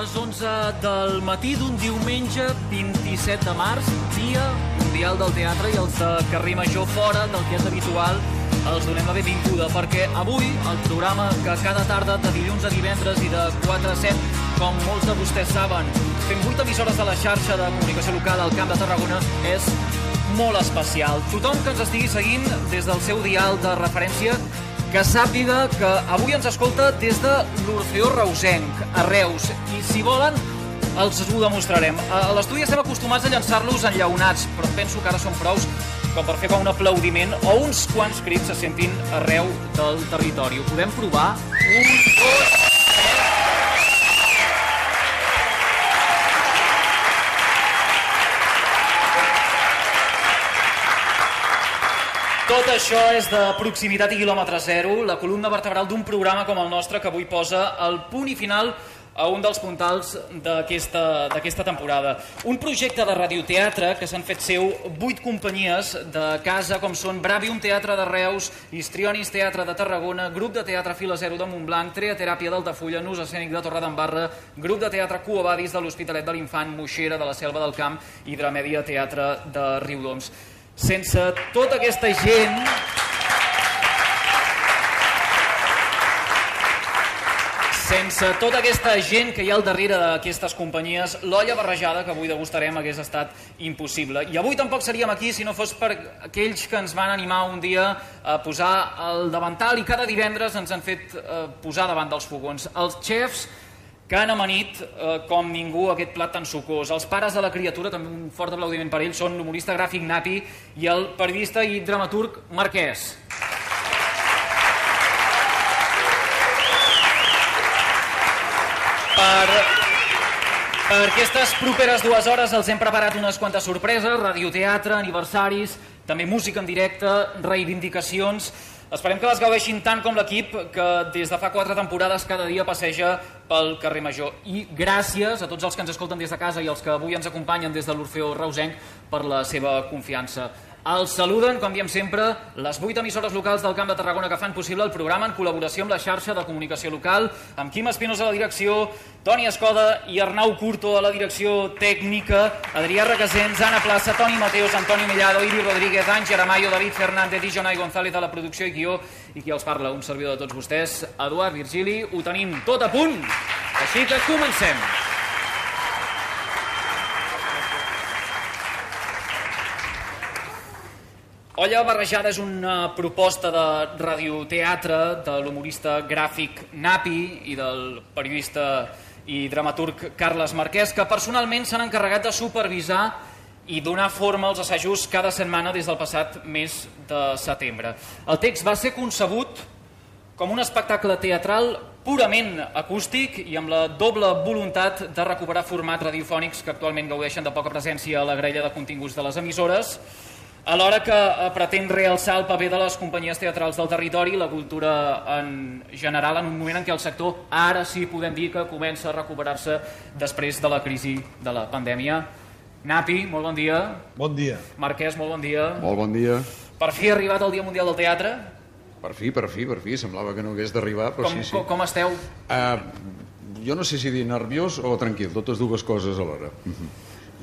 Les 11 del matí d'un diumenge 27 de març, dia mundial del teatre i els de carrer Major fora del que és habitual els donem la benvinguda perquè avui el programa que cada tarda de dilluns a divendres i de 4 a 7, com molts de vostès saben, fem 8 emissores de la xarxa de comunicació local al Camp de Tarragona, és molt especial. Tothom que ens estigui seguint des del seu dial de referència que sàpiga que avui ens escolta des de l'Orfeó Reusenc, a Reus, i si volen els ho demostrarem. A l'estudi estem acostumats a llançar-los enllaunats, però penso que ara són prous com per fer com un aplaudiment o uns quants crits se sentin arreu del territori. Ho podem provar? Un, dos, Tot això és de proximitat i quilòmetre zero, la columna vertebral d'un programa com el nostre que avui posa el punt i final a un dels puntals d'aquesta temporada. Un projecte de radioteatre que s'han fet seu vuit companyies de casa, com són Bravium Teatre de Reus, Histrionis Teatre de Tarragona, Grup de Teatre Fila Zero de Montblanc, Treateràpia d'Altafulla, Nus Escènic de Torredembarra, Grup de Teatre Cuobadis de l'Hospitalet de l'Infant, Moixera de la Selva del Camp i Dramèdia Teatre de Riudoms. Sense tota aquesta gent... Sense tota aquesta gent que hi ha al darrere d'aquestes companyies, l'olla barrejada que avui degustarem hagués estat impossible. I avui tampoc seríem aquí si no fos per aquells que ens van animar un dia a posar el davantal i cada divendres ens han fet eh, posar davant dels fogons. Els xefs que han amanit eh, com ningú aquest plat tan sucós. Els pares de la criatura, també un fort aplaudiment per ells, són l'humorista gràfic Napi i el periodista i dramaturg Marquès. Per, per aquestes properes dues hores els hem preparat unes quantes sorpreses, radioteatre, aniversaris, també música en directe, reivindicacions Esperem que les gaudeixin tant com l'equip que des de fa quatre temporades cada dia passeja pel carrer Major. I gràcies a tots els que ens escolten des de casa i els que avui ens acompanyen des de l'Orfeo Reusenc per la seva confiança. Els saluden, com diem sempre, les vuit emissores locals del Camp de Tarragona que fan possible el programa en col·laboració amb la xarxa de comunicació local, amb Quim Espinosa a la direcció, Toni Escoda i Arnau Curto a la direcció tècnica, Adrià Requesens, Anna Plaça, Toni Mateus, Antoni Millado, Iri Rodríguez, Àngel Amayo, David Fernández i González a la producció i guió, i qui els parla, un servidor de tots vostès, Eduard Virgili. Ho tenim tot a punt, així que comencem. Olla Barrejada és una proposta de radioteatre de l'humorista gràfic Napi i del periodista i dramaturg Carles Marquès, que personalment s'han encarregat de supervisar i donar forma als assajos cada setmana des del passat mes de setembre. El text va ser concebut com un espectacle teatral purament acústic i amb la doble voluntat de recuperar formats radiofònics que actualment gaudeixen de poca presència a la grella de continguts de les emissores, alhora que eh, pretén realçar el paper de les companyies teatrals del territori i la cultura en general en un moment en què el sector ara sí podem dir que comença a recuperar-se després de la crisi de la pandèmia. Napi, molt bon dia. Bon dia. Marquès, molt bon dia. Molt bon dia. Per fi ha arribat el Dia Mundial del Teatre. Per fi, per fi, per fi. Semblava que no hagués d'arribar, però com, sí, sí. Com, com esteu? Uh, jo no sé si dir nerviós o tranquil, totes dues coses alhora.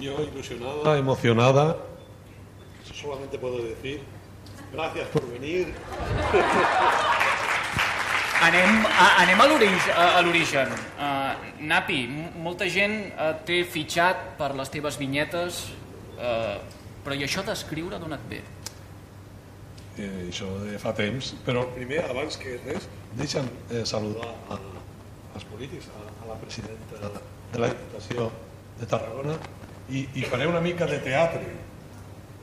Jo ilusionada, emocionada, solamente puedo decir gracias por venir. Anem a, anem a l'origen. Uh, Napi, molta gent uh, té fitxat per les teves vinyetes, uh, però i això d'escriure d'on et ve? Eh, això de fa temps, però primer, abans que res, deixa'm eh, saludar a, als polítics, a, a la presidenta de la, de la Diputació de Tarragona i, i faré una mica de teatre.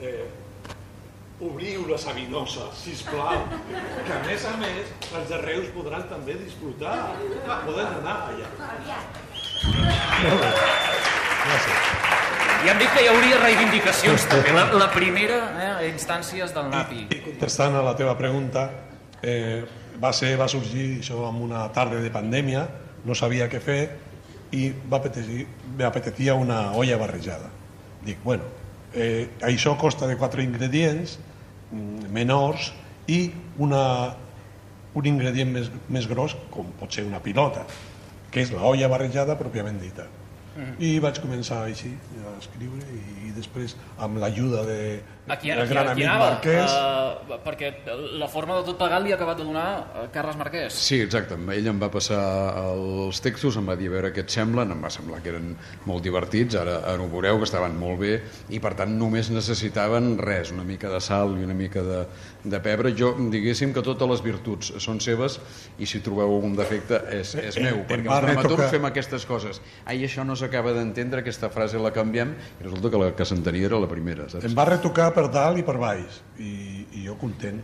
Eh, obriu la Sabinosa, sisplau, que a més a més els de Reus podran també disfrutar, poden anar allà. Gràcies. I hem dit que hi hauria reivindicacions també, la, la primera eh, instàncies del NAPI. I, I contestant a la teva pregunta, eh, va, ser, va sorgir això en una tarda de pandèmia, no sabia què fer i m'apetecia una olla barrejada. Dic, bueno, eh, això costa de quatre ingredients mm, menors i una, un ingredient més, més gros com pot ser una pilota que és la olla barrejada pròpiament dita. I vaig començar així a escriure i, i després amb l'ajuda de, A qui, del a qui, gran a qui amic anava? Marquès Uh, perquè la forma de tot plegat li ha acabat de donar uh, Carles Marquès. Sí, exacte. Ell em va passar els textos, em va dir a veure què et semblen, em va semblar que eren molt divertits, ara, ara ho veureu, que estaven molt bé, i per tant només necessitaven res, una mica de sal i una mica de, de pebre. Jo, diguéssim que totes les virtuts són seves, i si trobeu algun defecte és, és meu, em perquè els dramaturgs retocar- fem aquestes coses. Ai, això no s'acaba d'entendre, aquesta frase la canviem, i resulta que la que s'entenia era la primera, saps? em va retocar per dalt i per baix i, i jo content.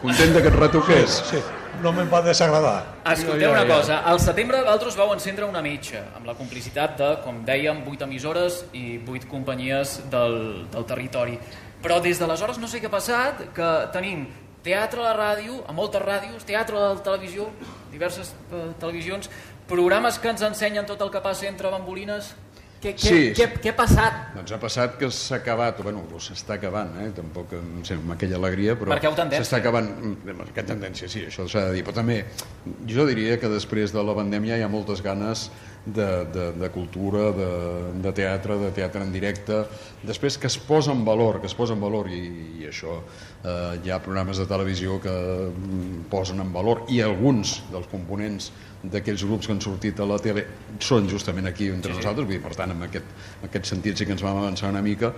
Content de que et retoqués? Sí, no me'n va desagradar. Escolteu Ja, ja, una cosa, al setembre vosaltres vau encendre una mitja, amb la complicitat de, com dèiem, 8 emissores i 8 companyies del, del territori. Però des d'aleshores no sé què ha passat, que tenim teatre a la ràdio, a moltes ràdios, teatre a la televisió, diverses eh, televisions, programes que ens ensenyen tot el que passa entre bambolines. Què, què, Sí, què, què ha passat? Doncs ha passat que s'ha acabat, o bueno, o s'està acabant, eh? tampoc no sé, amb aquella alegria, però s'està acabant, mm, aquesta tendència, sí, això s'ha de dir, però també jo diria que després de la pandèmia hi ha moltes ganes de, de, de cultura, de, de teatre, de teatre en directe, després que es posa en valor, que es posa en valor, i, i això, eh, hi ha programes de televisió que mm, posen en valor, i alguns dels components d'aquells grups que han sortit a la tele són justament aquí entre sí, nosaltres, vull dir, per tant, en aquest, en aquest sentit sí que ens vam avançar una mica,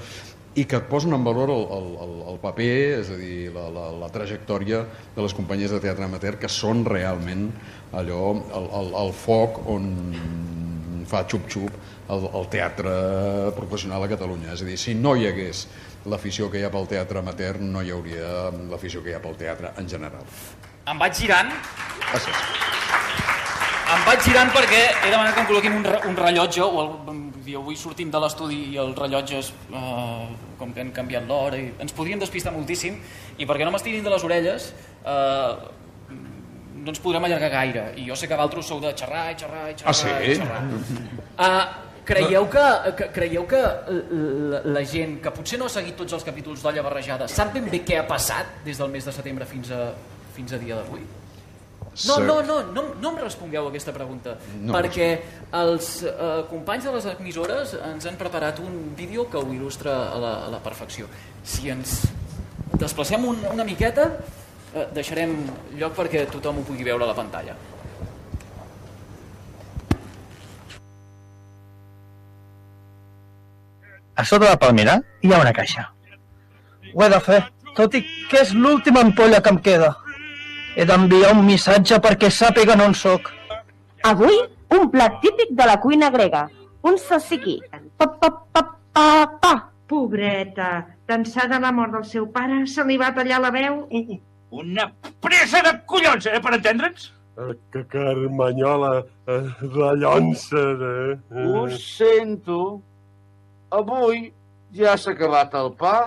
i que posen en valor el, el, el, el paper, és a dir, la, la, la trajectòria de les companyies de teatre amateur, que són realment allò, el, el, el foc on fa xup-xup el, el teatre professional a Catalunya. És a dir, si no hi hagués l'afició que hi ha pel teatre amateur, no hi hauria l'afició que hi ha pel teatre en general. Em vaig girant Gràcies. Em vaig girant perquè he demanat que em col·loquin un, un rellotge, o el, dir, avui sortim de l'estudi i els rellotges, eh, com que han canviat l'hora, i ens podrien despistar moltíssim, i perquè no m'estirin de les orelles, eh, no ens podrem allargar gaire. I jo sé que vosaltres sou de xerrar i xerrar i xerrar Ah, sí? i xerrar. Uh, creieu que, que, creieu que la, la gent que potser no ha seguit tots els capítols d'Olla Barrejada sap ben bé què ha passat des del mes de setembre fins a, fins a dia d'avui? No, no, no, no, no em respongueu aquesta pregunta, No, perquè els eh, companys de les emissores ens han preparat un vídeo que ho il·lustra a la, a la perfecció. Si ens desplacem un, una miqueta, eh, deixarem lloc perquè tothom ho pugui veure a la pantalla. A sota de Palmera hi ha una caixa. Ho he de fer, tot i que és l'última ampolla que em queda. He d'enviar un missatge perquè sàpiguen on sóc. Avui, un plat típic de la cuina grega, un salsiquí. Pa, pa, pa, pa, pa. Pobreta, d'ençà de la mort del seu pare, se li va tallar la veu. Una pressa de collons, eh, per entendre'ns? Que carmanyola eh, de llonses, eh? Ho sento. Avui ja s'ha acabat el pa.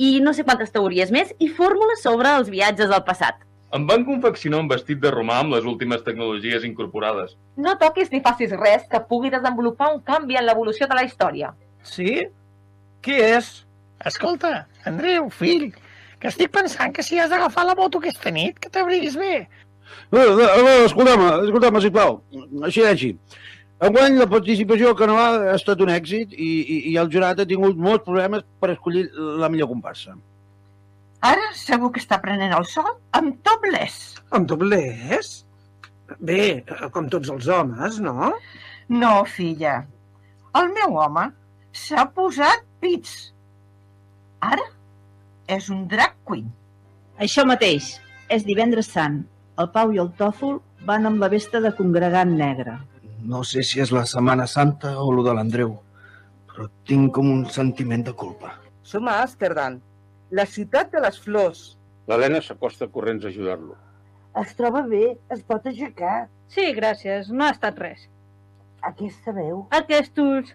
I no sé quantes teories més i fórmules sobre els viatges al passat. Em van confeccionar un vestit de romà amb les últimes tecnologies incorporades. No toquis ni facis res que pugui desenvolupar un canvi en l'evolució de la història. Sí? Qui és? Escolta, Andreu, fill, que estic pensant que si has d'agafar la moto aquesta nit, que t'abriguis bé. No, no, no, escolta'm, escolta'm, sisplau, així així. Enguany la participació que no ha estat un èxit i, i, i el jurat ha tingut molts problemes per escollir la millor comparsa. Ara segur que està prenent el sol amb topless. Amb doblers? Bé, com tots els homes, no? No, filla. El meu home s'ha posat pits. Ara és un drag queen. Això mateix, és divendres sant. El Pau i el Tòfol van amb la vesta de congregant negre. No sé si és la Setmana Santa o lo de l'Andreu, però tinc com un sentiment de culpa. Som a Amsterdam, la ciutat de les flors. L'Helena s'acosta corrents a ajudar-lo. Es troba bé, es pot aixecar. Sí, gràcies, no ha estat res. Aquesta veu. Aquest ulls.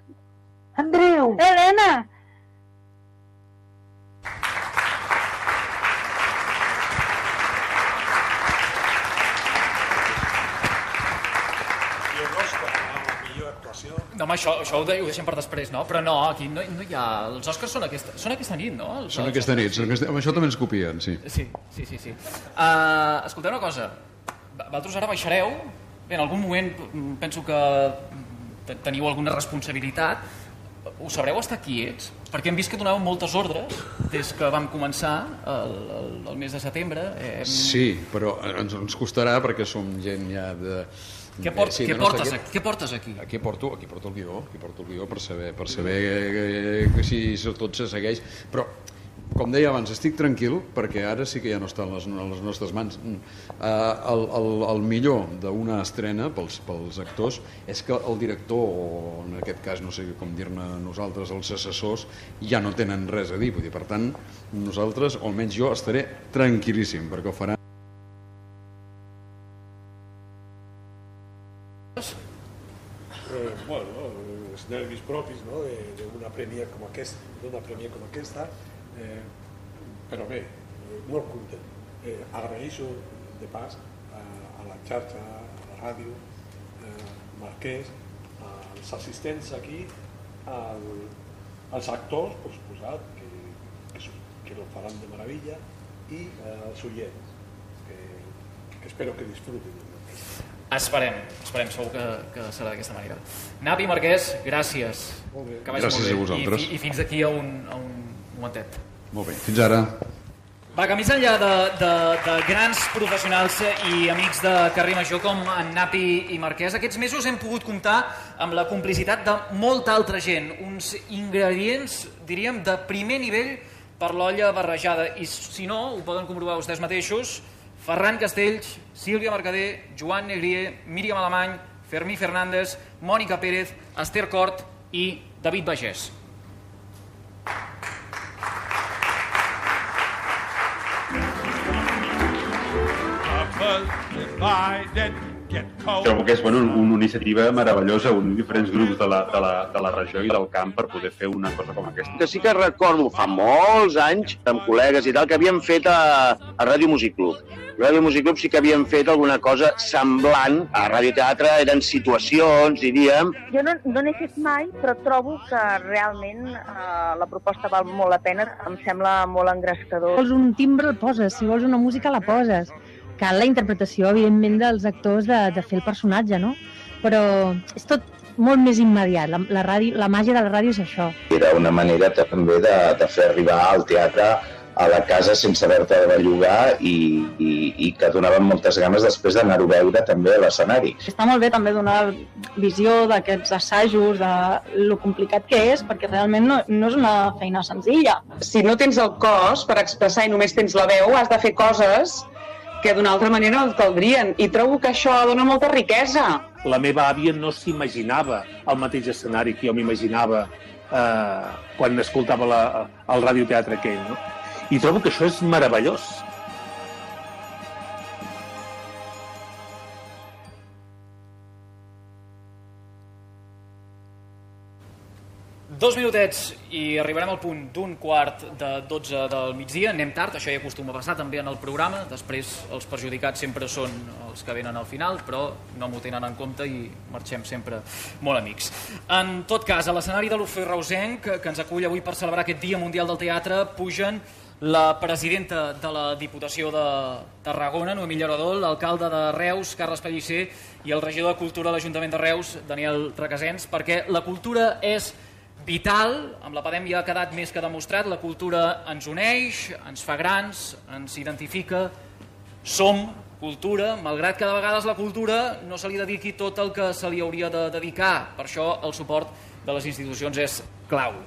Andreu! Helena! No, home, això, això ho, de, ho deixem per després, no? Però no, aquí no, no hi ha... Els Oscars són aquesta, són aquesta nit, no? Els, Són aquesta nit, són aquesta... amb això també ens copien, sí. Sí, sí, sí. sí. Uh, escolteu una cosa. Vosaltres ara baixareu Bé, en algun moment mm, penso que te- teniu alguna responsabilitat. Ho sabreu estar quiets? Perquè hem vist que donàveu moltes ordres des que vam començar el, el, el mes de setembre. Eh, Sí, però ens, ens costarà perquè som gent ja de... Què, por, sí, què, nostra portes, gent. aquí? què portes aquí? Aquí porto, aquí porto el guió, aquí porto el guió per saber, per saber que, que si tot se segueix. Però, com deia abans, estic tranquil perquè ara sí que ja no està a les, a les nostres mans. Uh, el, el, el millor d'una estrena pels, pels actors és que el director, o en aquest cas no sé com dir-ne nosaltres, els assessors, ja no tenen res a dir. Vull dir, per tant, nosaltres, o almenys jo, estaré tranquil·líssim perquè ho faran propis no? d'una premia com aquesta, d'una premia com aquesta, eh, però bé, eh, molt content. Eh, agraeixo de pas a, a la xarxa, a la ràdio, eh, Marquès, als assistents aquí, al, als actors, pues, posat, que, que, que lo faran de meravella, i eh, als oients, que, que espero que disfrutin. Esperem, esperem, segur que, que serà d'aquesta manera. Napi Marquès, gràcies. Molt bé. Que vagi Gràcies molt bé. a vosaltres. I, I fins aquí a un, a un momentet. Molt bé. Fins ara. Va, que més enllà de, de, de grans professionals i amics de carrer major com en Napi i Marquès, aquests mesos hem pogut comptar amb la complicitat de molta altra gent, uns ingredients, diríem, de primer nivell per l'olla barrejada. I si no, ho poden comprovar vostès mateixos, Ferran Castells, Sílvia Mercader, Joan Negrier, Míriam Alemany, Fermí Fernández, Mònica Pérez, Esther Cort i David Bagés. Trobo que és bueno, una iniciativa meravellosa, unir diferents grups de la, de, la, de la regió i del camp per poder fer una cosa com aquesta. Que sí que recordo fa molts anys, amb col·legues i tal, que havíem fet a, a Ràdio Music Club. A Ràdio Music Club sí que havíem fet alguna cosa semblant. A Ràdio Teatre eren situacions, diríem, Jo no, no n'he fet mai, però trobo que realment eh, la proposta val molt la pena. Em sembla molt engrescador. vols un timbre el poses, si vols una música la poses. Cal la interpretació, evidentment, dels actors de, de fer el personatge, no? Però és tot molt més immediat. La, la, ràdio, la màgia de la ràdio és això. Era una manera també de, de fer arribar al teatre a la casa sense haver-te de bellugar i, i, i que donaven moltes ganes després d'anar-ho a veure també a l'escenari. Està molt bé també donar visió d'aquests assajos, de lo complicat que és, perquè realment no, no és una feina senzilla. si no tens el cos per expressar i només tens la veu, has de fer coses que d'una altra manera et caldrien. I trobo que això dona molta riquesa. La meva àvia no s'imaginava el mateix escenari que jo m'imaginava eh, quan escoltava la, el radioteatre aquell. No? I trobo que això és meravellós. Dos minutets i arribarem al punt d'un quart de 12 del migdia. Anem tard, això ja acostuma a passar també en el programa. Després els perjudicats sempre són els que venen al final, però no m'ho tenen en compte i marxem sempre molt amics. En tot cas, a l'escenari de l'Ofeu Reusenc, que ens acull avui per celebrar aquest Dia Mundial del Teatre, pugen la presidenta de la Diputació de Tarragona, Noemí Lloradol, l'alcalde de Reus, Carles Pellicer, i el regidor de Cultura de l'Ajuntament de Reus, Daniel Requesens, perquè la cultura és vital, amb la pandèmia ha quedat més que demostrat, la cultura ens uneix, ens fa grans, ens identifica, som cultura, malgrat que de vegades la cultura no se li dediqui tot el que se li hauria de dedicar. Per això el suport de les institucions és clau.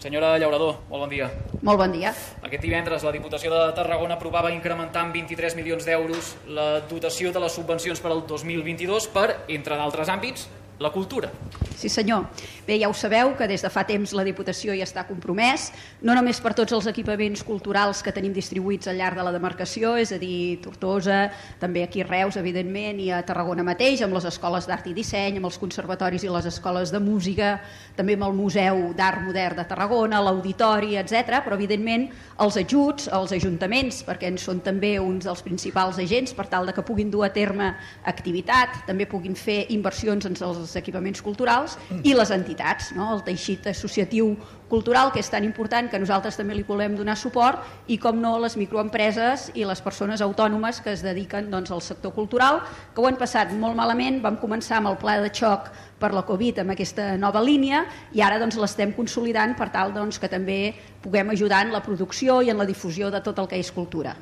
Senyora Llaurador, molt bon dia. Molt bon dia. Aquest divendres la Diputació de Tarragona aprovava incrementar en 23 milions d'euros la dotació de les subvencions per al 2022 per, entre d'altres àmbits, la cultura. Sí, senyor. Bé, ja ho sabeu que des de fa temps la Diputació ja està compromès, no només per tots els equipaments culturals que tenim distribuïts al llarg de la demarcació, és a dir, Tortosa, també aquí a Reus, evidentment, i a Tarragona mateix, amb les escoles d'art i disseny, amb els conservatoris i les escoles de música, també amb el Museu d'Art Modern de Tarragona, l'Auditori, etc. però evidentment els ajuts als ajuntaments, perquè en són també uns dels principals agents per tal de que puguin dur a terme activitat, també puguin fer inversions en els equipaments culturals culturals i les entitats, no? el teixit associatiu cultural, que és tan important que nosaltres també li volem donar suport, i com no les microempreses i les persones autònomes que es dediquen doncs, al sector cultural, que ho han passat molt malament, vam començar amb el pla de xoc per la Covid amb aquesta nova línia i ara doncs, l'estem consolidant per tal doncs, que també puguem ajudar en la producció i en la difusió de tot el que és cultura.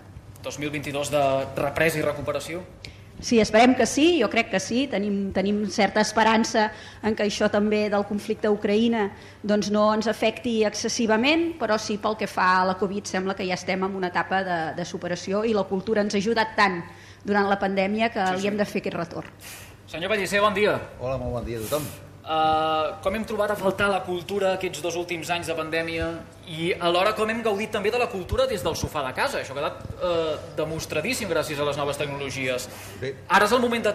2022 de represa i recuperació? Sí, esperem que sí, jo crec que sí, tenim, tenim certa esperança en que això també del conflicte a Ucraïna doncs no ens afecti excessivament, però sí pel que fa a la Covid sembla que ja estem en una etapa de, de superació i la cultura ens ha ajudat tant durant la pandèmia que sí, sí. li hem de fer aquest retorn. Senyor Pellicer, bon dia. Hola, molt bon dia a tothom. Uh, com hem trobat a faltar la cultura aquests dos últims anys de pandèmia i alhora com hem gaudit també de la cultura des del sofà de casa. Això ha quedat uh, demostradíssim gràcies a les noves tecnologies. Bé. Ara és el moment de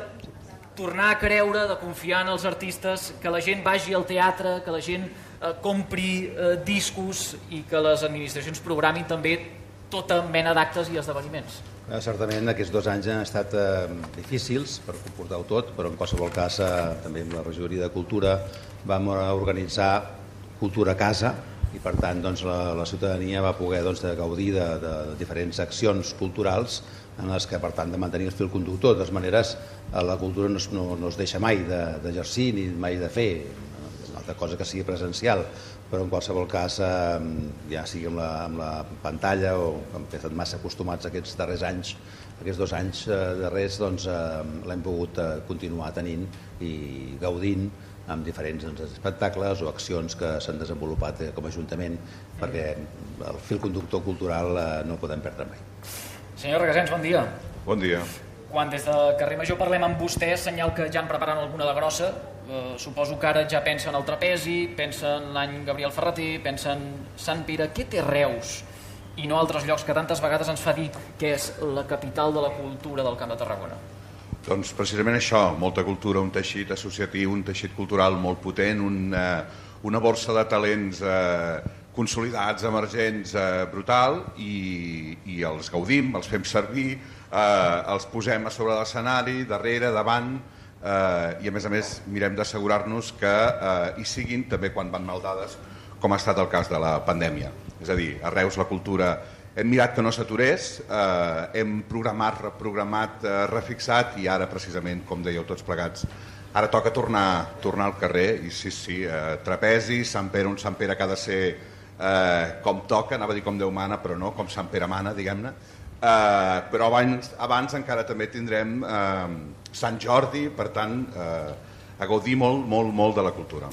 tornar a creure, de confiar en els artistes, que la gent vagi al teatre, que la gent uh, compri uh, discos i que les administracions programin també tota mena d'actes i esdeveniments. Eh, certament aquests dos anys han estat eh, difícils per comportar-ho tot, però en qualsevol cas eh, també amb la regidoria de Cultura vam organitzar Cultura a Casa i per tant doncs, la, la ciutadania va poder doncs, de gaudir de, de, de diferents accions culturals en les que per tant de mantenir el fil conductor. De totes maneres, eh, la cultura no no, no es deixa mai d'exercir de, ni mai de fer, una altra cosa que sigui presencial, però en qualsevol cas, eh, ja sigui amb la, amb la pantalla o hem estat massa acostumats aquests darrers anys, aquests dos anys eh, darrers, doncs eh, l'hem pogut eh, continuar tenint i gaudint amb diferents doncs, espectacles o accions que s'han desenvolupat eh, com a Ajuntament perquè el fil conductor cultural eh, no podem perdre mai. Senyor Regasens, bon dia. Bon dia. Quan des de Carrer Major parlem amb vostè, senyal que ja han preparat alguna de grossa, eh, suposo que ara ja pensa en el trapezi, pensa en l'any Gabriel Ferreter, pensa en Sant Pere. Què té Reus i no altres llocs que tantes vegades ens fa dir que és la capital de la cultura del Camp de Tarragona? Doncs precisament això, molta cultura, un teixit associatiu, un teixit cultural molt potent, una, una borsa de talents eh, consolidats, emergents, eh, brutal, i, i els gaudim, els fem servir, eh, els posem a sobre l'escenari, darrere, davant, eh, i a més a més mirem d'assegurar-nos que eh, hi siguin també quan van mal dades com ha estat el cas de la pandèmia. És a dir, a Reus la cultura hem mirat que no s'aturés, eh, hem programat, reprogramat, eh, refixat i ara precisament, com dèieu tots plegats, ara toca tornar, tornar al carrer i sí, sí, eh, trapezi, Sant Pere, un Sant Pere que ha de ser eh, com toca, anava a dir com Déu mana, però no, com Sant Pere mana, diguem-ne, eh, però abans, abans encara també tindrem eh, Sant Jordi, per tant, eh, a gaudir molt, molt, molt de la cultura.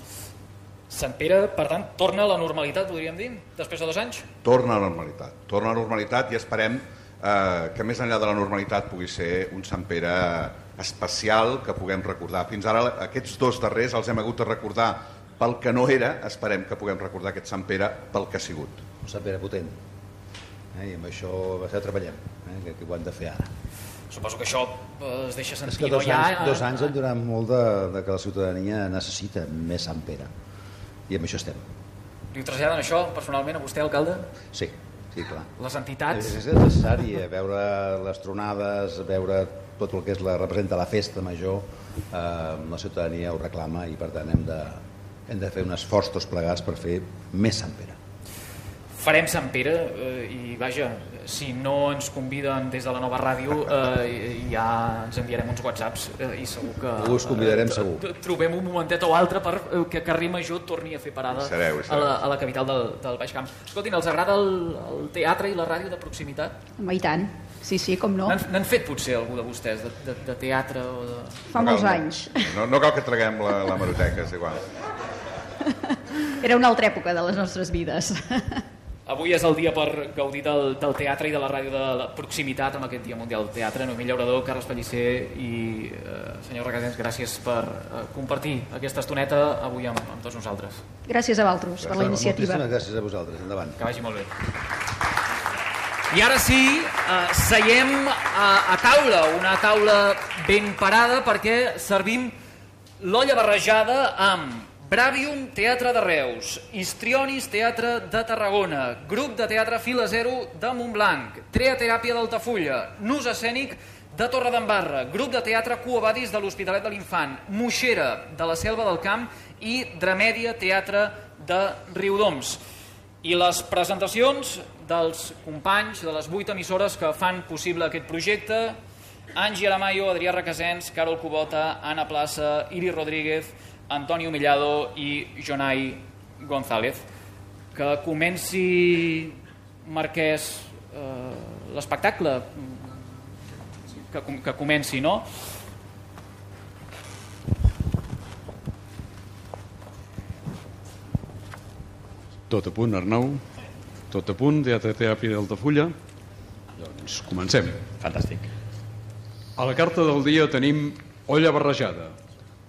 Sant Pere, per tant, torna a la normalitat, podríem dir, després de dos anys? Torna a la normalitat. Torna a la normalitat i esperem eh, que més enllà de la normalitat pugui ser un Sant Pere especial que puguem recordar. Fins ara aquests dos darrers els hem hagut de recordar pel que no era, esperem que puguem recordar aquest Sant Pere pel que ha sigut. Un Sant Pere potent. Eh, I amb això, això treballem, eh, que, que ho hem de fer ara. Suposo que això eh, es deixa sentir. És que dos, no anys, dos anys han donat molt de, de que la ciutadania necessita més Sant Pere. I amb això estem. Li traslladen això personalment a vostè, alcalde? Sí, sí, clar. Les entitats? És, és necessari eh, veure les tronades, veure tot el que és la, representa la festa major, eh, la ciutadania ho reclama i per tant hem de, hem de fer un esforç tots plegats per fer més Sant Pere farem Sant Pere eh, i vaja, si no ens conviden des de la nova ràdio eh, ja ens enviarem uns whatsapps eh, i segur que us convidarem segur trobem un momentet o altre per eh, que Carrer Major torni a fer parada sereu, sereu. A, la, a la capital del, del Baix Camp escoltin, els agrada el, el teatre i la ràdio de proximitat? Home, i tant Sí, sí, com no. N'han fet potser algú de vostès, de, de, de teatre o de... Fa no molts cal, anys. No, no cal que traguem la, la maroteca, és igual. Era una altra època de les nostres vides. Avui és el dia per gaudir del, del teatre i de la ràdio de la proximitat amb aquest Dia Mundial del Teatre. Noemí Llaurador, Carles Pellicer i eh, senyor Regadens, gràcies per eh, compartir aquesta estoneta avui amb, amb tots nosaltres. Gràcies a vosaltres per la iniciativa. Moltíssimes gràcies a vosaltres. Endavant. Que vagi molt bé. I ara sí, eh, seiem a, a taula, una taula ben parada perquè servim l'olla barrejada amb Bravium Teatre de Reus, Histrionis Teatre de Tarragona, Grup de Teatre Fila Zero de Montblanc, Treateràpia d'Altafulla, Nus Escènic de Torredembarra, grup de teatre Cuobadis de l'Hospitalet de l'Infant, Moixera de la Selva del Camp i Dramèdia Teatre de Riudoms. I les presentacions dels companys de les vuit emissores que fan possible aquest projecte, Angi Aramayo, Adrià Requesens, Carol Cubota, Anna Plaça, Iri Rodríguez, Antonio Millado i Jonai González. Que comenci, Marquès, eh, l'espectacle, que, com- que comenci, no? Tot a punt, Arnau. Tot a punt, Teatre Teatre d'Altafulla. Doncs comencem. Fantàstic. A la carta del dia tenim Olla barrejada,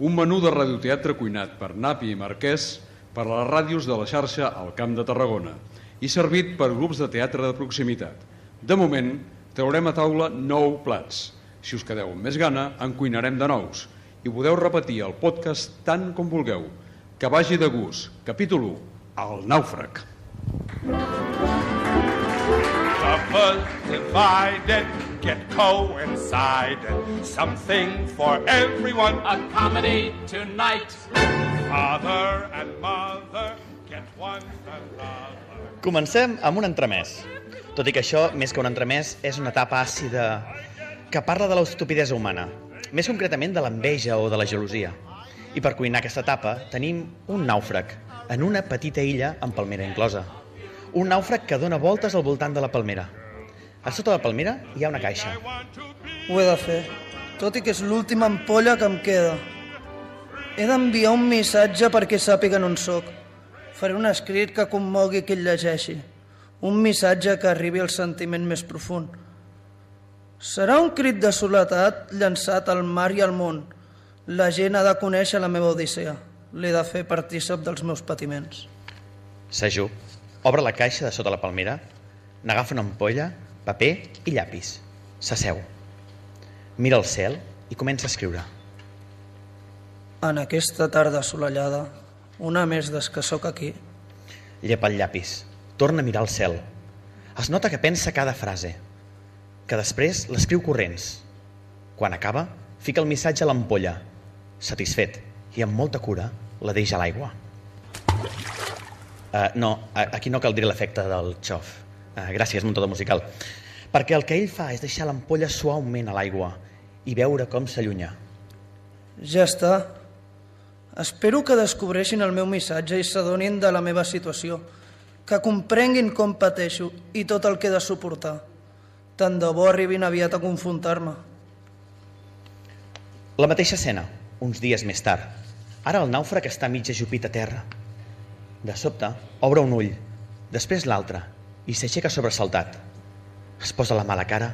un menú de radioteatre cuinat per Napi i Marquès per a les ràdios de la xarxa al Camp de Tarragona i servit per grups de teatre de proximitat. De moment, traurem a taula nou plats. Si us quedeu amb més gana, en cuinarem de nous. I podeu repetir el podcast tant com vulgueu. Que vagi de gust. Capítol 1. El nàufrag. Divided get coincided. Something for everyone. A comedy tonight. Father and mother get one another. Comencem amb un entremès. Tot i que això, més que un entremès, és una etapa àcida que parla de l'estupidesa humana, més concretament de l'enveja o de la gelosia. I per cuinar aquesta etapa tenim un nàufrag, en una petita illa amb palmera inclosa. Un nàufrag que dona voltes al voltant de la palmera. A sota de la palmera hi ha una caixa. Ho he de fer, tot i que és l'última ampolla que em queda. He d'enviar un missatge perquè sàpiguen on sóc. Faré un escrit que commogui qui el llegeixi. Un missatge que arribi al sentiment més profund. Serà un crit de soledat llançat al mar i al món. La gent ha de conèixer la meva odissea. L'he de fer partícip dels meus patiments. S'ajup, obre la caixa de sota la palmera, n'agafa una ampolla, paper i llapis. S'asseu. Mira el cel i comença a escriure. En aquesta tarda assolellada, una més des que sóc aquí, Llepa el llapis. Torna a mirar el cel. Es nota que pensa cada frase, que després l'escriu corrents. Quan acaba, fica el missatge a l'ampolla. Satisfet i amb molta cura, la deixa a l'aigua. Uh, no, aquí no caldria l'efecte del xof. Uh, gràcies, muntador musical. Perquè el que ell fa és deixar l'ampolla suaument a l'aigua i veure com s'allunya. Ja està. Espero que descobreixin el meu missatge i s'adonin de la meva situació, que comprenguin com pateixo i tot el que he de suportar. Tant de bo arribin aviat a confrontar-me. La mateixa escena, uns dies més tard. Ara el nàufrag està mig ajupit a terra. De sobte, obre un ull, després l'altre, i s'aixeca sobresaltat. Es posa la mà a la cara,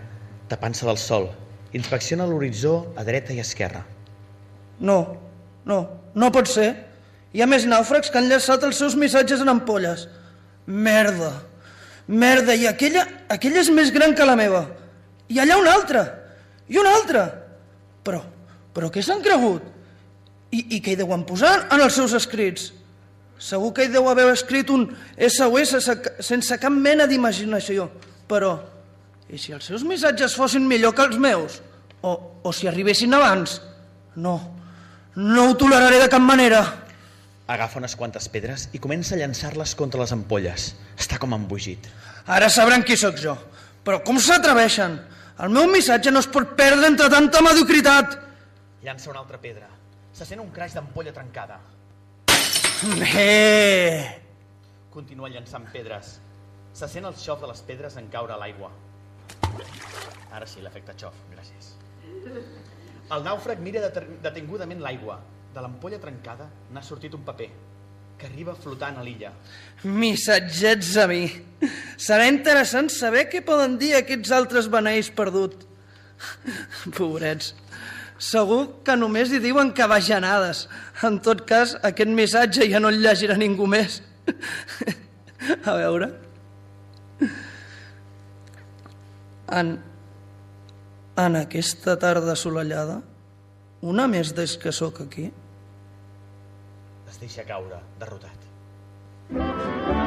tapant-se del sol, inspecciona l'horitzó a dreta i esquerra. No, no, no pot ser. Hi ha més nàufrags que han llançat els seus missatges en ampolles. Merda, merda, i aquella, aquella és més gran que la meva. I allà una altra, i una altra. Però, però què s'han cregut? I, I què hi deuen posar en els seus escrits? Segur que hi deu haver escrit un SOS se- sense cap mena d'imaginació. Però, i si els seus missatges fossin millor que els meus? O, o si arribessin abans? No, no ho toleraré de cap manera. Agafa unes quantes pedres i comença a llançar-les contra les ampolles. Està com embogit. Ara sabran qui sóc jo. Però com s'atreveixen? El meu missatge no es pot perdre entre tanta mediocritat. Llança una altra pedra. Se sent un craix d'ampolla trencada. Bé. Continua llançant pedres. Se sent el xof de les pedres en caure a l'aigua. Ara sí, l'efecte xof, gràcies. El nàufrag mira detingudament l'aigua. De l'ampolla trencada n'ha sortit un paper que arriba flotant a l'illa. Missatgets a mi. Serà interessant saber què poden dir aquests altres beneis perdut. Pobrets. Segur que només hi diuen que bajanades. En tot cas, aquest missatge ja no el llegirà ningú més. A veure... En, en aquesta tarda assolellada, una més des que sóc aquí, Es deixa caure, derrotat.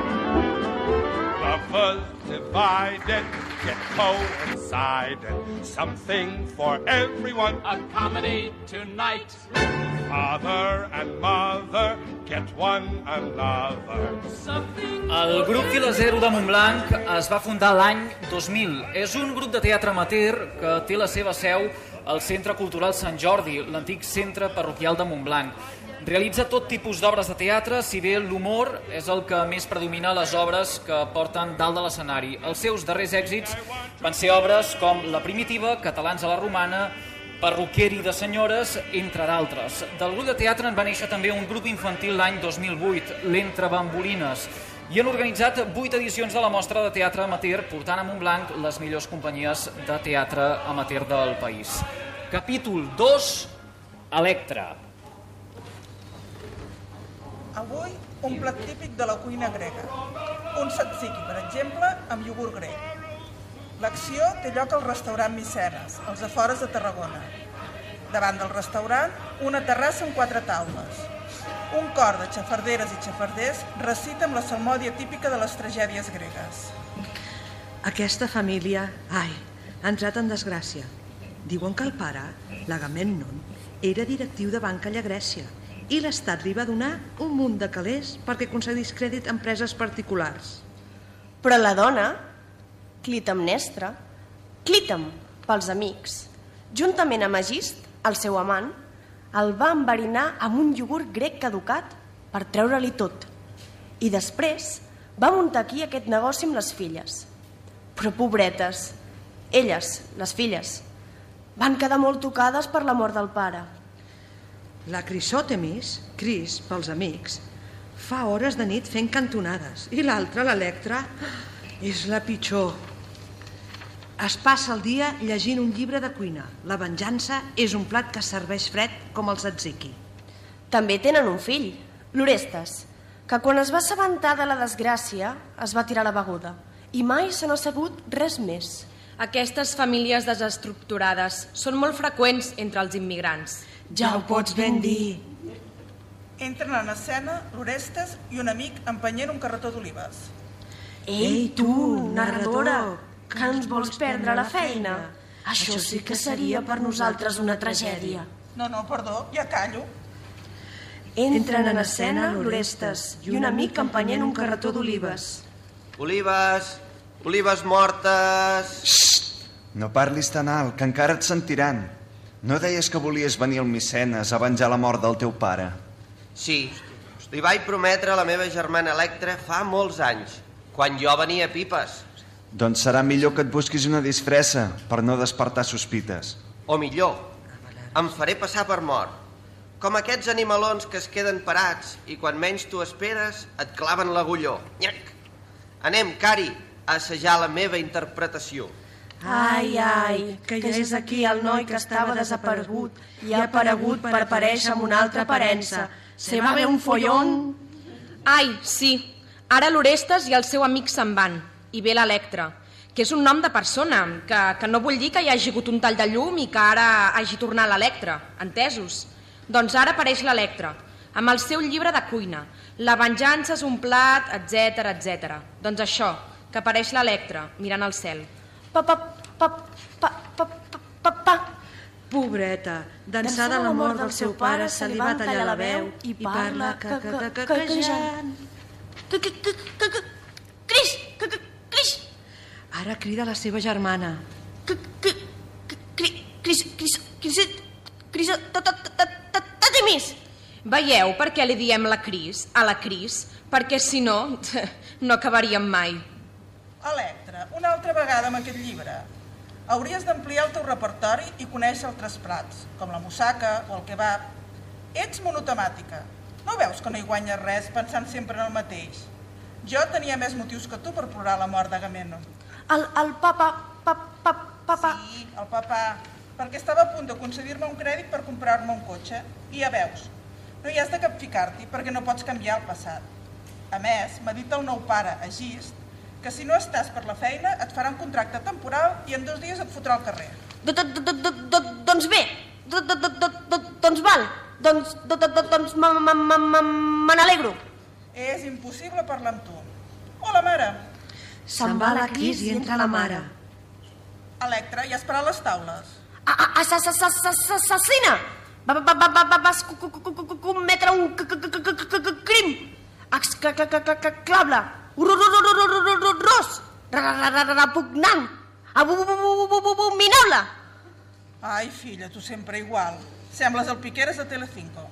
Lovers divided get coincided. Something for everyone. A comedy tonight. Father and mother get one another. Something. El grup Fila Zero de Montblanc es va fundar l'any 2000. És un grup de teatre amateur que té la seva seu al Centre Cultural Sant Jordi, l'antic centre parroquial de Montblanc. Realitza tot tipus d'obres de teatre, si bé l'humor és el que més predomina les obres que porten dalt de l'escenari. Els seus darrers èxits van ser obres com La Primitiva, Catalans a la Romana, Perruqueri de senyores, entre d'altres. Del grup de teatre en va néixer també un grup infantil l'any 2008, l'Entre Bambolines, i han organitzat vuit edicions de la mostra de teatre amateur, portant a Montblanc les millors companyies de teatre amateur del país. Capítol 2, Electra. Avui, un plat típic de la cuina grega. Un tzatziki, per exemple, amb iogurt grec. L'acció té lloc al restaurant Micenes, als afores de Tarragona. Davant del restaurant, una terrassa amb quatre taules. Un cor de xafarderes i xafarders recita amb la salmòdia típica de les tragèdies gregues. Aquesta família, ai, ha entrat en desgràcia. Diuen que el pare, l'Agamemnon, era directiu de banca a Grècia i l'Estat li va donar un munt de calés perquè concedís crèdit a empreses particulars. Però la dona, Clitemnestra, Clitem pels amics, juntament amb Agist, el seu amant, el va enverinar amb un iogurt grec caducat per treure-li tot. I després va muntar aquí aquest negoci amb les filles. Però pobretes, elles, les filles, van quedar molt tocades per la mort del pare. La Crisòtemis, Cris pels amics, fa hores de nit fent cantonades i l'altra, l'Electra, és la pitjor. Es passa el dia llegint un llibre de cuina. La venjança és un plat que serveix fred com el tzatziki. També tenen un fill, l'Orestes, que quan es va assabentar de la desgràcia es va tirar la beguda i mai se n'ha sabut res més. Aquestes famílies desestructurades són molt freqüents entre els immigrants. Ja ho pots ben dir. Entren en escena l'Orestes i un amic empenyent un carretó d'olives. Ei, tu, narradora, que ens vols perdre la feina? Això sí que seria per nosaltres una tragèdia. No, no, perdó, ja callo. Entren en escena l'Orestes i un amic empenyent un carretó d'olives. Olives, olives mortes... No parlis tan alt, que encara et sentiran. No deies que volies venir al Micenes a venjar la mort del teu pare? Sí, li vaig prometre a la meva germana Electra fa molts anys, quan jo venia a Pipes. Doncs serà millor que et busquis una disfressa per no despertar sospites. O millor, em faré passar per mort. Com aquests animalons que es queden parats i quan menys tu esperes et claven l'agulló. Anem, Cari, a assajar la meva interpretació. Ai, ai, que ja és aquí el noi que estava desaparegut i ha aparegut per aparèixer amb una altra aparença. Se va bé un follón... Ai, sí, ara l'Orestes i el seu amic se'n van, i ve l'Electra, que és un nom de persona, que, que no vull dir que hi hagi hagut un tall de llum i que ara hagi tornat l'Electra, entesos? Doncs ara apareix l'Electra, amb el seu llibre de cuina, La venjança és un plat, etc etc. Doncs això, que apareix l'Electra, mirant al cel. Pa, pa, pa, pa, pa, pa, pa, pa. Pobreta, d'ençà de la mort del seu pare se li va tallar la veu i parla que, que, que, que, quejant. Que, que, que, que, que, Cris, Cris, Ara crida la seva germana. Cris, Cris, Cris, Cris, Cris, Tatimis. Veieu per què li diem la Cris, a la Cris? Perquè si no, no acabaríem mai. Electra, una altra vegada amb aquest llibre. Hauries d'ampliar el teu repertori i conèixer altres plats, com la mussaca o el kebab. Ets monotemàtica. No veus que no hi guanyes res pensant sempre en el mateix? Jo tenia més motius que tu per plorar la mort d'Agamemnon. El, el papa, pa, pa, papa... Sí, el papa, perquè estava a punt de concedir-me un crèdit per comprar-me un cotxe. I ja veus, no hi has de capficar-t'hi perquè no pots canviar el passat. A més, m'ha dit el nou pare, Agist, que si no estàs per la feina et farà un contracte temporal i en dos dies et fotrà al carrer. Do, do, do, do, do, doncs bé, do, do, do, do, do, doncs val, doncs, do, do, do, doncs me n'alegro. És impossible parlar amb tu. Hola, mare. Se'n va la Cris i entra la mare. Electra, ja has parat les taules? Assassina! Va, va, va, va, va, vas co- co- co- co- cometre un crim! Exclable! Ros! Repugnant! Abominable! Ai, filla, tu sempre igual. Sembles el Piqueres de Telecinco.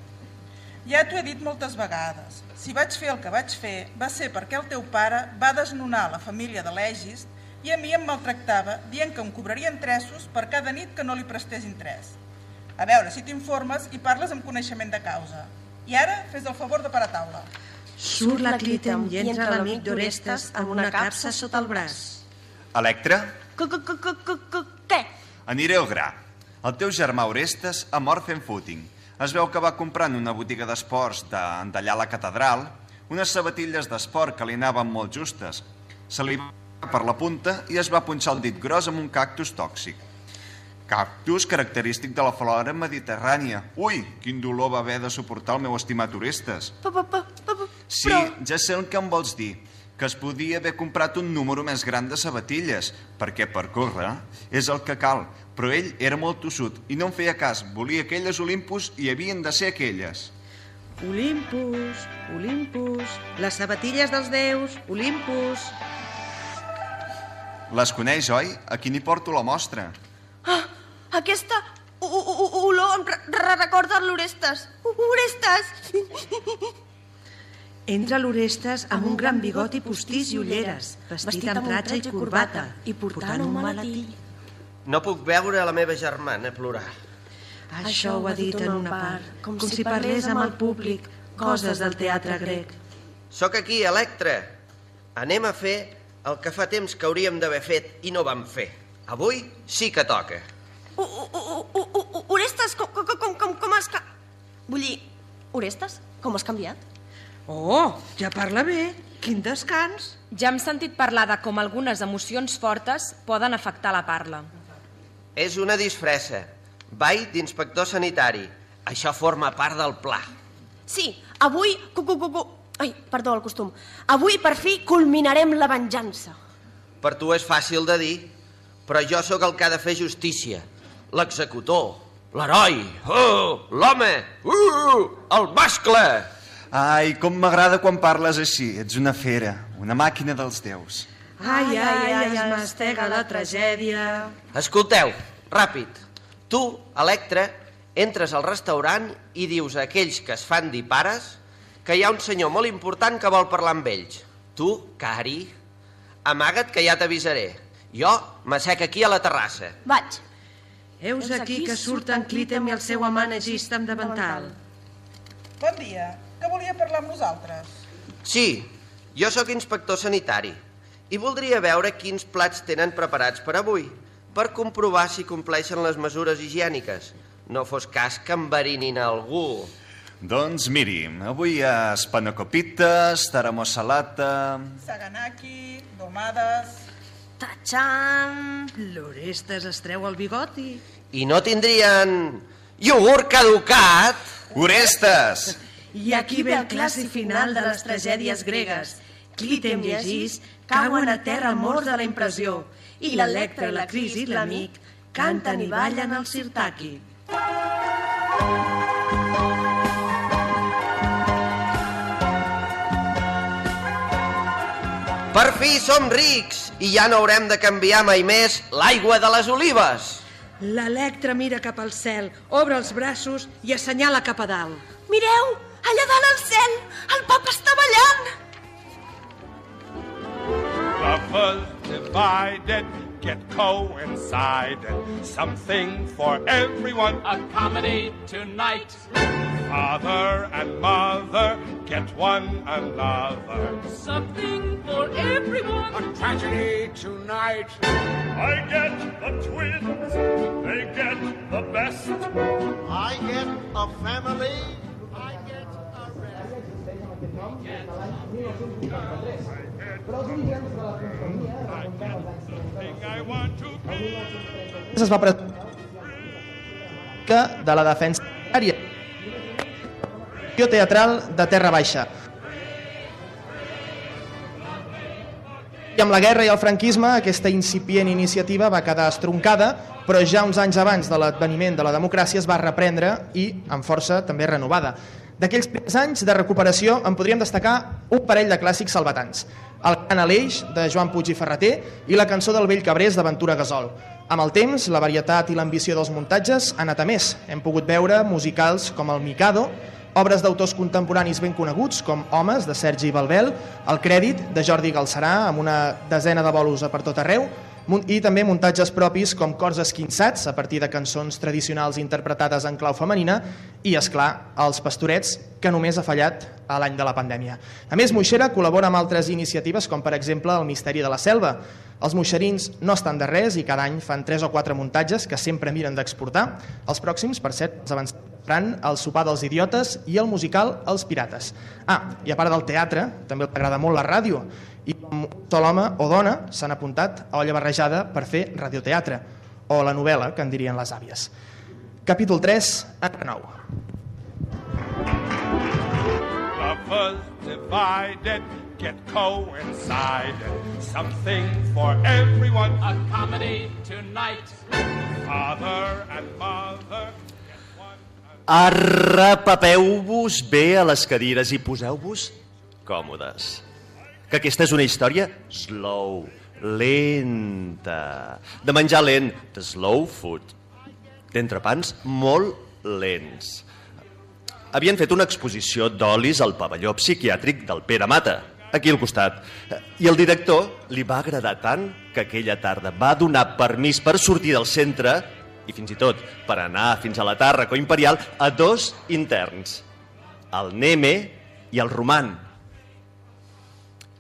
Ja t'ho he dit moltes vegades. Si vaig fer el que vaig fer, va ser perquè el teu pare va desnonar la família de l'Egis i a mi em maltractava dient que em interessos per cada nit que no li prestés interès. A veure si t'informes i parles amb coneixement de causa. I ara fes el favor de parar taula. Surt la Clítem i entra l'amic d'Orestes amb una capsa sota el braç. Electra, Què? aniré al gra. El teu germà Orestes ha mort fent footing. Es veu que va comprar en una botiga d'esports de- d'allà a la catedral unes sabatilles d'esport que li anaven molt justes. Se li va per la punta i es va punxar el dit gros amb un cactus tòxic. Cactus característic de la flora mediterrània. Ui, quin dolor va haver de suportar el meu estimat Orestes. Sí, ja sé el que em vols dir, que es podia haver comprat un número més gran de sabatilles, perquè per córrer és el que cal, però ell era molt tossut i no em feia cas, volia aquelles Olympus i havien de ser aquelles. Olympus, Olympus, les sabatilles dels déus, Olympus. Les coneix, oi? Aquí n'hi porto la mostra. Ah, aquesta o- o- o- olor em re- re- recorda l'Orestes. Orestes! Entra l'Orestes amb un gran bigot i postís i ulleres, vestit amb tratge i corbata, i portant un maletí. No puc veure la meva germana plorar. Això ho ha dit en una part, com si parlés amb el públic, coses del teatre grec. Sóc aquí, Electra. Anem a fer el que fa temps que hauríem d'haver fet i no vam fer. Avui sí que toca. Orestes, com, com, com, com, com has... Vull dir, Orestes, com has canviat? Oh, ja parla bé. Quin descans. Ja hem sentit parlar de com algunes emocions fortes poden afectar la parla. És una disfressa. Ball d'inspector sanitari. Això forma part del pla. Sí, avui... Cu, cu, cu, cu... Ai, perdó, el costum. Avui, per fi, culminarem la venjança. Per tu és fàcil de dir, però jo sóc el que ha de fer justícia. L'executor, l'heroi, oh, l'home, uh, el mascle. Ai, com m'agrada quan parles així. Ets una fera, una màquina dels déus. Ai, ai, ai, es mastega la tragèdia. Escolteu, ràpid. Tu, Electra, entres al restaurant i dius a aquells que es fan dir pares que hi ha un senyor molt important que vol parlar amb ells. Tu, Cari, amaga't que ja t'avisaré. Jo m'assec aquí a la terrassa. Vaig. Heus aquí que surten Clítem i el seu amant Egista amb davantal. Bon dia. Que volia parlar amb nosaltres? Sí, jo sóc inspector sanitari i voldria veure quins plats tenen preparats per avui per comprovar si compleixen les mesures higièniques. No fos cas que enverinin algú. Doncs miri, avui hi ha espanacopites, taramosalata... Saganaki, domades... Tachan... L'Orestes es treu el bigoti. I no tindrien iogurt caducat? Orestes! I aquí ve el clàssic final de les tragèdies gregues. Clítem i Egis cauen a terra morts de la impressió i l'Electra, la Cris i l'amic canten i ballen al sirtaki. Per fi som rics i ja no haurem de canviar mai més l'aigua de les olives. L'Electra mira cap al cel, obre els braços i assenyala cap a dalt. Mireu, allà dalt al cel, el pap està ballant. Lovers divided get coincided. Something for everyone. A comedy tonight. Father and mother get one another. Something for everyone. A tragedy tonight. I get the twins. They get the best. I get a family. Es va de la defensa àrea teatral de Terra Baixa. I amb la guerra i el franquisme aquesta incipient iniciativa va quedar estroncada, però ja uns anys abans de l'adveniment de la democràcia es va reprendre i amb força també renovada. D'aquells primers anys de recuperació en podríem destacar un parell de clàssics salvatants. El Gran Aleix, de Joan Puig i Ferreter, i la cançó del vell Cabrés d'Aventura Gasol. Amb el temps, la varietat i l'ambició dels muntatges han anat a més. Hem pogut veure musicals com el Mikado, obres d'autors contemporanis ben coneguts com Homes, de Sergi Balbel, El Crèdit, de Jordi Galcerà, amb una desena de bolos a per tot arreu, i també muntatges propis com Cors Esquinçats, a partir de cançons tradicionals interpretades en clau femenina, i, és clar Els Pastorets, que només ha fallat a l'any de la pandèmia. A més, Moixera col·labora amb altres iniciatives, com per exemple El Misteri de la Selva. Els moixerins no estan de res i cada any fan tres o quatre muntatges que sempre miren d'exportar. Els pròxims, per cert, els avançaran el sopar dels idiotes i el musical Els Pirates. Ah, i a part del teatre, també t'agrada molt la ràdio, i com un sol home o dona s'han apuntat a olla barrejada per fer radioteatre, o la novel·la, que en dirien les àvies. Capítol 3, en nou. Lovers divided get coincided. Something for everyone. A comedy tonight. Father and mother. Arrepapeu-vos bé a les cadires i poseu-vos còmodes. Que aquesta és una història slow, lenta, de menjar lent, de slow food, d'entrepans molt lents. Havien fet una exposició d'olis al pavelló psiquiàtric del Pere Mata, aquí al costat. I el director li va agradar tant que aquella tarda va donar permís per sortir del centre i fins i tot per anar fins a la Tàrraco Imperial a dos interns, el Neme i el Roman,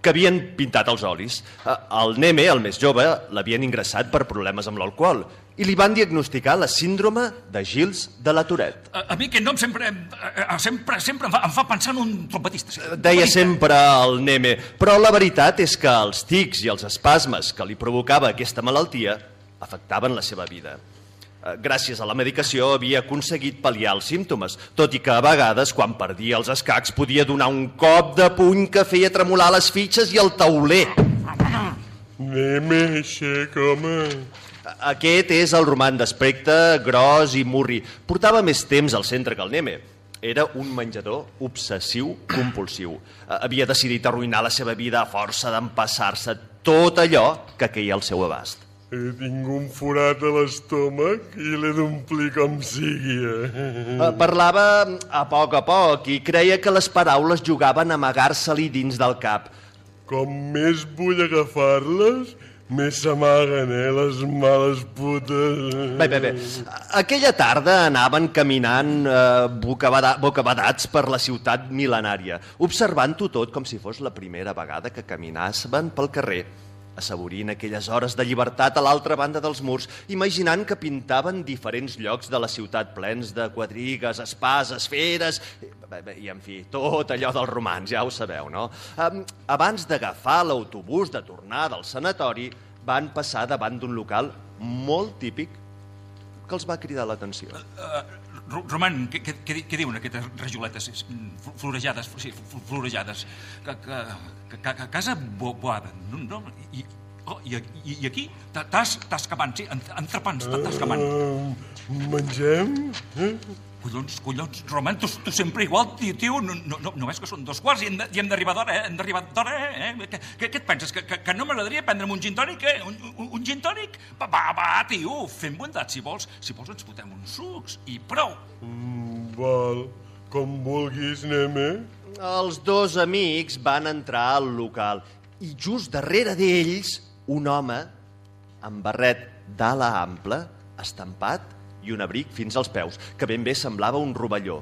que havien pintat els olis. Eh, El Neme, el més jove, l'havien ingressat per problemes amb l'alcohol i li van diagnosticar la síndrome de Gils de la Tourette. A, a mi aquest nom sempre, eh, eh, sempre, sempre em fa, em fa pensar en un trompetista. Sí. Deia sempre el Neme, però la veritat és que els tics i els espasmes que li provocava aquesta malaltia afectaven la seva vida. Eh, Gràcies a la medicació havia aconseguit pal·liar els símptomes, tot i que a vegades, quan perdia els escacs, podia donar un cop de puny que feia tremolar les fitxes i el tauler. Aixeca'm. Aquest és el roman d'aspecte gros i murri. Portava més temps al centre que el Neme. Era un menjador obsessiu compulsiu. Eh, Havia decidit arruïnar la seva vida a força d'empassar-se tot allò que queia al seu abast. He tingut un forat a l'estómac i l'he d'omplir com sigui. Eh, Parlava a poc a poc i creia que les paraules jugaven a amagar-se-li dins del cap. Com més vull agafar-les, més s'amaguen, eh, les males putes. Bé, bé, bé. Aquella tarda anaven caminant eh, bocabada- bocabadats per la ciutat mil·lenària, observant-ho tot com si fos la primera vegada que caminaven pel carrer, assaborint aquelles hores de llibertat a l'altra banda dels murs, imaginant que pintaven diferents llocs de la ciutat plens de quadrigues, espases, feres... Bé, bé, I, en fi, tot allò dels romans, ja ho sabeu, no? Abans d'agafar l'autobús de tornar del sanatori, van passar davant d'un local molt típic que els va cridar l'atenció. Uh, Ro- Roman, què, què, què, di- què diuen aquestes rajoletes fl- florejades? Sí, fl- florejades. Que, que, que, que, casa bo, boada, no? no? I, oh, i, i, aquí t'has cavant, sí, en- entrepans, t'has cavant. Uh, mengem? Eh? Collons, collons, Roman, tu, tu sempre igual, tio, tio, no, no, no, no veus que són dos quarts i hem de- i hem d'arribar d'hora, eh? Hem d'arribar d'hora, eh? Què, què, què et penses, que, que, que no m'agradaria prendre'm un gin tònic, eh? Un, un, un gin tònic? Va, va, va, tio, fem bondat, si vols. Si vols ens fotem uns sucs i prou. Mm, val, com vulguis, Neme. Els dos amics van entrar al local i just darrere d'ells un home amb barret d'ala ampla, estampat i un abric fins als peus, que ben bé semblava un rovelló.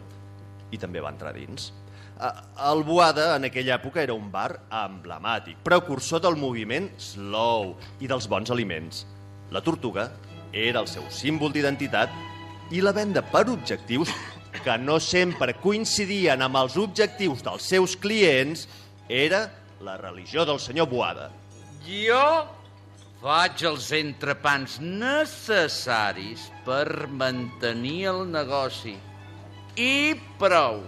I també va entrar dins. El Boada en aquella època era un bar emblemàtic, precursor del moviment slow i dels bons aliments. La tortuga era el seu símbol d'identitat i la venda per objectius que no sempre coincidien amb els objectius dels seus clients era la religió del senyor Boada. Jo faig els entrepans necessaris per mantenir el negoci. I prou.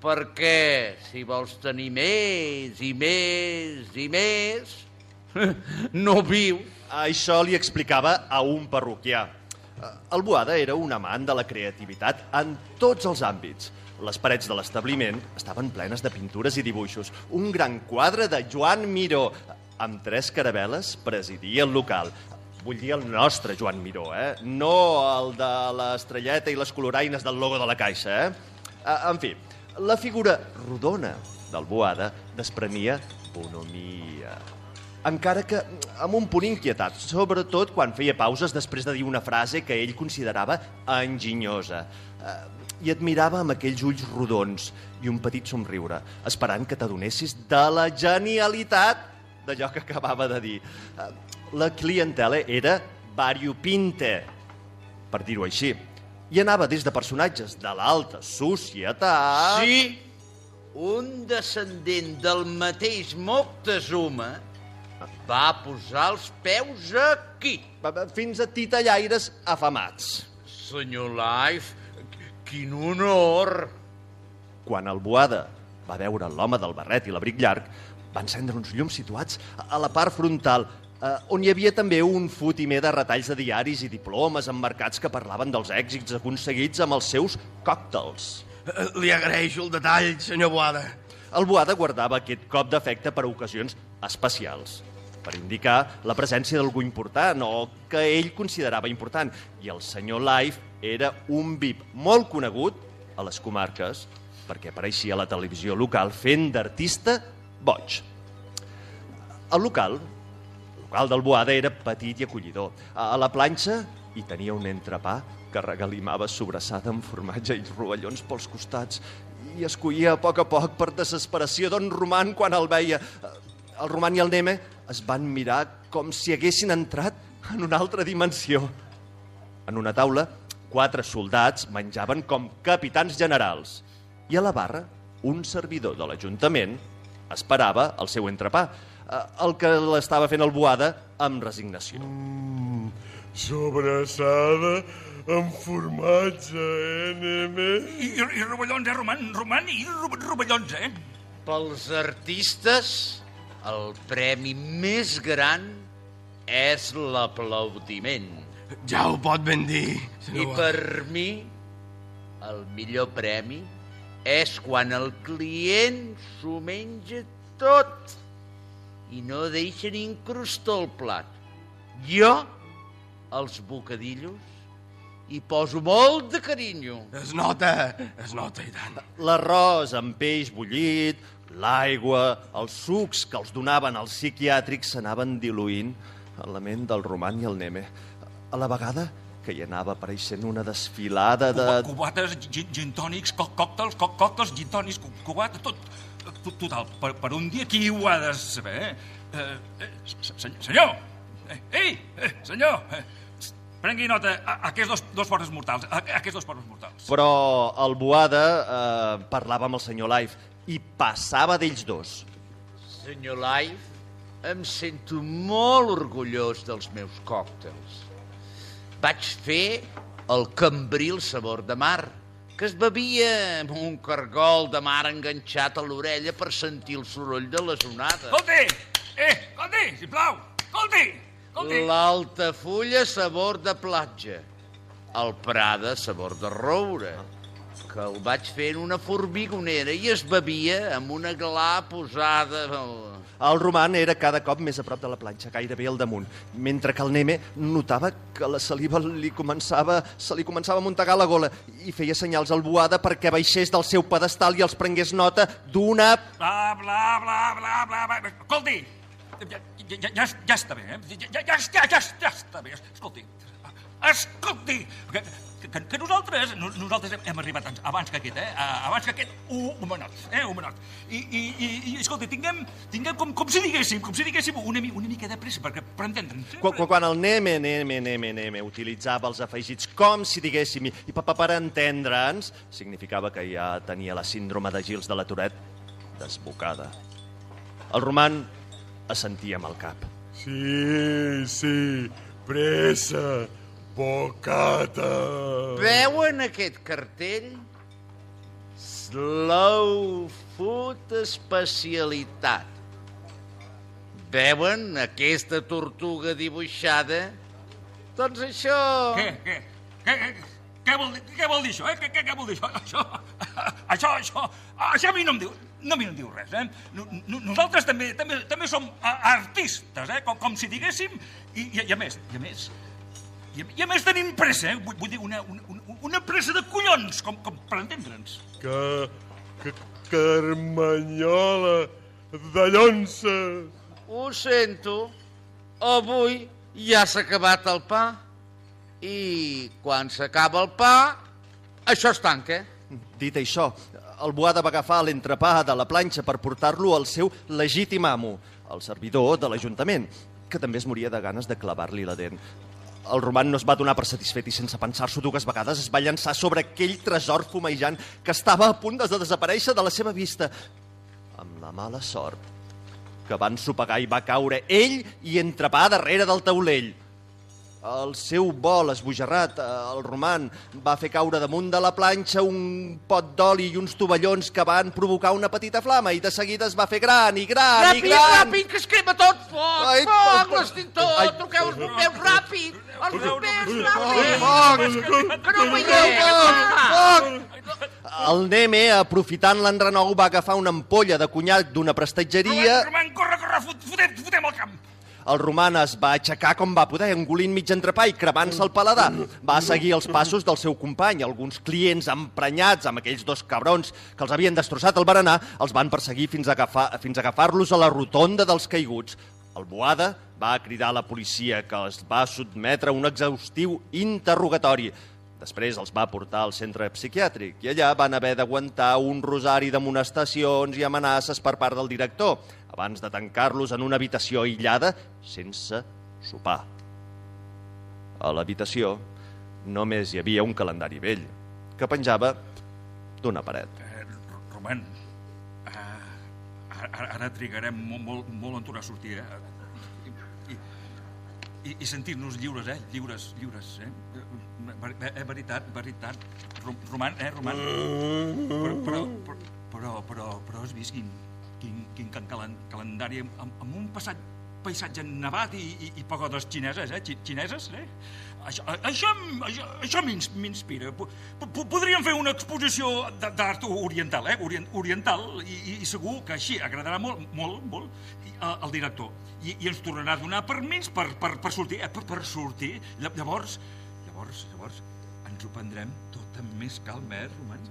Perquè si vols tenir més i més i més, No viu. Això li explicava a un parroquià. Eh, El Boada era un amant de la creativitat en tots els àmbits. Les parets de l'establiment estaven plenes de pintures i dibuixos. Un gran quadre de Joan Miró, amb tres caravel·les, presidia el local. Vull dir el nostre Joan Miró, eh? No el de l'estrelleta i les coloraines del logo de la caixa, eh? Eh, En fi, la figura rodona del Boada desprenia bonomia. Encara que amb un punt inquietat, sobretot quan feia pauses després de dir una frase que ell considerava enginyosa. Eh, I et mirava amb aquells ulls rodons i un petit somriure, esperant que t'adonessis de la genialitat d'allò que acabava de dir. Eh, La clientela era variopinte, per dir-ho així, i anava des de personatges de l'alta societat... Sí, un descendent del mateix Moctezuma va posar els peus aquí. Fins a titellaires afamats. Senyor Life, quin honor! Quan el Boada va veure l'home del barret i l'abric llarg, va encendre uns llums situats a la part frontal, eh, on hi havia també un fotimer de retalls de diaris i diplomes emmarcats que parlaven dels èxits aconseguits amb els seus còctels. Li agraeixo el detall, senyor Boada. El Boada guardava aquest cop d'efecte per a ocasions especials, per indicar la presència d'algú important o que ell considerava important. I el senyor Life era un VIP molt conegut a les comarques perquè apareixia a la televisió local fent d'artista boig. El local, el local del Boada era petit i acollidor. A la planxa hi tenia un entrepà que regalimava sobrassada amb formatge i rovellons pels costats i es coïa a poc a poc per desesperació d'on Roman quan el veia. El Roman i el Neme es van mirar com si haguessin entrat en una altra dimensió. En una taula, quatre soldats menjaven com capitans generals i a la barra, un servidor de l'Ajuntament esperava el seu entrepà, eh, el que l'estava fent el Boada amb resignació. Mm, sobrassada amb formatge, eh, neme? I, i, i rovellons, eh, Roman? Roman, i ro- rovellons, eh? Pels artistes, el premi més gran és l'aplaudiment. Ja ho pot ben dir, I per mi, el millor premi és quan el client s'ho menja tot i no deixa ni incrustar el plat. Jo, els bocadillos, hi poso molt de carinyo. Es nota, es nota i tant. L'arròs amb peix bullit, l'aigua, els sucs que els donaven als psiquiàtrics s'anaven diluint en la ment del Roman i el Neme. A la vegada que hi anava apareixent una desfilada de... Cuba- Cubates, gin, gin tònics, co còctels, co còctels, gin tònics, cu- cubates, tot, tot, total, per, per un dia qui ho ha de saber? Eh, eh, se- senyor! Eh, ei, eh, senyor! Eh, prengui nota, aquests dos, dos pobres mortals, aquests dos pobres mortals. Però el Boada eh, parlava amb el senyor Life i passava d'ells dos. Senyor Life, em sento molt orgullós dels meus còctels. Vaig fer el cambril sabor de mar, que es bevia amb un cargol de mar enganxat a l'orella per sentir el soroll de les onades. Escolti! Eh, escolti, sisplau! Escolti! Escolti! L'altafulla sabor de platja, el Prada sabor de roure, que el vaig fer en una formigonera i es bevia amb una gla posada... al- El Roman era cada cop més a prop de la planxa, gairebé al damunt, mentre que el Neme notava que la saliva li començava, se li començava a muntegar la gola i feia senyals al Boada perquè baixés del seu pedestal i els prengués nota d'una... Bla, bla, bla, bla, bla, bla. Escolti, ja, ja, ja, ja està bé, eh? Ja, ja, ja, ja, ja, ja està bé. Escolti, escolti, que, que, nosaltres, no- nosaltres hem, hem arribat abans- abans que aquest, eh? Abans que aquest, un, un menot, eh? Un menot. I, i, i, i escolti, tinguem, tinguem com, com si diguéssim, com si diguéssim una, una mica de pressa, perquè, per entendre'ns. eh? Quan, quan- quan el Neme, Neme, Neme, Neme utilitzava els afegits com si diguéssim, i, pa, per entendre'ns, significava que ja tenia la síndrome de Gils de la Toret desbocada. El Roman assentia amb el cap. Sí, sí, pressa, bocata. Veuen aquest cartell? Slow Food Especialitat. Veuen aquesta tortuga dibuixada? Doncs això... Què, què, què, què, què, vol, dir, què vol dir això, eh? Què, què, què vol dir això? Això, això, això, això a mi no em diu, no, a mi no em diu res, eh? No, no, nosaltres també, també, també som artistes, eh? Com, com si diguéssim, i, i, i a més, i a més, i i a més tenim pressa, eh? Vull, vull dir, una, una, una- una pressa de collons, com, com per entendre'ns. Que, que Carmanyola de Llonsa. Ho sento, avui ja s'ha acabat el pa i quan s'acaba el pa, això es tanca. Dit això, el Boada va agafar l'entrepà de la planxa per portar-lo al seu legítim amo, el servidor de l'Ajuntament, que també es moria de ganes de clavar-li la dent. El Roman no es va donar per satisfet i sense pensar-s'ho dues vegades es va llançar sobre aquell tresor fumejant que estava a punt de desaparèixer de la seva vista, amb la mala sort que va ensopegar i va caure ell i entrepà darrere del taulell. El seu vol esbojarrat, eh, el roman, va fer caure damunt de la planxa un pot d'oli i uns tovallons que van provocar una petita flama i de seguida es va fer gran i gran i Ràpid, gran. ràpid, que es crema tot! Foc, Ai, foc, l'extintor! ai. Truqueu els bombers, ràpid! Els bombers, Foc! ràpid! Que no veieu! El Neme, aprofitant l'enrenou, va agafar una ampolla de conyac d'una prestatgeria. Roman, corre, corre, fot, fotem, fotem al camp. El roman es va aixecar com va poder, engolint mig entrepà i cremant-se el paladar. Va seguir els passos del seu company. Alguns clients emprenyats amb aquells dos cabrons que els havien destrossat el berenar els van perseguir fins a agafar- fins a agafar-los a la rotonda dels caiguts. El Boada va cridar a la policia que els va sotmetre a un exhaustiu interrogatori. Després els va portar al centre psiquiàtric i allà van haver d'aguantar un rosari d'amonestacions i amenaces per part del director abans de tancar-los en una habitació aïllada sense sopar. A l'habitació només hi havia un calendari vell que penjava d'una paret. Eh, Roman, eh, ara, ara trigarem molt, molt, molt en tornar a sortir, eh? I, i, i sentir-nos lliures, eh? Lliures, lliures, eh? Ver, eh, veritat, veritat. Ro- Roman, eh, Roman? Però, però, però, però, però, però has vist quin, quin, quin calen, calendari amb, amb, un passat paisatge nevat i, i, i pagodes xineses, eh? Xi- Xineses, eh? Això, això, això, això m'ins- m'inspira. Po- po- Podríem fer una exposició d'art oriental, eh? Orient, oriental, i, i, segur que així agradarà molt, molt, molt al director. I, I ens tornarà a donar permís per, per, per sortir, eh? Per, per sortir. Lla- Llavors, llavors, llavors, ens ho prendrem tot amb més calma, eh, Roman?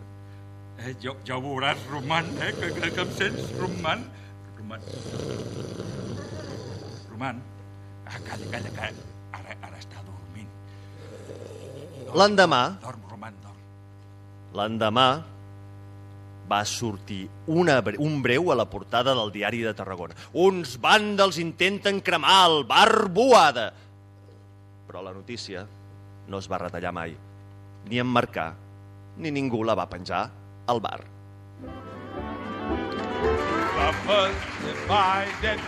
Eh, ja, ja ho veuràs, Roman, eh? Que, que, que em sents, Roman? Roman. Roman. Ah, calla, calla, calla. Ara, ara està dormint. L'endemà, Dorm, Roman, dorm. l'endemà va sortir una, un breu a la portada del diari de Tarragona. Uns vàndals intenten cremar el bar Boada. Però la notícia no es va retallar mai, ni emmarcar, ni ningú la va penjar al bar. Divided,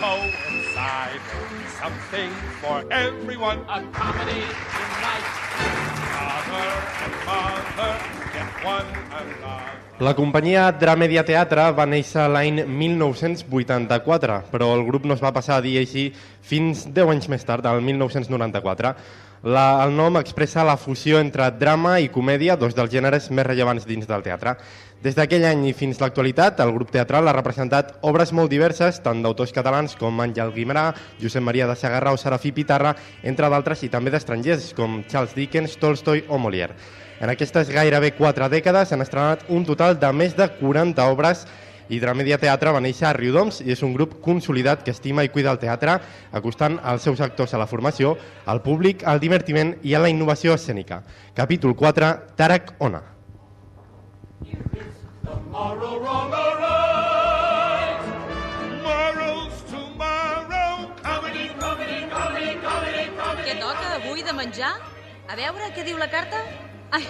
coincide. Something for everyone. A comedy tonight. Father and mother, get one another. La companyia Dramedia Teatre va néixer l'any 1984, però el grup no es va passar a dir així fins 10 anys més tard, el 1994. La, el nom expressa la fusió entre drama i comèdia, dos dels gèneres més rellevants dins del teatre. Des d'aquell any i fins l'actualitat, el grup teatral ha representat obres molt diverses, tant d'autors catalans com Àngel Guimarà, Josep Maria de Sagarra o Serafí Pitarra, entre d'altres, i també d'estrangers, com Charles Dickens, Tolstoi o Molière. En aquestes gairebé quatre dècades s'han estrenat un total de més de 40 obres i Dramedia Teatre va néixer a Riudoms i és un grup consolidat que estima i cuida el teatre, acostant els seus actors a la formació, al públic, al divertiment i a la innovació escènica. Capítol 4, Tarak Ona. Tomorrow, tomorrow. Què toca avui de menjar? A veure, què diu la carta? Ai,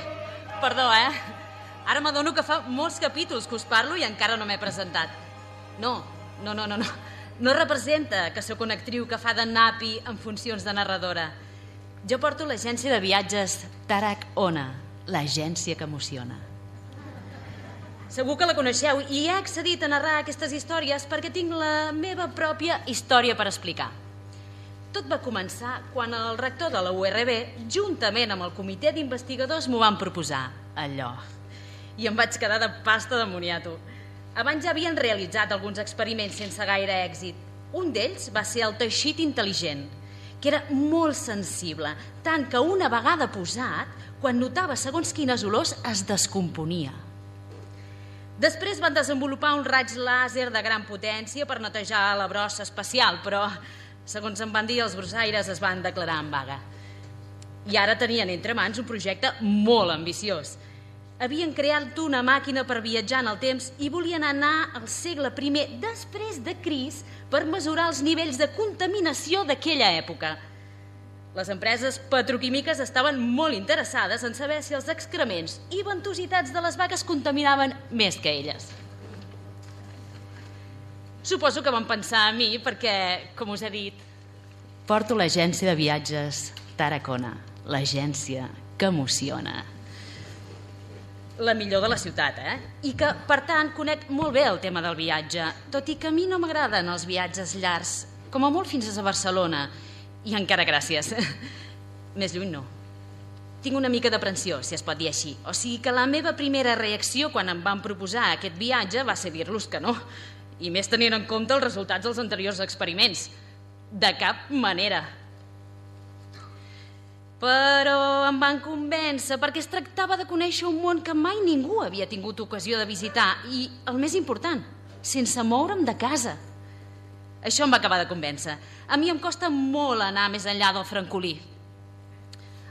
perdó, eh? Ara m'adono que fa molts capítols que us parlo i encara no m'he presentat. No, no, no, no, no. No representa que sóc una actriu que fa de napi en funcions de narradora. Jo porto l'agència de viatges Tarak Ona, l'agència que emociona. Segur que la coneixeu i he accedit a narrar aquestes històries perquè tinc la meva pròpia història per explicar. Tot va començar quan el rector de la URB, juntament amb el comitè d'investigadors, m'ho van proposar, allò. I em vaig quedar de pasta de moniato. Abans ja havien realitzat alguns experiments sense gaire èxit. Un d'ells va ser el teixit intel·ligent, que era molt sensible, tant que una vegada posat, quan notava segons quines olors, es descomponia. Després van desenvolupar un raig làser de gran potència per netejar la brossa espacial, però, segons em van dir, els brossaires es van declarar en vaga. I ara tenien entre mans un projecte molt ambiciós. Havien creat una màquina per viatjar en el temps i volien anar al segle I després de Cris per mesurar els nivells de contaminació d'aquella època. Les empreses petroquímiques estaven molt interessades en saber si els excrements i ventositats de les vaques contaminaven més que elles. Suposo que van pensar a mi perquè, com us he dit, porto l'agència de viatges Tarracona, l'agència que emociona. La millor de la ciutat, eh? I que, per tant, conec molt bé el tema del viatge, tot i que a mi no m'agraden els viatges llargs, com a molt fins a Barcelona, i encara gràcies. Més lluny no. Tinc una mica d'aprensió, si es pot dir així. O sigui que la meva primera reacció quan em van proposar aquest viatge va ser dir-los que no. I més tenint en compte els resultats dels anteriors experiments. De cap manera. Però em van convèncer perquè es tractava de conèixer un món que mai ningú havia tingut ocasió de visitar i, el més important, sense moure'm de casa. Això em va acabar de convèncer. A mi em costa molt anar més enllà del francolí.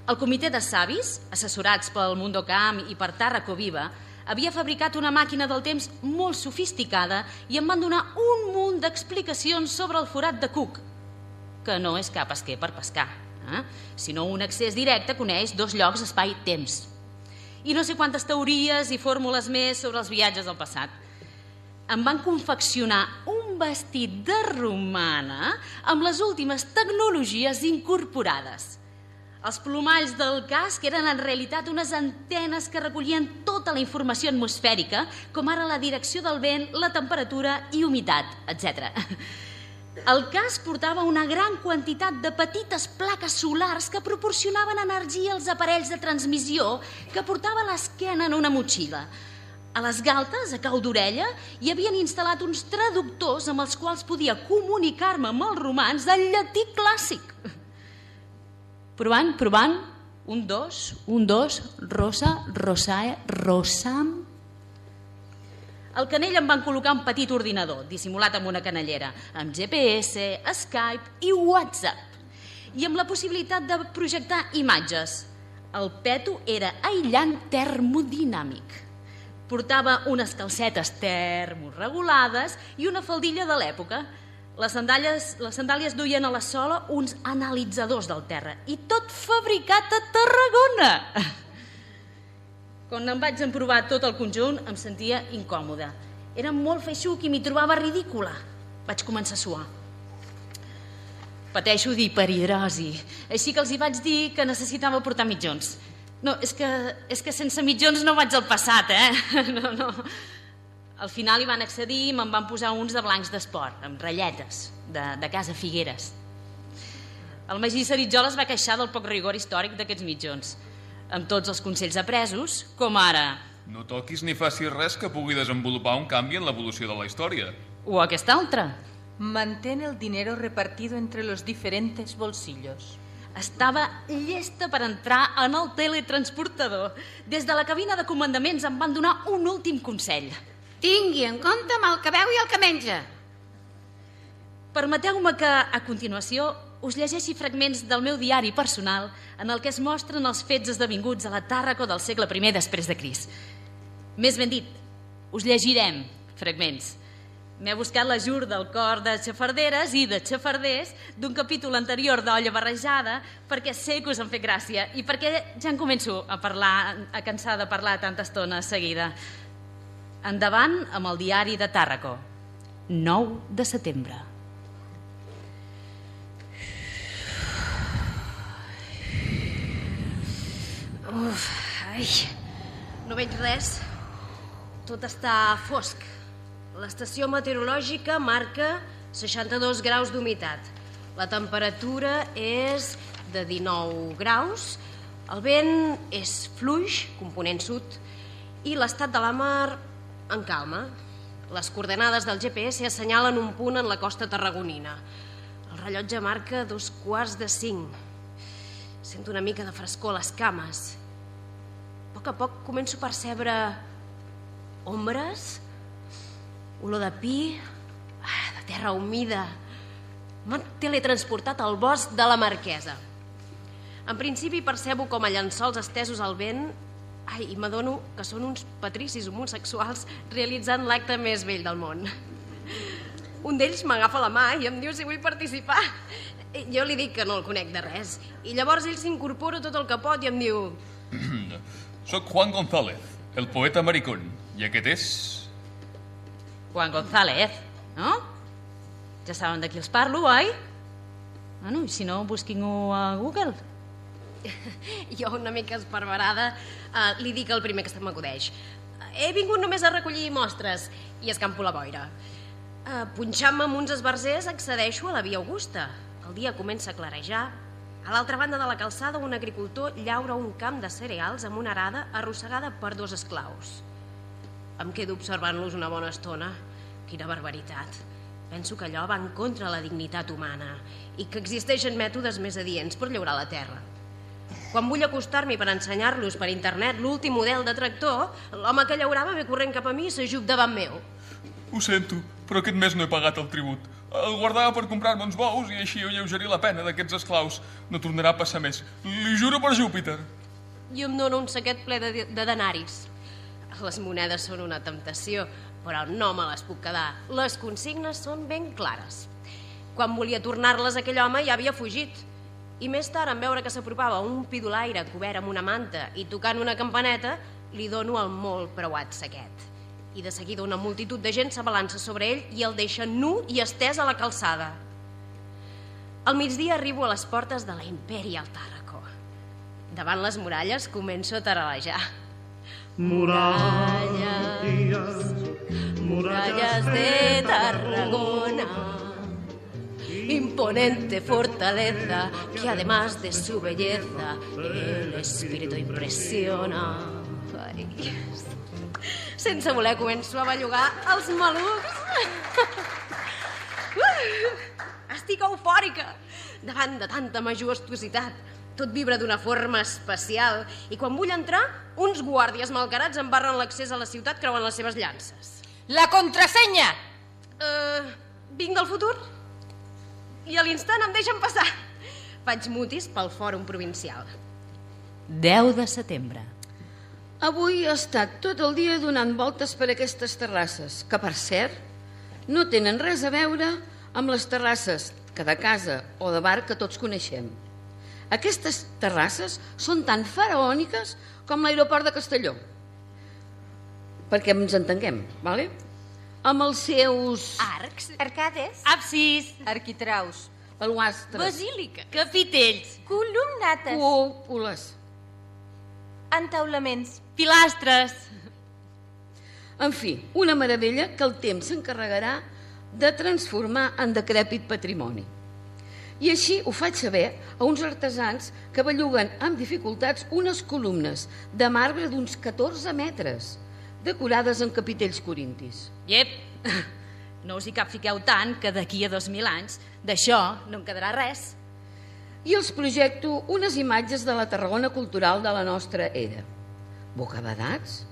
El comitè de savis, assessorats pel Mundocam i per Tàrraco Viva, havia fabricat una màquina del temps molt sofisticada i em van donar un munt d'explicacions sobre el forat de Cook, que no és cap esquer per pescar, eh? sinó un accés directe coneix dos llocs espai-temps. I no sé quantes teories i fórmules més sobre els viatges al passat. Em van confeccionar un vestit de romana amb les últimes tecnologies incorporades. Els plomalls del casc eren en realitat unes antenes que recollien tota la informació atmosfèrica, com ara la direcció del vent, la temperatura i humitat, etc. El casc portava una gran quantitat de petites plaques solars que proporcionaven energia als aparells de transmissió que portava a l'esquena en una motxilla. A les galtes, a cau d'orella, hi havien instal·lat uns traductors amb els quals podia comunicar-me amb els romans del llatí clàssic. Provant, provant, un, dos, un, dos, rosa, rosae, rosam... Al canell em van col·locar un petit ordinador, dissimulat amb una canellera, amb GPS, Skype i WhatsApp. I amb la possibilitat de projectar imatges. El peto era aïllant termodinàmic. Portava unes calcetes termorregulades i una faldilla de l'època. Les sandàlies, les sandàlies duien a la sola uns analitzadors del terra i tot fabricat a Tarragona. Quan em vaig emprovar tot el conjunt em sentia incòmoda. Era molt feixuc i m'hi trobava ridícula. Vaig començar a suar. Pateixo d'hiperhidrosi, així que els hi vaig dir que necessitava portar mitjons. No, és que, és que sense mitjons no vaig al passat, eh? No, no. Al final hi van accedir i me'n van posar uns de blancs d'esport, amb ratlletes, de, de casa Figueres. El Magí Saritjol es va queixar del poc rigor històric d'aquests mitjons, amb tots els consells apresos, com ara... No toquis ni facis res que pugui desenvolupar un canvi en l'evolució de la història. O aquesta altra. Mantén el dinero repartido entre los diferentes bolsillos. Estava llesta per entrar en el teletransportador. Des de la cabina de comandaments em van donar un últim consell. Tingui en compte amb el que veu i el que menja. Permeteu-me que, a continuació, us llegeixi fragments del meu diari personal en el que es mostren els fets esdevinguts a la Tàrraco del segle I després de Cris. Més ben dit, us llegirem fragments. M'he buscat l'ajur del cor de xafarderes i de xafarders d'un capítol anterior d'Olla Barrejada perquè sé que us han fet gràcia i perquè ja en començo a parlar, a cansar de parlar tanta estona seguida. Endavant amb el diari de Tàrraco. 9 de setembre. Uf, ai, no veig res. tot està fosc. L'estació meteorològica marca 62 graus d'humitat. La temperatura és de 19 graus, el vent és fluix, component sud, i l'estat de la mar en calma. Les coordenades del GPS assenyalen un punt en la costa tarragonina. El rellotge marca dos quarts de cinc. Sento una mica de frescor a les cames. A poc a poc començo a percebre ombres, olor de pi, ah, de terra humida. M'han teletransportat al bosc de la Marquesa. En principi percebo com a llençols estesos al vent ai, i m'adono que són uns patricis homosexuals realitzant l'acte més vell del món. Un d'ells m'agafa la mà i em diu si vull participar. Jo li dic que no el conec de res. I llavors ell s'incorpora tot el que pot i em diu... Soc Juan González, el poeta maricón. I aquest és... Juan González, no? Ja saben de qui els parlo, oi? Bueno, i si no, busquin-ho a Google. Jo, una mica esparverada, uh, li dic el primer que se m'acudeix. He vingut només a recollir mostres i escampo la boira. Uh, Punxant-me amb uns esbarzers accedeixo a la via Augusta. El dia comença a clarejar. A l'altra banda de la calçada, un agricultor llaura un camp de cereals amb una arada arrossegada per dos esclaus. Em quedo observant-los una bona estona. Quina barbaritat. Penso que allò va en contra la dignitat humana i que existeixen mètodes més adients per llaurar la terra. Quan vull acostar-m'hi per ensenyar-los per internet l'últim model de tractor, l'home que llaurava ve corrent cap a mi i s'ajup davant meu. Ho sento, però aquest mes no he pagat el tribut. El guardava per comprar-me uns bous i així alleugerir la pena d'aquests esclaus. No tornarà a passar més. Li juro per Júpiter. I em dóna un saquet ple de, de denaris. Les monedes són una temptació, però no me les puc quedar. Les consignes són ben clares. Quan volia tornar-les aquell home ja havia fugit. I més tard, en veure que s'apropava un pidolaire cobert amb una manta i tocant una campaneta, li dono el molt preuat saquet. I de seguida una multitud de gent s'abalança sobre ell i el deixa nu i estès a la calçada. Al migdia arribo a les portes de la Imperial Tàrraco. Davant les muralles començo a taralejar. Murallas, murallas de Tarragona, imponente fortaleza que además de su belleza el espíritu impresiona. Ai. Sense voler començo a bellugar els malucs. Uh, Estic eufòrica davant de tanta majestuositat. Tot vibra d'una forma especial i quan vull entrar, uns guàrdies malcarats em barren l'accés a la ciutat creuant les seves llances. La contrasenya! Uh, vinc del futur i a l'instant em deixen passar. Faig mutis pel fòrum provincial. 10 de setembre. Avui he estat tot el dia donant voltes per aquestes terrasses, que, per cert, no tenen res a veure amb les terrasses que de casa o de bar que tots coneixem. Aquestes terrasses són tan faraòniques com l'aeroport de Castelló. Perquè ens entenguem, vale? amb els seus... Arcs, arcades, Absis, arquitraus, baluastres, basílica, capitells, columnates, cúpules, entaulaments, pilastres. En fi, una meravella que el temps s'encarregarà de transformar en decrèpit patrimoni. I així ho faig saber a uns artesans que belluguen amb dificultats unes columnes de marbre d'uns 14 metres, decorades amb capitells corintis. Iep, no us hi cap fiqueu tant que d'aquí a 2.000 anys d'això no en quedarà res. I els projecto unes imatges de la Tarragona cultural de la nostra era. Bocabadats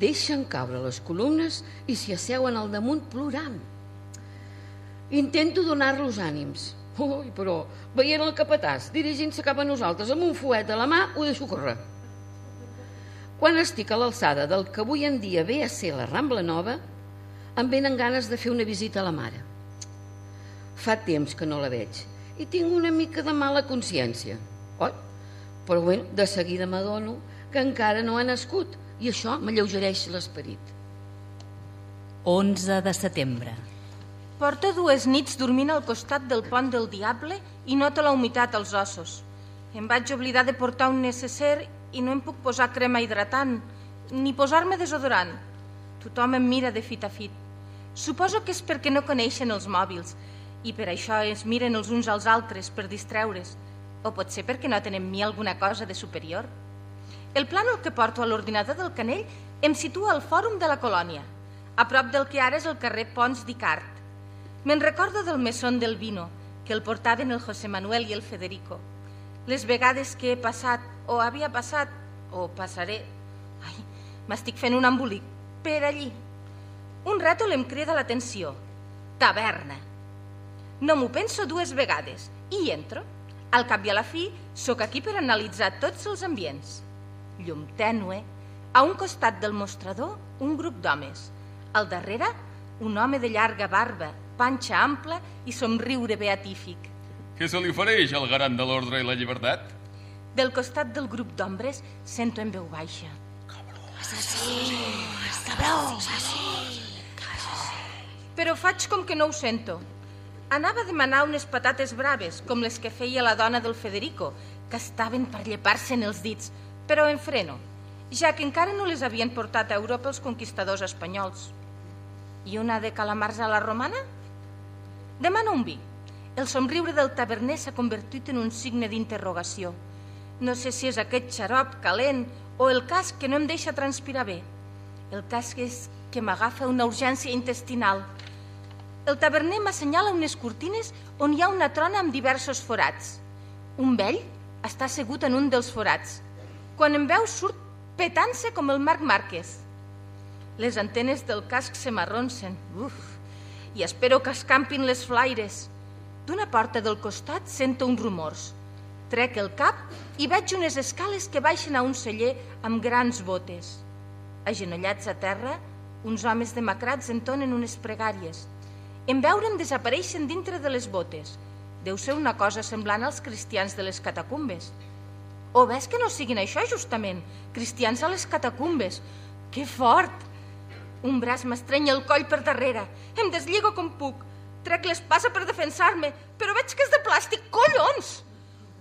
deixen caure les columnes i s'hi asseuen al damunt plorant. Intento donar-los ànims. Ui, però veient el capatàs dirigint-se cap a nosaltres amb un fuet a la mà, ho deixo córrer. Quan estic a l'alçada del que avui en dia ve a ser la Rambla Nova, em venen ganes de fer una visita a la mare. Fa temps que no la veig i tinc una mica de mala consciència. Oi? Però bé, de seguida m'adono que encara no ha nascut i això m'alleugereix l'esperit. 11 de setembre. Porta dues nits dormint al costat del pont del Diable i nota la humitat als ossos. Em vaig oblidar de portar un necesser i no em puc posar crema hidratant ni posar-me desodorant. Tothom em mira de fit a fit. Suposo que és perquè no coneixen els mòbils i per això es miren els uns als altres per distreure's. O potser perquè no tenen en mi alguna cosa de superior. El plànol que porto a l'ordinador del Canell em situa al fòrum de la colònia, a prop del que ara és el carrer Pons d'Icart. Me'n recordo del mesón del vino, que el portaven el José Manuel i el Federico. Les vegades que he passat, o havia passat, o passaré... Ai, m'estic fent un embolic. Per allí. Un rètol em crida l'atenció. Taverna. No m'ho penso dues vegades. I hi entro. Al cap i a la fi, sóc aquí per analitzar tots els ambients. Llum tènue. A un costat del mostrador, un grup d'homes. Al darrere, un home de llarga barba, panxa ampla i somriure beatífic. Què se li ofereix al garant de l'ordre i la llibertat? Del costat del grup d'ombres sento en veu baixa. Assassí! Cabró! Però faig com que no ho sento. Anava a demanar unes patates braves, com les que feia la dona del Federico, que estaven per llepar-se'n els dits, però en freno, ja que encara no les havien portat a Europa els conquistadors espanyols. I una de calamars a la romana? Demana un vi. El somriure del taverner s'ha convertit en un signe d'interrogació. No sé si és aquest xarop calent o el cas que no em deixa transpirar bé. El cas és que m'agafa una urgència intestinal. El taverner m'assenyala unes cortines on hi ha una trona amb diversos forats. Un vell està assegut en un dels forats. Quan em veu surt petant-se com el Marc Márquez. Les antenes del casc se m'arronsen. Uf! I espero que escampin les flaires. D'una porta del costat sento uns rumors. Trec el cap i veig unes escales que baixen a un celler amb grans botes. Agenollats a terra, uns homes demacrats entonen unes pregàries. En veure'm desapareixen dintre de les botes. Deu ser una cosa semblant als cristians de les catacumbes. O ves que no siguin això, justament? Cristians a les catacumbes. Que fort! Un braç m'estrenya el coll per darrere. Em deslligo com puc. Trec l'espasa per defensar-me, però veig que és de plàstic. Collons!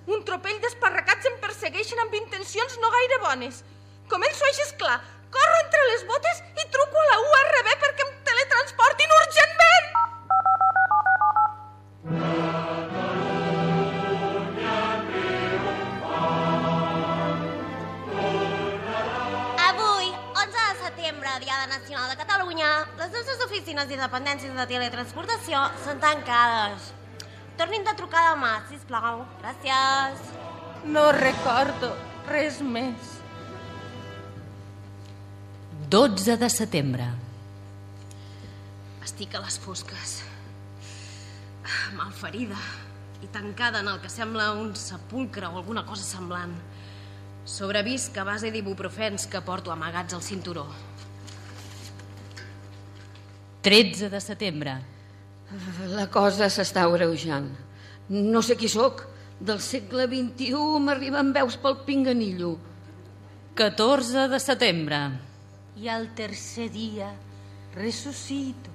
Un tropell d'esparracats em persegueixen amb intencions no gaire bones. Començo així clar. Corro entre les botes i truco a la URB perquè em teletransportin urgentment! Avui, 11 de setembre, Diada Nacional de Catalunya, les nostres oficines i dependències de teletransportació són tancades. Tornin de trucar demà, sisplau. Gràcies. No recordo res més. 12 de setembre. Estic a les fosques. Malferida i tancada en el que sembla un sepulcre o alguna cosa semblant. Sobrevisc a base d'ibuprofens que porto amagats al cinturó. 13 de setembre. La cosa s'està greujant. No sé qui sóc. Del segle XXI m'arriben veus pel pinganillo. 14 de setembre. I al tercer dia ressuscito.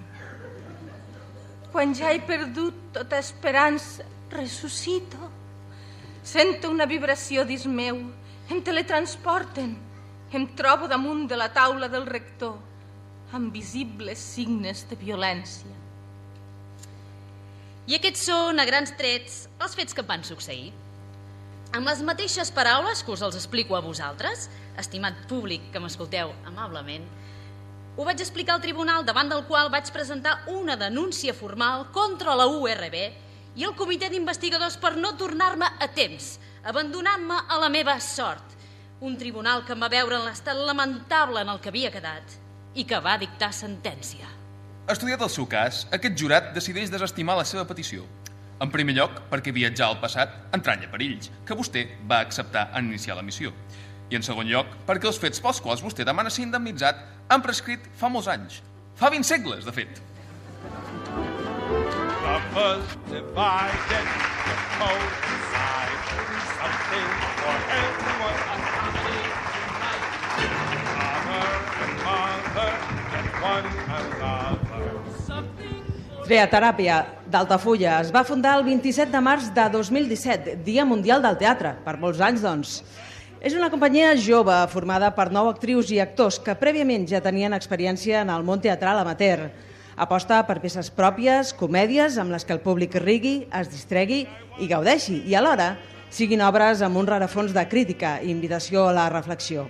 Quan ja he perdut tota esperança, ressuscito. Sento una vibració dins meu. Em teletransporten. Em trobo damunt de la taula del rector amb visibles signes de violència. I aquests són, a grans trets, els fets que van succeir. Amb les mateixes paraules que us els explico a vosaltres, estimat públic que m'escolteu amablement, ho vaig explicar al tribunal davant del qual vaig presentar una denúncia formal contra la URB i el comitè d'investigadors per no tornar-me a temps, abandonant-me a la meva sort. Un tribunal que em va veure en l'estat lamentable en el que havia quedat i que va dictar sentència. Estudiat el seu cas, aquest jurat decideix desestimar la seva petició. En primer lloc, perquè viatjar al passat entranya perills, que vostè va acceptar en iniciar la missió. I en segon lloc, perquè els fets pels quals vostè demana ser indemnitzat han prescrit fa molts anys. Fa 20 segles, de fet. Lovers divided, the. Something for everyone. Father and mother one another. Createràpia d'Altafulla es va fundar el 27 de març de 2017, Dia Mundial del Teatre, per molts anys, doncs. És una companyia jove formada per nou actrius i actors que prèviament ja tenien experiència en el món teatral amateur. Aposta per peces pròpies, comèdies amb les que el públic rigui, es distregui i gaudeixi, i alhora siguin obres amb un rarefons de crítica i invitació a la reflexió.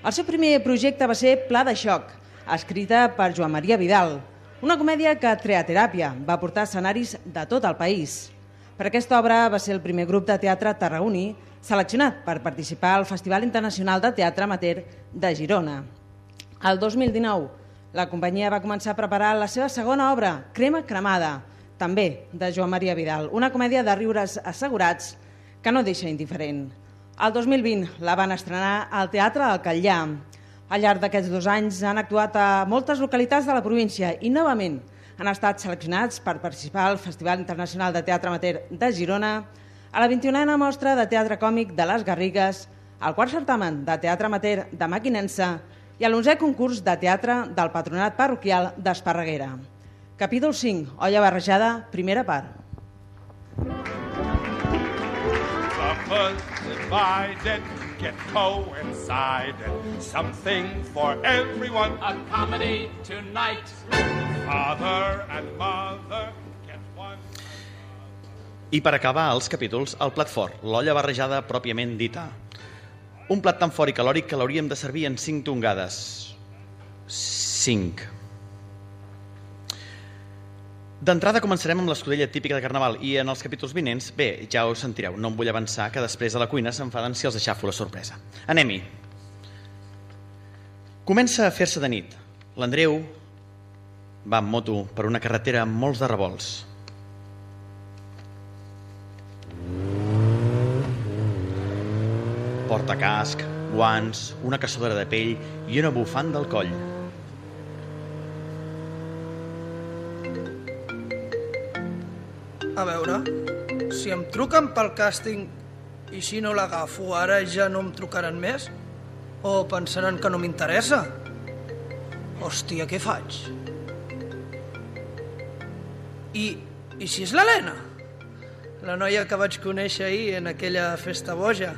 El seu primer projecte va ser Pla de xoc, escrita per Joan Maria Vidal, una comèdia que Treateràpia va portar escenaris de tot el país. Per aquesta obra va ser el primer grup de teatre tarragoní seleccionat per participar al Festival Internacional de Teatre Amateur de Girona. El 2019, la companyia va començar a preparar la seva segona obra, Crema cremada, també de Joan Maria Vidal, una comèdia de riures assegurats que no deixa indiferent. El 2020 la van estrenar al Teatre del Catllà. Al llarg d'aquests dos anys han actuat a moltes localitats de la província i novament han estat seleccionats per participar al Festival Internacional de Teatre Amateur de Girona, a la 21a Mostra de Teatre Còmic de les Garrigues, al quart certamen de Teatre Amateur de Maquinensa i a l'11è concurs de teatre del Patronat Parroquial d'Esparreguera. Capítol 5, Olla barrejada, primera part. Lovers divided get coincided. Something for everyone. A comedy tonight. Father and mother get one. I per acabar els capítols, el plat fort, l'olla barrejada pròpiament dita. Un plat tan fort i calòric que l'hauríem de servir en 5 tongades. 5. D'entrada començarem amb l'escudella típica de Carnaval i en els capítols vinents, bé, ja ho sentireu, no em vull avançar que després a la cuina s'enfaden si els aixafo la sorpresa. Anem-hi. Comença a fer-se de nit. L'Andreu va amb moto per una carretera amb molts de revolts. Porta casc, guants, una caçadora de pell i una bufanda al coll. A veure, si em truquen pel càsting i si no l'agafo ara ja no em trucaran més? O pensaran que no m'interessa? Hòstia, què faig? I, I si és l'Helena? La noia que vaig conèixer ahir en aquella festa boja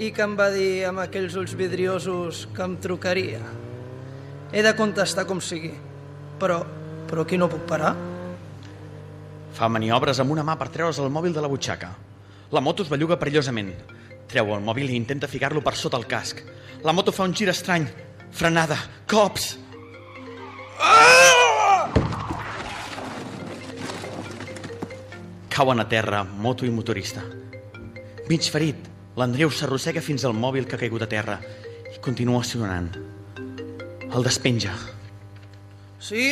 i que em va dir amb aquells ulls vidriosos que em trucaria. He de contestar com sigui, però, però aquí no puc parar. Fa maniobres amb una mà per treure's el mòbil de la butxaca. La moto es belluga perillosament. Treu el mòbil i intenta ficar-lo per sota el casc. La moto fa un gir estrany. Frenada. Cops. Cauen a terra moto i motorista. Mig ferit, l'Andreu s'arrossega fins al mòbil que ha caigut a terra i continua sonant. El despenja. Sí?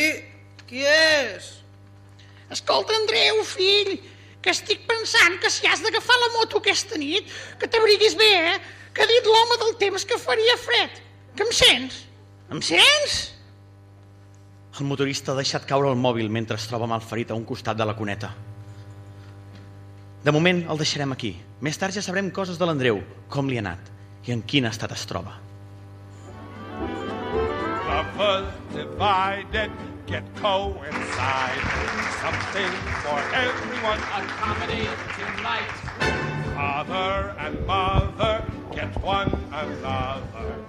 Qui és? Escolta, Andreu, fill, que estic pensant que si has d'agafar la moto aquesta nit, que t'abriguis bé, eh? Que ha dit l'home del temps que faria fred. Que em sents? Em sents? El motorista ha deixat caure el mòbil mentre es troba malferit a un costat de la cuneta. De moment el deixarem aquí. Més tard ja sabrem coses de l'Andreu, com li ha anat i en quin estat es troba. Divided get coincided. Something for everyone. A comedy tonight. Father and mother get one another.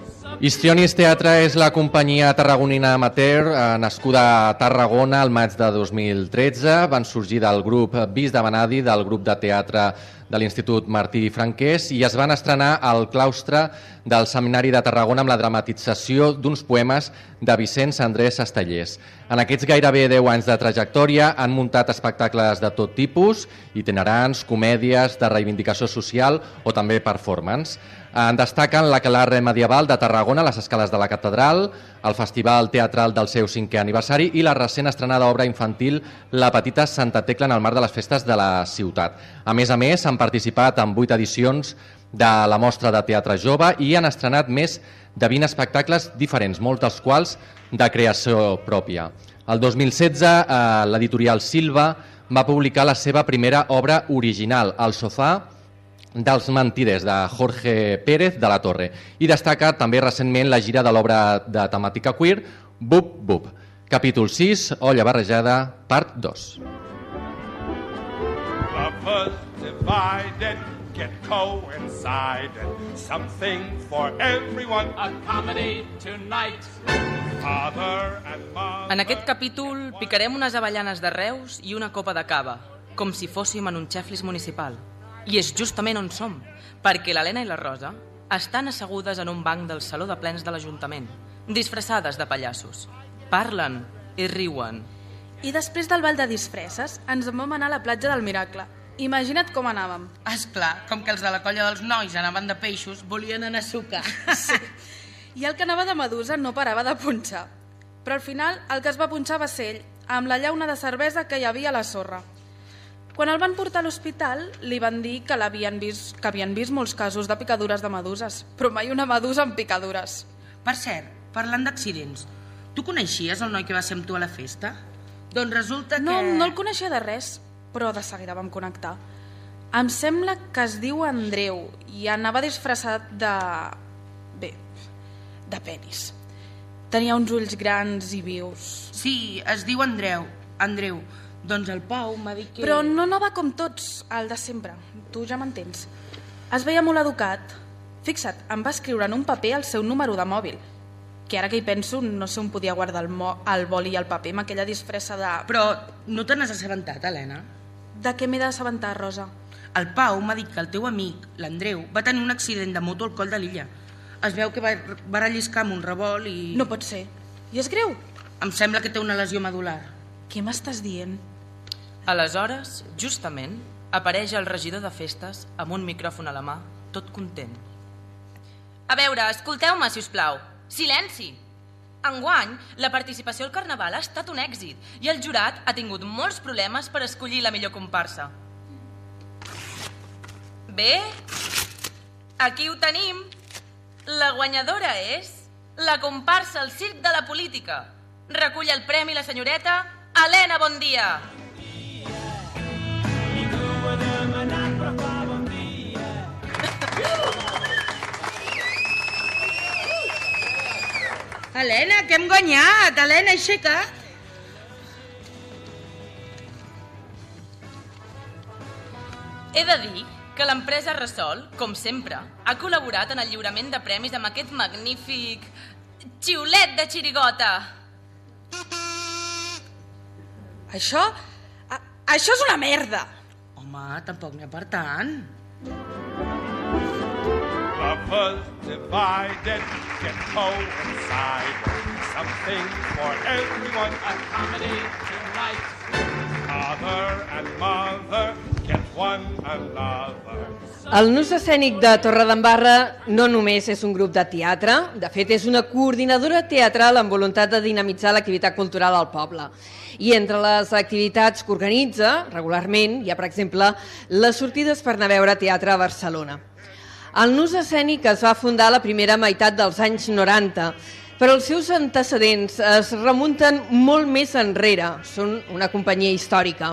Histrionis Teatre és la companyia tarragonina amateur eh, nascuda a Tarragona al maig de 2013. Van sorgir del grup Vis de Benadi, del grup de teatre de l'Institut Martí Franquès i es van estrenar al claustre del Seminari de Tarragona amb la dramatització d'uns poemes de Vicenç Andrés Estellers. En aquests gairebé 10 anys de trajectòria han muntat espectacles de tot tipus, itinerants, comèdies, de reivindicació social o també performance. En destaquen l'Aquelarre Medieval de Tarragona, les escales de la Catedral, el Festival Teatral del seu cinquè aniversari i la recent estrenada obra infantil La Petita Santa Tecla en el marc de les festes de la ciutat. A més a més, han participat en vuit edicions de la Mostra de Teatre Jove i han estrenat més de 20 espectacles diferents, molts dels quals de creació pròpia. El 2016, eh, l'editorial Silva va publicar la seva primera obra original, El sofà, dels mentiders de Jorge Pérez de la Torre i destaca també recentment la gira de l'obra de temàtica queer Bup Bup. Capítol 6, Olla barrejada, part 2. Lovers divided get coincided. Something for everyone. A comedy tonight. Father and mother. En aquest capítol picarem unes avellanes de Reus i una copa de cava, com si fóssim en un xeflis municipal. I és justament on som, perquè l'Helena i la Rosa estan assegudes en un banc del Saló de Plens de l'Ajuntament, disfressades de pallassos. Parlen i riuen. I després del ball de disfresses ens en vam anar a la platja del Miracle. Imagina't com anàvem. És clar, com que els de la colla dels nois anaven de peixos, volien anar a sucar. Sí. I el que anava de Medusa no parava de punxar. Però al final el que es va punxar va ser ell, amb la llauna de cervesa que hi havia a la sorra. Quan el van portar a l'hospital, li van dir que, l'havien vist, que havien vist molts casos de picadures de meduses, però mai una medusa amb picadures. Per cert, parlant d'accidents, tu coneixies el noi que va ser amb tu a la festa? Doncs resulta que... No, no el coneixia de res, però de seguida vam connectar. Em sembla que es diu Andreu i anava disfressat de... bé, de penis. Tenia uns ulls grans i vius. Sí, es diu Andreu. Andreu. Doncs el Pau m'ha dit que... Però no anava com tots, el de sempre. Tu ja m'entens. Es veia molt educat. Fixa't, em va escriure en un paper el seu número de mòbil. Que ara que hi penso, no sé on podia guardar el, mo el boli i el paper amb aquella disfressa de... Però no te n'has assabentat, Helena? De què m'he d'assabentar, Rosa? El Pau m'ha dit que el teu amic, l'Andreu, va tenir un accident de moto al coll de l'illa. Es veu que va, va relliscar amb un revolt i... No pot ser. I és greu? Em sembla que té una lesió medular. Què m'estàs dient? Aleshores, justament, apareix el regidor de festes amb un micròfon a la mà, tot content. A veure, escolteu-me, si us plau. Silenci! Enguany, la participació al Carnaval ha estat un èxit i el jurat ha tingut molts problemes per escollir la millor comparsa. Bé, aquí ho tenim. La guanyadora és la comparsa al Circ de la Política. Recull el premi la senyoreta Helena Bondia. Helena, que hem guanyat! Helena, aixeca't! He de dir que l'empresa Resol, com sempre, ha col·laborat en el lliurament de premis amb aquest magnífic xiulet de xirigota. Això... A, això és una merda! Home, tampoc n'hi ha per tant. Lovers divided get coincided. Something for everyone. A comedy tonight. Father and mother get one another. El Nus Escènic de Torredembarra no només és un grup de teatre, de fet és una coordinadora teatral amb voluntat de dinamitzar l'activitat cultural al poble. I entre les activitats que organitza regularment hi ha, per exemple, les sortides per anar a veure teatre a Barcelona. El Nus Escènic es va fundar a la primera meitat dels anys 90, però els seus antecedents es remunten molt més enrere, són una companyia històrica.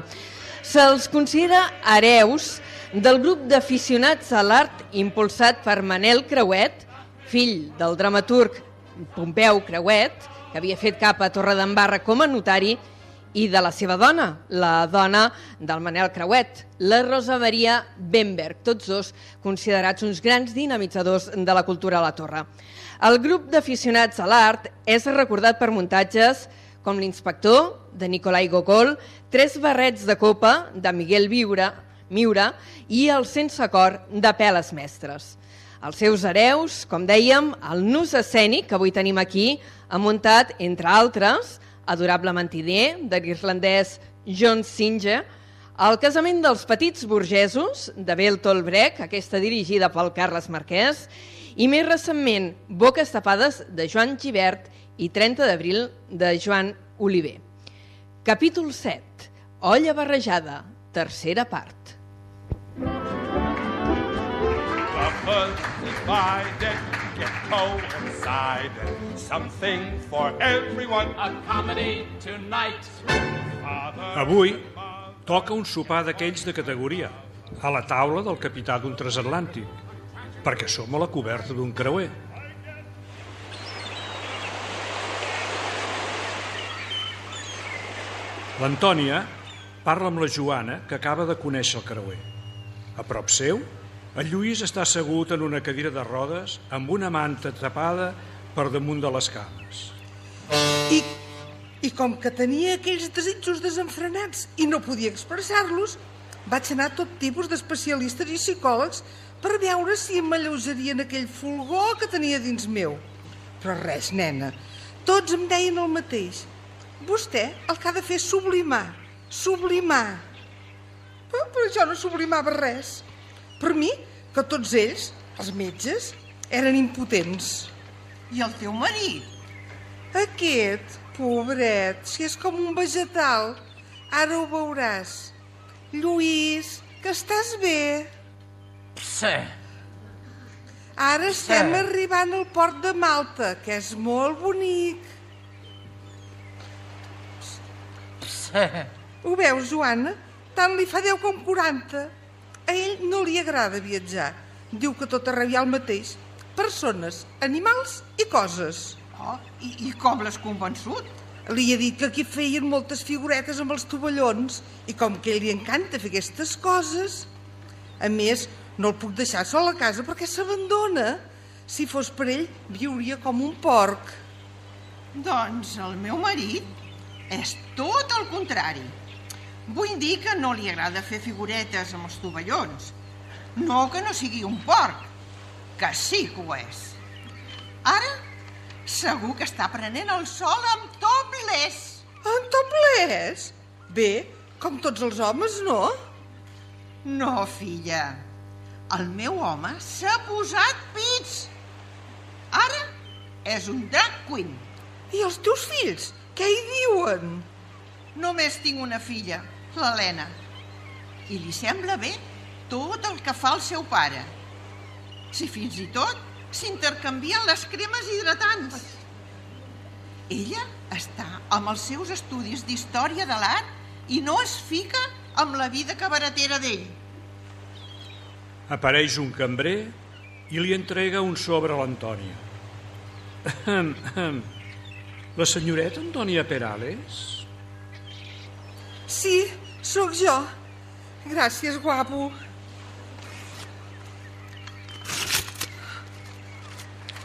Se'ls considera hereus del grup d'aficionats a l'art impulsat per Manel Creuet, fill del dramaturg Pompeu Creuet, que havia fet cap a Torredembarra com a notari, i de la seva dona, la dona del Manel Creuet, la Rosa Maria Benberg, tots dos considerats uns grans dinamitzadors de la cultura a la Torre. El grup d'aficionats a l'art és recordat per muntatges com l'inspector, de Nicolai Gogol, Tres barrets de copa, de Miguel Viura, Miura, i el Sense cor, de Peles Mestres. Els seus hereus, com dèiem, el nus escènic, que avui tenim aquí, ha muntat, entre altres, Adorable mentider, de l'irlandès John Singer, El casament dels petits burgesos, de Brecht, aquesta dirigida pel Carles Marquès, i més recentment Boques tapades, de Joan Givert, i 30 d'abril, de Joan Oliver. Capítol 7. Olla barrejada, tercera part. Lovers divided get coincided. Something for everyone. A comedy tonight. Avui toca un sopar d'aquells de categoria, a la taula del capità d'un transatlàntic, perquè som a la coberta d'un creuer. L'Antònia parla amb la Joana, que acaba de conèixer el creuer. A prop seu El Lluís està assegut en una cadira de rodes amb una manta tapada per damunt de les cames. I, I com que tenia aquells desitjos desenfrenats i no podia expressar-los, vaig anar a tot tipus d'especialistes i psicòlegs per veure si em alleugerien aquell fulgor que tenia dins meu. Però res, nena, tots em deien el mateix. Vostè el que ha de fer és sublimar, sublimar. Però, però jo no sublimava res. Per mi, que tots ells, els metges, eren impotents. I el teu marit? Aquest, pobret, si és com un vegetal. Ara ho veuràs. Lluís, que estàs bé? Sí. Ara estem Sí. arribant al port de Malta, que és molt bonic. Sí. Ho veus, Joana? Tant li fa 10 com 40. A ell no li agrada viatjar. Diu que tot arreu hi ha el mateix. Persones, animals i coses. Oh, i, I com l'has convençut? Li he dit que aquí feien moltes figuretes amb els tovallons i com que li encanta fer aquestes coses... A més, no el puc deixar sol a casa perquè s'abandona. Si fos per ell, viuria com un porc. Doncs el meu marit és tot el contrari. Vull dir que no li agrada fer figuretes amb els tovallons. No que no sigui un porc, que sí que ho és. Ara segur que està prenent el sol amb topless. En topless? Bé, com tots els homes, no? No, filla. El meu home s'ha posat pits. Ara és un drag queen. I els teus fills, què hi diuen? Només tinc una filla, l'Helena. I li sembla bé tot el que fa el seu pare. Si fins i tot s'intercanvien les cremes hidratants. Ella està amb els seus estudis d'història de l'art i no es fica amb la vida cabaretera d'ell. Apareix un cambrer i li entrega un sobre a l'Antònia. La senyoreta Antònia Perales? Sí, sóc jo. Gràcies, guapo.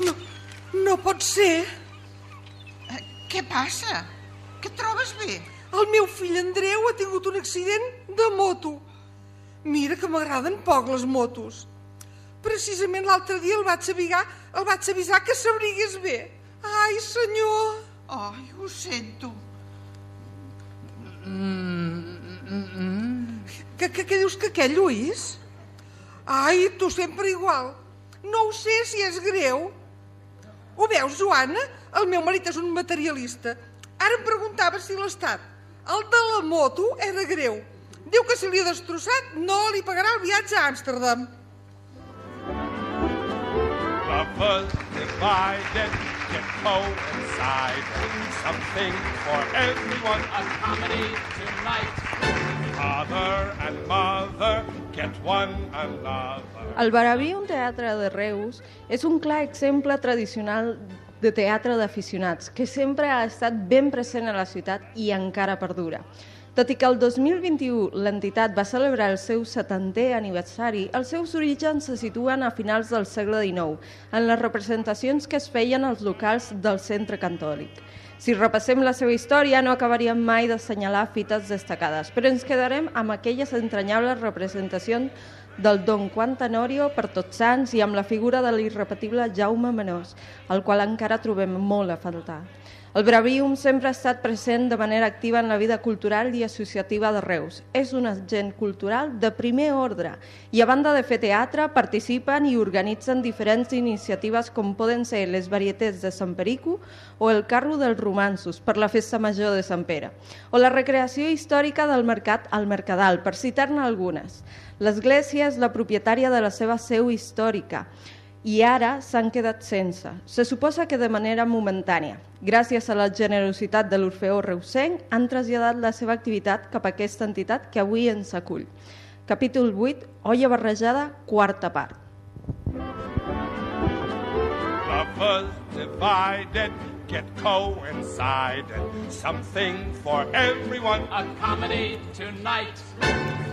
No, no pot ser. Eh, Què passa? Et trobes bé? El meu fill Andreu ha tingut un accident de moto. Mira que m'agraden poc les motos. Precisament l'altre dia el vaig avisar, el vaig avisar que s'abrigués bé. Ai, senyor. Ai, ho sento. Que, que, què dius que què, Lluís? Ai, tu sempre igual. No ho sé si és greu. Ho veus, Joana? El meu marit és un materialista. Ara em preguntava si l'estat, el de la moto, era greu. Diu que si li ha destrossat no li pagarà el viatge a Amsterdam. Lovers divided can coincide. Something for everyone. A comedy tonight. Father and mother get one another. El Baraví, un teatre de Reus, és un clar exemple tradicional de teatre d'aficionats, que sempre ha estat ben present a la ciutat i encara perdura. Tot i que el 2021 l'entitat va celebrar el seu 70è aniversari, els seus orígens se situen a finals del segle XIX, en les representacions que es feien als locals del centre catòlic. Si repassem la seva història, no acabaríem mai d'assenyalar fites destacades, però ens quedarem amb aquelles entranyables representacions del Don Juan Tenorio per Tots Sants i amb la figura de l'irrepetible Jaume Menós, el qual encara trobem molt a faltar. El Bravium sempre ha estat present de manera activa en la vida cultural i associativa de Reus. És un agent cultural de primer ordre i, a banda de fer teatre, participen i organitzen diferents iniciatives com poden ser les varietats de Sant Perico o el carro dels romansos per la festa major de Sant Pere, o la recreació històrica del mercat al Mercadal, per citar-ne algunes. L'església és la propietària de la seva seu històrica, i ara s'han quedat sense. Se suposa que de manera momentània. Gràcies a la generositat de l'Orfeó Reusenc, han traslladat la seva activitat cap a aquesta entitat que avui ens acull. Capítol 8, Olla barrejada, quarta part. Lovers divided get coincided. Something for everyone. A comedy tonight.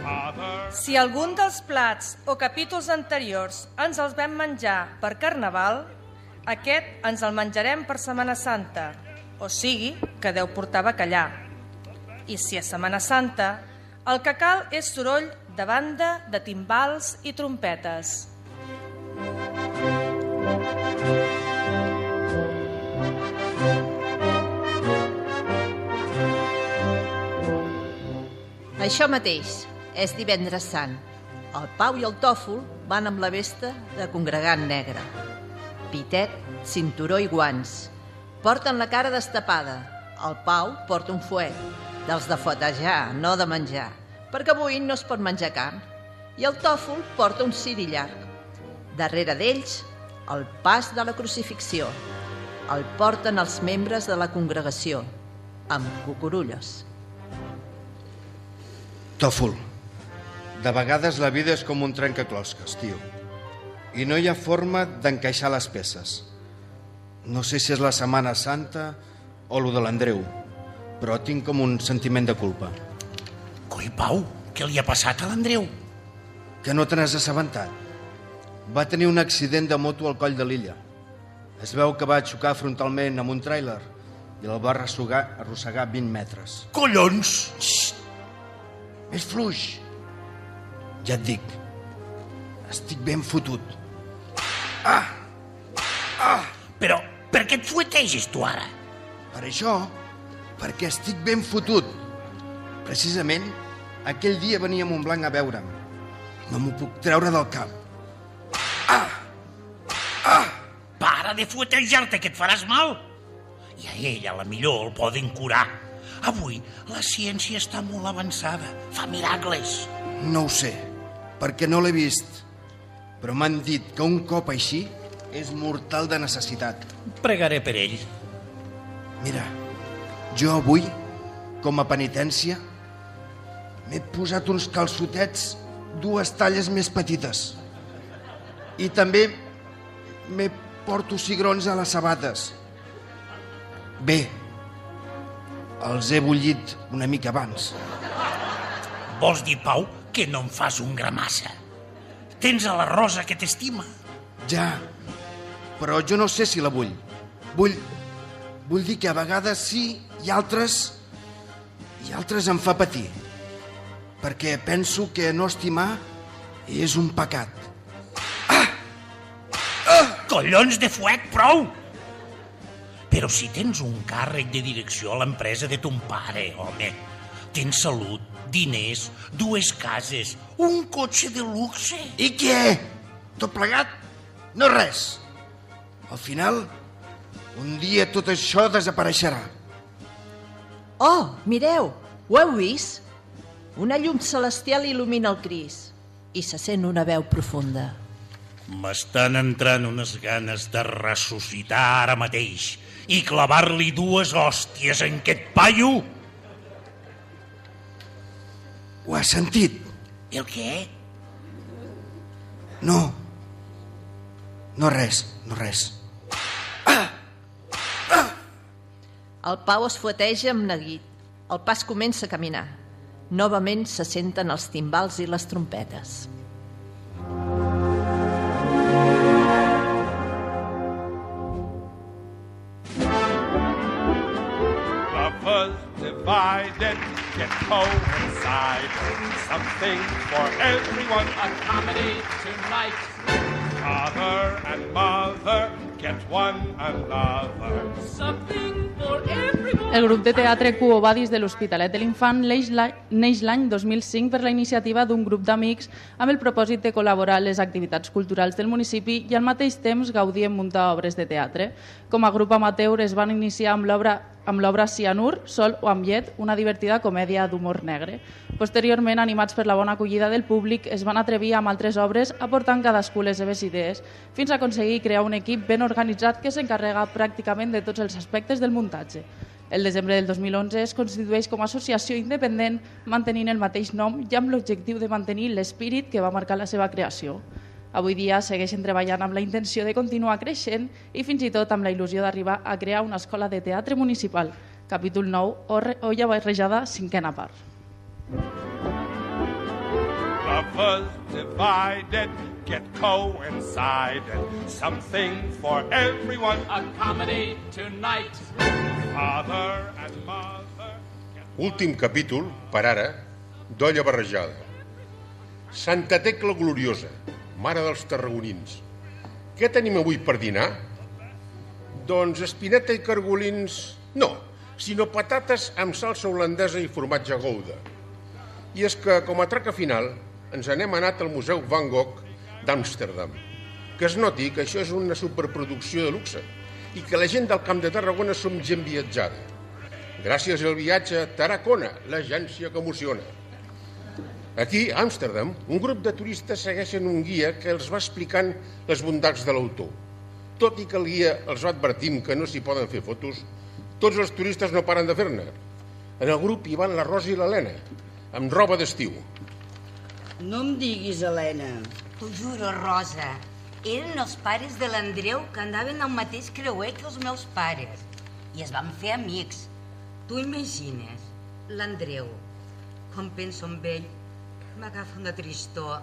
Father. Si algun dels plats o capítols anteriors ens els vam menjar per Carnaval, aquest ens el menjarem per Setmana Santa, o sigui, que deu portar bacallà. I si és Setmana Santa, el que cal és soroll de banda, de timbals i trompetes. Això mateix, és divendres sant. El Pau i el Tòfol van amb la vesta de congregant negre. Pitet, cinturó i guants. Porten la cara destapada. El Pau porta un fuet, dels de fotejar, no de menjar, perquè avui no es pot menjar carn. I el Tòfol porta un ciri llarg. Darrere d'ells, el pas de la crucifixió. El porten els membres de la congregació, amb cucurulles. Tòfol, de vegades la vida és com un trencaclosques, tio. I no hi ha forma d'encaixar les peces. No sé si és la Setmana Santa o lo de l'Andreu, però tinc com un sentiment de culpa. Coi, Pau, què li ha passat a l'Andreu? Que no te n'has assabentat. Va tenir un accident de moto al coll de l'illa. Es veu que va xocar frontalment amb un tràiler i el va arrossegar, arrossegar 20 metres. Collons! Xxt! Més fluix. Ja et dic, estic ben fotut. Ah! Ah! Però per què et fueteges tu ara? Per això, perquè estic ben fotut. Precisament, aquell dia venia a Montblanc a veure'm. No m'ho puc treure del cap. Para de fuetejar-te, que et faràs mal. I a ell, a la millor, el poden curar. Avui, la ciència està molt avançada. Fa miracles. No ho sé, perquè no l'he vist. Però m'han dit que un cop així és mortal de necessitat. Pregaré per ell. Mira, jo avui, com a penitència, m'he posat uns calçotets dues talles més petites. I també m'he porto cigrons a les sabates. Bé, els he bullit una mica abans. Vols dir, Pau, que no em fas un gramassa? Tens a la Rosa que t'estima. Ja, però jo no sé si la vull. Vull, vull dir que a vegades sí i altres... i altres em fa patir. Perquè penso que no estimar és un pecat. Collons de fuet, prou! Però si tens un càrrec de direcció a l'empresa de ton pare, home, tens salut, diners, dues cases, un cotxe de luxe... I què? Tot plegat? No res. Al final, un dia tot això desapareixerà. Oh, mireu, ho heu vist? Una llum celestial il·lumina el Cris i se sent una veu profunda. M'estan entrant unes ganes de ressuscitar ara mateix i clavar-li dues hòsties en aquest paio. Ho has sentit? El què? No. No res, no res. El Pau es fueteja amb neguit. El pas comença a caminar. Novament se senten els timbals i les trompetes. Lovers divided, yet coincided. Something for everyone. A comedy tonight. Father and mother get one another. Something for everyone. El grup de teatre Cuo Badis de l'Hospitalet de l'Infant neix la- neix l'any 2005 per la iniciativa d'un grup d'amics amb el propòsit de col·laborar en les activitats culturals del municipi i al mateix temps gaudir en muntar obres de teatre. Com a grup amateur es van iniciar amb l'obra amb l'obra Cianur, Sol o amb llet, una divertida comèdia d'humor negre. Posteriorment, animats per la bona acollida del públic, es van atrevir amb altres obres aportant cadascú les seves idees, fins a aconseguir crear un equip ben organitzat que s'encarrega pràcticament de tots els aspectes del muntatge. El desembre del 2011 es constitueix com a associació independent mantenint el mateix nom i amb l'objectiu de mantenir l'espírit que va marcar la seva creació. Avui dia segueixen treballant amb la intenció de continuar creixent i fins i tot amb la il·lusió d'arribar a crear una escola de teatre municipal. Capítol 9, Olla Barrejada, cinquena part. Lovers divided get coincided. Something for everyone. A comedy tonight. Father and mother. Últim capítol, per ara, d'Olla Barrejada. Santa Tecla Gloriosa, mare dels tarragonins. Què tenim avui per dinar? Doncs espineta i cargolins... No, sinó patates amb salsa holandesa i formatge gouda. I és que, com a traca final, ens anem anat al Museu Van Gogh d'Amsterdam. Que es noti que això és una superproducció de luxe i que la gent del Camp de Tarragona som gent viatjada. Gràcies al viatge Tarragona, l'agència que emociona. Aquí, a Amsterdam, un grup de turistes segueixen un guia que els va explicant les bondats de l'autor. Tot i que el guia els va advertim que no s'hi poden fer fotos, tots els turistes no paren de fer-ne. En el grup hi van la Rosa i l'Helena, amb roba d'estiu. No em diguis, Helena. T'ho juro, Rosa. Eren els pares de l'Andreu que andaven al mateix creuer que els meus pares. I es van fer amics. Tu imagines, l'Andreu, quan penso en ell, m'agafa una tristor.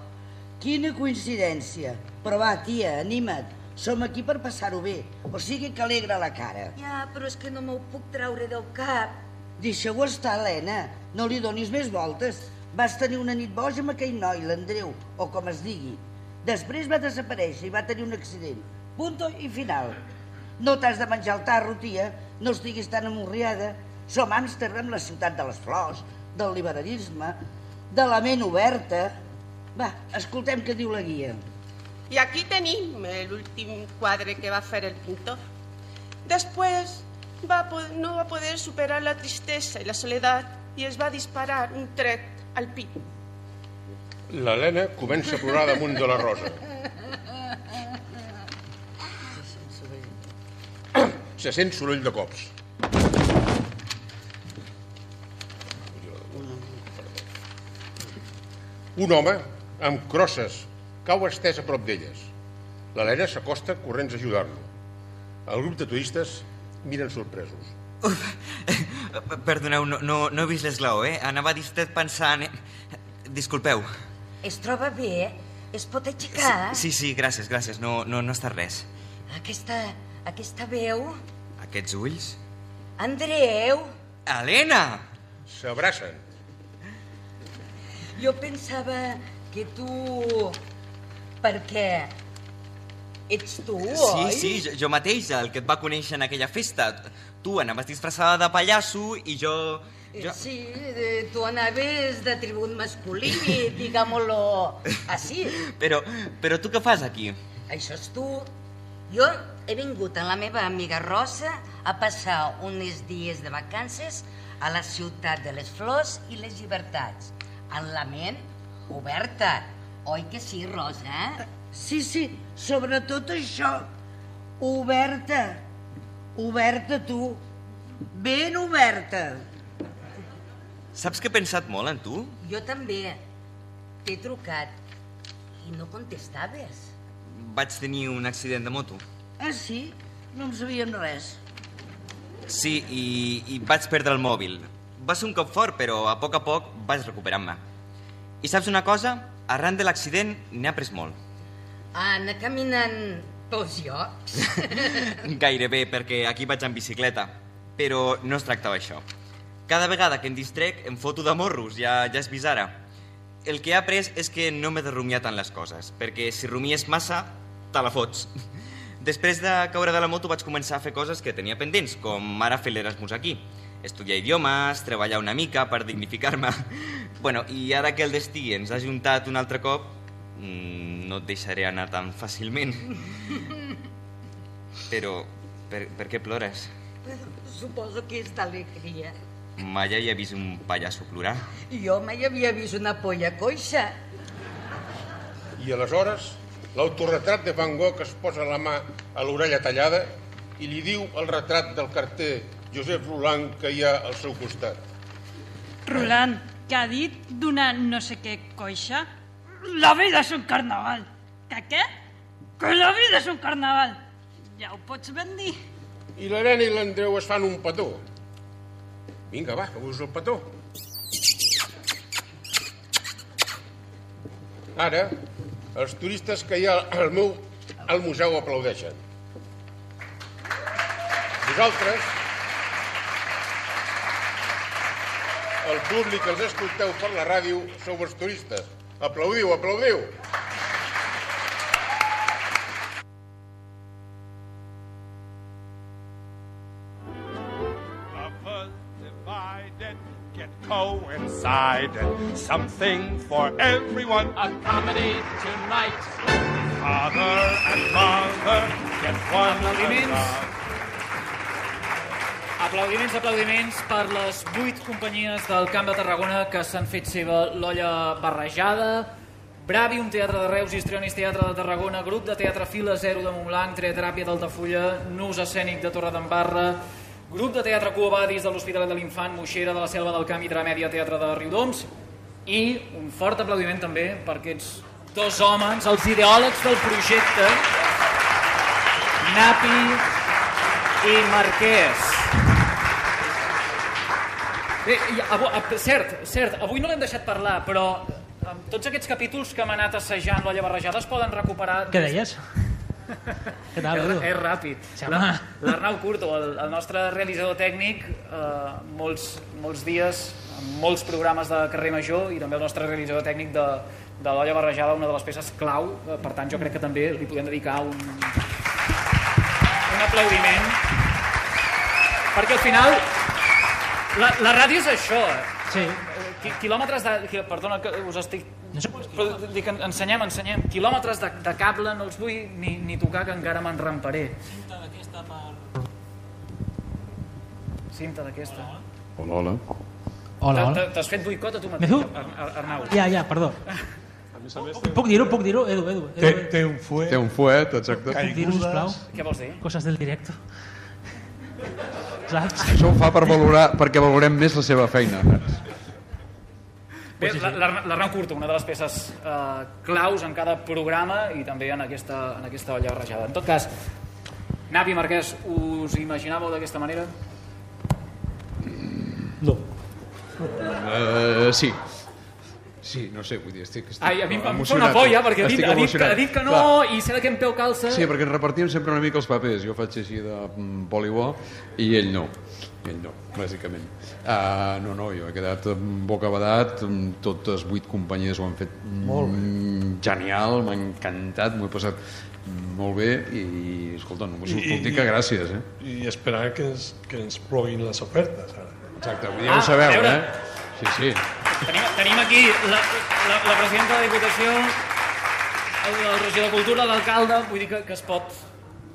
Quina coincidència. Però va, tia, anima't. Som aquí per passar-ho bé. O sigui que alegra la cara. Ja, però és que no m'ho puc treure del cap. Deixa-ho estar, Helena. No li donis més voltes. Vas tenir una nit boja amb aquell noi, l'Andreu, o com es digui. Després va desaparèixer i va tenir un accident. Punto i final. No t'has de menjar el tarro, tia. No estiguis tan amorriada. Som Amsterdam, la ciutat de les flors, del liberalisme, de la ment oberta. Va, escoltem què diu la guia. I aquí tenim l'últim quadre que va fer el pintor. Després va, no va poder superar la tristesa i la soledat i es va disparar un tret al pit. L'Helena comença a plorar damunt de la Rosa. Se sent soroll de cops. Un home amb crosses cau estès a prop d'elles. L'Helena s'acosta corrents a ajudar-lo. El grup de turistes miren sorpresos. Perdoneu, no, no, no he vist l'esglaó, eh? Anava distret pensant... Eh? Disculpeu. Es troba bé? Es pot aixecar? Sí, sí, gràcies, gràcies. No, no, no està res. Aquesta, aquesta veu... Aquests ulls? Andreu! Helena! S'abracen. Jo pensava que tu... Perquè ets tu, Sí, oi? sí, jo, jo mateix, el que et va conèixer en aquella festa. Tu anaves disfressada de pallasso i jo... jo... Sí, eh, tu anaves de tribut masculí, digámoslo així. Però, però tu què fas aquí? Això és tu. Jo he vingut amb la meva amiga Rosa a passar uns dies de vacances a la ciutat de les flors i les llibertats, amb la ment oberta. Oi que sí, Rosa? Sí, sí, sobretot això. Oberta. Oberta, tu. Ben oberta. Saps que he pensat molt en tu? Jo també. T'he trucat i no contestaves. Vaig tenir un accident de moto. Ah, sí? No en sabíem res. Sí, i, i vaig perdre el mòbil. Va ser un cop fort, però a poc a poc vaig recuperant-me. I saps una cosa? Arran de l'accident n'he après molt. Anar caminant pels llocs. Gairebé, perquè aquí vaig en bicicleta. Però no es tractava això. Cada vegada que em distrec em foto de morros, ja, ja has vist ara. El que he après és que no m'he de rumiar tant les coses, perquè si rumies massa, te la fots. Després de caure de la moto vaig començar a fer coses que tenia pendents, com ara fer l'Erasmus aquí. Estudiar idiomes, treballar una mica per dignificar-me. Bueno, i ara que el destí ens ha juntat un altre cop, mm, no et deixaré anar tan fàcilment. Però, per, per què plores? Suposo que és d'alegria. Mai havia vist un pallasso plorar. Jo mai havia vist una polla coixa. I aleshores, l'autorretrat de Van Gogh es posa la mà a l'orella tallada i li diu el retrat del carter Josep Roland que hi ha al seu costat. Roland, que ha dit d'una no sé què coixa? La vida és un carnaval. Que què? Que la vida és un carnaval. Ja ho pots ben dir. I l'Helena i l'Andreu es fan un petó. Vinga, va, feu-vos el petó. Ara, els turistes que hi ha al meu al museu aplaudeixen. Vosaltres, el públic que els escolteu per la ràdio, sou els turistes. Aplaudiu, aplaudiu. Coincided. Something for everyone. A comedy tonight. Father and mother get one Aplaudiments. Aplaudiments, aplaudiments per les vuit companyies del Camp de Tarragona que s'han fet seva l'olla barrejada, Bravium Teatre de Reus, Histrionis Teatre de Tarragona, Grup de Teatre Fila Zero de Montblanc, Teateràpia d'Altafulla, Nus Escènic de Torredembarra, Grup de Teatre Cuobadis de l'Hospitalet de l'Infant, Moixera de la Selva del Camp i Tramèdia Teatre de Riudoms i un fort aplaudiment també per aquests dos homes, els ideòlegs del projecte, Napi i Marquès. Bé, avui, a- cert, cert, avui no l'hem deixat parlar, però amb tots aquests capítols que hem anat assajant l'olla barrejada es poden recuperar... Què deies? Què tal, és, Edu? és ràpid. La- L'Arnau Curto, el, el nostre realitzador tècnic, eh, molts, molts dies, amb molts programes de carrer major i també el nostre realitzador tècnic de, de l'olla barrejada, una de les peces clau. Eh, Per tant, jo crec que també li podem dedicar un, un aplaudiment. Perquè al final la, la ràdio és això. Sí. Qui, quilòmetres de... qui- Perdona que us estic... Però dic, en- ensenyem, ensenyem. Quilòmetres de, de cable no els vull ni, ni tocar, que encara m'enramparé. Cinta d'aquesta. Hola, hola. Hola, hola. T'ha- T'has fet boicot a tu mateix, M'he Ar Ar Arnau. Ja, ja, perdó. Puc dir-ho, puc dir-ho, Edu, Edu. Edu. Té, té un fuet. Té un fuet, exacte. Puc dir-ho, sisplau? Què vols dir? Coses del directo. Saps? Això ho fa per valorar, perquè valorem més la seva feina. Bé, la- l'Ar- l'Arnau Curto, una de les peces eh, claus en cada programa i també en aquesta, en aquesta olla barrejada. En tot cas, Napi Marquès, us imaginàveu d'aquesta manera? No. Uh, sí. Sí, no sé, vull dir, estic, estic Ai, a mi em fa una polla, perquè ha dit, ha, dit, emocionat. ha dit que no Clar. i de què em peu calça. Sí, perquè ens repartim sempre una mica els papers. Jo faig així de mm, polibó i ell no. Ell no, bàsicament. Uh, no, no, jo he quedat mm, bocabadat, mm, totes vuit companyies ho han fet Molt mm, genial, m'ha encantat, m'ho he passat mm, molt bé i, escolta, només us puc dir que gràcies, eh? I esperar que ens, que ens ploguin les ofertes, ara. Exacte, ja ho sabeu, eh? Sí, sí. Tenim, tenim aquí la, la, la presidenta de la Diputació, el, el regidor de Cultura, l'alcalde, vull dir que, que es pot...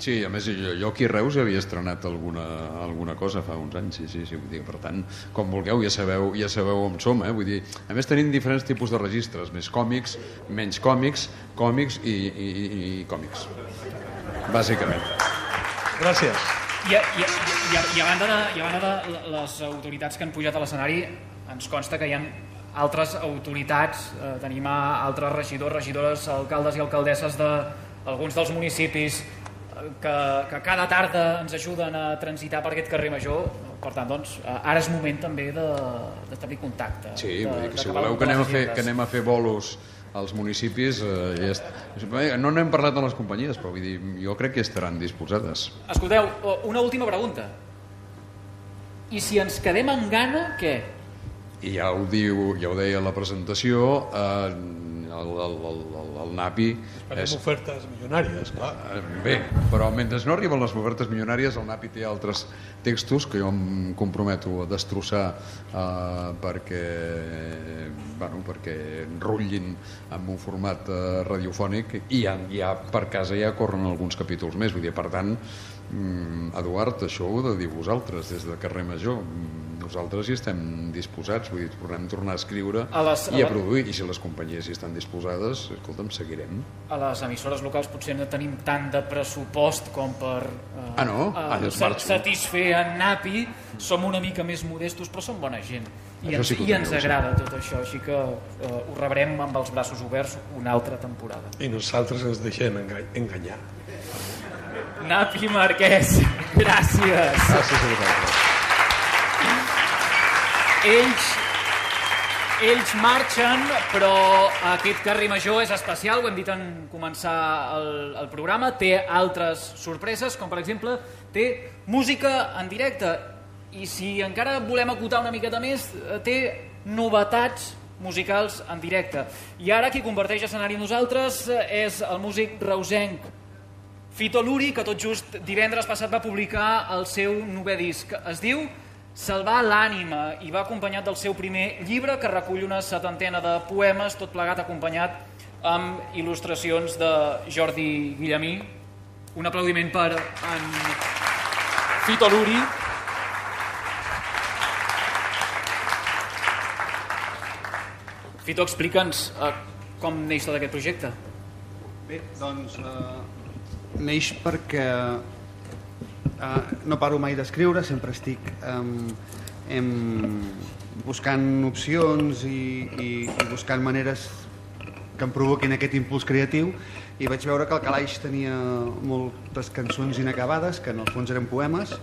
Sí, a més, jo, jo aquí a Reus havia estrenat alguna, alguna cosa fa uns anys, sí, sí, sí, vull dir, per tant, com vulgueu, ja sabeu, ja sabeu on som, eh? vull dir, a més tenim diferents tipus de registres, més còmics, menys còmics, còmics i, i, i, i còmics, bàsicament. Gràcies. I, a- i, a- i, a- i a banda de, i a banda de les autoritats que han pujat a l'escenari, ens consta que hi ha altres autoritats, eh, tenim a altres regidors, regidores, alcaldes i alcaldesses d'alguns dels municipis eh, que, que cada tarda ens ajuden a transitar per aquest carrer major. Per tant, doncs, eh, ara és moment també de- d'establir contacte. Sí, de, vull dir que si d'acabar voleu que anem, a fer, que anem a fer bolos als municipis, eh, ja est... No n'hem parlat amb les companyies, però vull dir, jo crec que estaran disposades. Escolteu, una última pregunta. I si ens quedem amb gana, què? I ja ho, diu, ja ho deia la presentació, eh, el, el, el, el, NAPI... Farem ofertes milionàries, clar. Eh, Bé, però mentre no arriben les ofertes milionàries, el NAPI té altres textos que jo em comprometo a destrossar eh, perquè, bueno, perquè rutllin en un format eh, radiofònic i ja, ja per casa ja corren alguns capítols més. Vull dir, per tant, Mm, Eduard, això ho heu de dir vosaltres, des de Carrer Major. Mm, Nosaltres hi estem disposats, vull dir, podem tornar a escriure A les- i a a produir, i si les companyies hi estan disposades, escolta'm, seguirem. A les emissores locals potser no tenim tant de pressupost com per eh, Ah, no? eh, Ah, sa- marxa. satisfer en Napi. Som una mica més modestos, però som bona gent. I Això ens, sí i ens teniu, sí. agrada tot això, així que eh, ho rebrem amb els braços oberts una altra temporada. I nosaltres ens deixem enga- enganyar. Napi Marquès, gràcies. Gràcies a vosaltres. Ells, ells marxen, però aquest carrer major és especial, ho hem dit en començar el, el programa, té altres sorpreses, com per exemple té música en directe i si encara volem acotar una miqueta més, eh, té novetats musicals en directe. I ara qui converteix escenari en nosaltres eh, és el músic reusenc Fito Luri, que tot just divendres passat va publicar el seu novè disc. Es diu Salvar l'ànima i va acompanyat del seu primer llibre que recull una setantena de poemes, tot plegat acompanyat amb il·lustracions de Jordi Guillemí. Un aplaudiment per en Fito Luri. Fito, explica'ns eh, com neix tot aquest projecte. Bé, doncs eh, neix perquè eh, no paro mai d'escriure, sempre estic eh, em, buscant opcions i, i, i buscant maneres que em provoquin aquest impuls creatiu i vaig veure que el Calaix tenia moltes cançons inacabades, que en el fons eren poemes,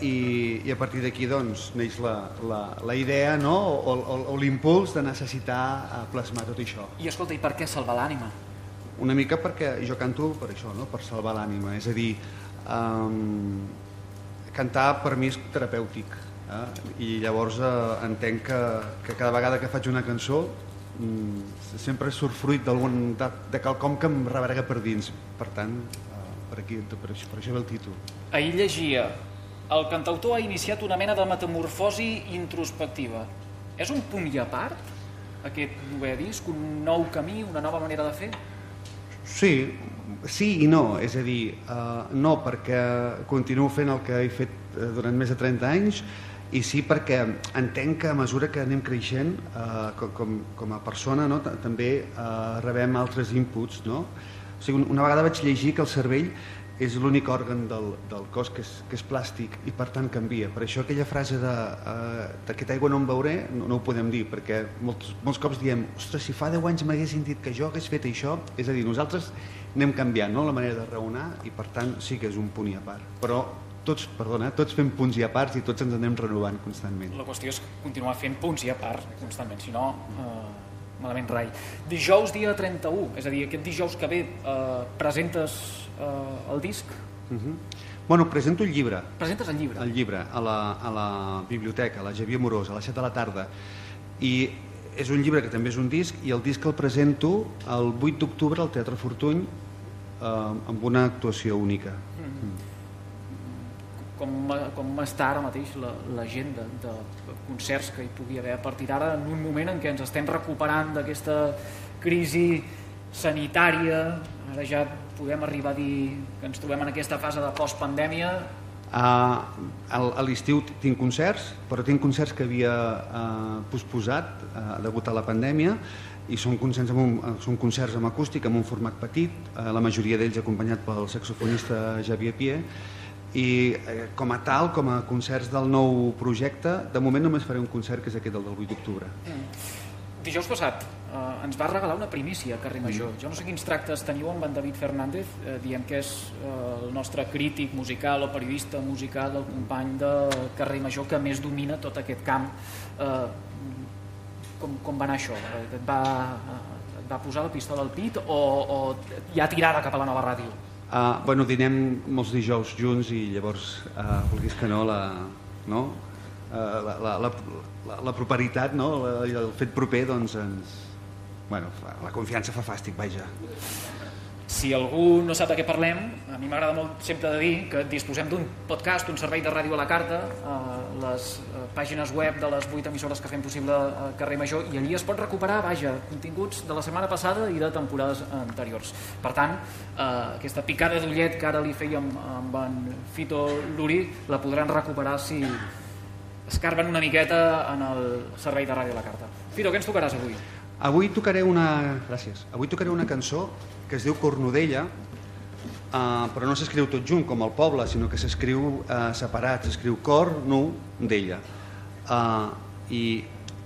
i, i a partir d'aquí doncs, neix la, la, la idea no? o, o, o l'impuls de necessitar eh, plasmar tot això. I escolta, i per què salvar l'ànima? Una mica perquè jo canto per això, no? per salvar l'ànima. És a dir, um, cantar per mi és terapèutic. Eh? I llavors eh, entenc que, que cada vegada que faig una cançó mm, sempre surt fruit d'algun de, de quelcom que em rebrega per dins. Per tant, eh, per, aquí, per, això, per això ve el títol. Ahir llegia el cantautor ha iniciat una mena de metamorfosi introspectiva. És un punt i a part, aquest novè disc, un nou camí, una nova manera de fer? Sí, sí i no. És a dir, uh, no perquè continuo fent el que he fet eh, durant més de 30 anys i sí perquè entenc que a mesura que anem creixent uh, com, com a persona no, ta- també uh, rebem altres inputs. No? O sigui, una vegada vaig llegir que el cervell és l'únic òrgan del, del cos que és, que és plàstic i per tant canvia. Per això aquella frase de uh, d'aquesta aigua no en veuré no, no ho podem dir, perquè molts, molts cops diem ostres, si fa 10 anys m'haguessin dit que jo hagués fet això, és a dir, nosaltres anem canviant no? la manera de raonar i per tant sí que és un punt i a part. Però tots, perdona, tots fem punts i a parts i tots ens anem renovant constantment. La qüestió és continuar fent punts i a part constantment, si no, eh, malament rai. Dijous dia 31, és a dir, aquest dijous que ve eh, presentes eh, el disc, Uh -huh. Bueno, presento el llibre. presentes el llibre. El llibre a la, a la biblioteca, a la Xavier Morós, a les 7 de la tarda. I és un llibre que també és un disc i el disc el presento el 8 d'octubre al Teatre Fortuny eh, amb una actuació única. com, com està ara mateix la- l'agenda de, de concerts que hi pugui haver a partir d'ara en un moment en què ens estem recuperant d'aquesta crisi sanitària, ara ja podem arribar a dir que ens trobem en aquesta fase de postpandèmia, Uh, a l'estiu tinc concerts, però tinc concerts que havia uh, posposat uh, degut a la pandèmia i són concerts, amb un, són concerts amb acústic, amb un format petit, uh, la majoria d'ells acompanyat pel saxofonista Xavier Pier, i eh, com a tal, com a concerts del nou projecte, de moment només faré un concert que és aquest, el del 8 d'octubre. Dijous passat eh, ens va regalar una primícia a Carrer Major. Jo no sé quins tractes teniu amb en David Fernández, eh, diem que és eh, el nostre crític musical o periodista musical, el company de Carrer Major que més domina tot aquest camp. Eh, com, com va anar això? Et va, et va posar la pistola al pit o, o ja tirada cap a la nova ràdio? Uh, bueno, dinem molts dijous junts i llavors, uh, vulguis que no, la, no? Uh, la, la, la, la, properitat no? el fet proper doncs ens... Bueno, la confiança fa fàstic, vaja. Si algú no sap de què parlem, a mi m'agrada molt sempre de dir que disposem d'un podcast, un servei de ràdio a la carta, a les eh, pàgines web de les 8 emissores que fem possible a Carrer Major, i allí es pot recuperar, vaja, continguts de la setmana passada i de temporades anteriors. Per tant, eh, aquesta picada d'ullet que ara li fèiem amb en Fito Luri la podran recuperar si escarben una miqueta en el servei de ràdio a la carta. Fito, què ens tocaràs avui? Avui tocaré una... Gràcies. Avui tocaré una cançó que es diu Cornudella, eh, però no s'escriu tot junt com el poble, sinó que s'escriu eh, separat, s'escriu cor, nu, d'ella. Eh, I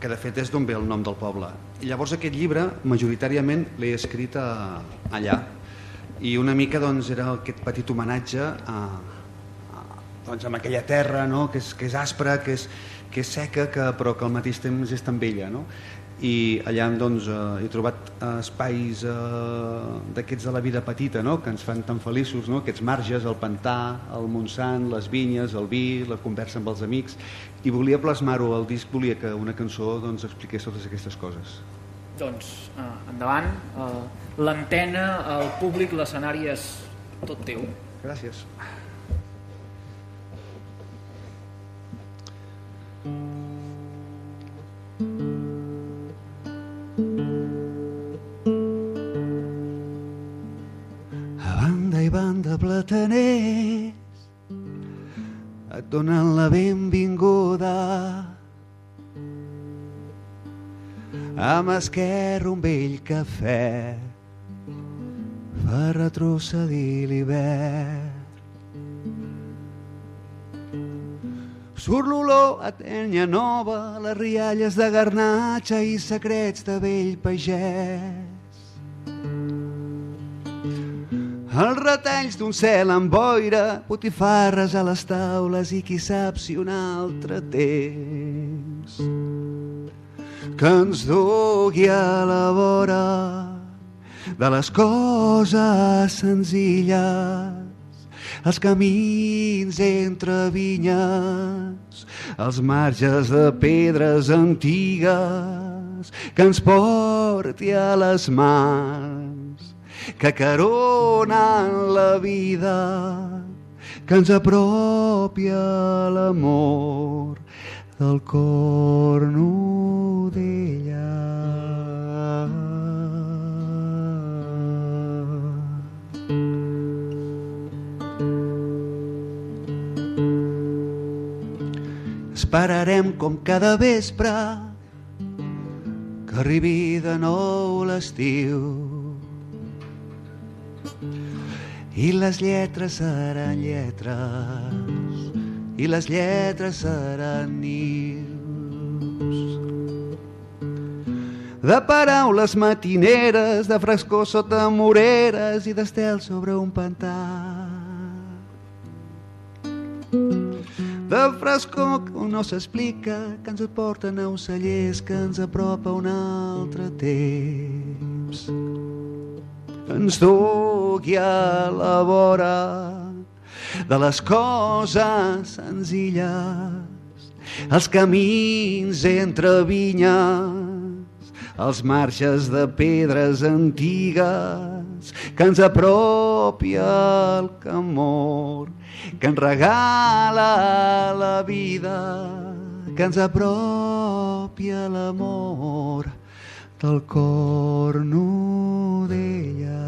que de fet és d'on ve el nom del poble. I llavors aquest llibre, majoritàriament, l'he escrit a, allà. I una mica doncs, era aquest petit homenatge a, doncs, a aquella terra no? que, és, que és aspra, que és, que és seca, que, però que al mateix temps és tan bella. No? i allà doncs, eh, he trobat eh, espais eh, d'aquests de la vida petita no? que ens fan tan feliços, no? aquests marges, el pantà, el Montsant, les vinyes, el vi, la conversa amb els amics i volia plasmar-ho al disc, volia que una cançó doncs, expliqués totes aquestes coses. Doncs eh, endavant, eh, l'antena, el públic, l'escenari és tot teu. Gràcies. A banda i banda plataners et donen la benvinguda amb esquerra un vell cafè per retrocedir l'hivern. Surt l'olor a tenya nova, les rialles de garnatxa i secrets de vell pagès. Els retalls d'un cel amb boira, botifarres a les taules i qui sap si un altre temps que ens dugui a la vora de les coses senzilles els camins entre vinyes, els marges de pedres antigues que ens porti a les mans, que caronen la vida, que ens apropi a l'amor del cor d'ella. Esperarem com cada vespre que arribi de nou l'estiu i les lletres seran lletres i les lletres seran nius de paraules matineres, de frescor sota moreres i d'estel sobre un pantà. De frescor que no s'explica, que ens porten a ocellers, que ens apropa un altre temps. Ens dugui a la vora de les coses senzilles, els camins entre vinyes, els marges de pedres antigues que ens apropi al camor, que ens regala la vida, que ens apropi l'amor del cor d'ella.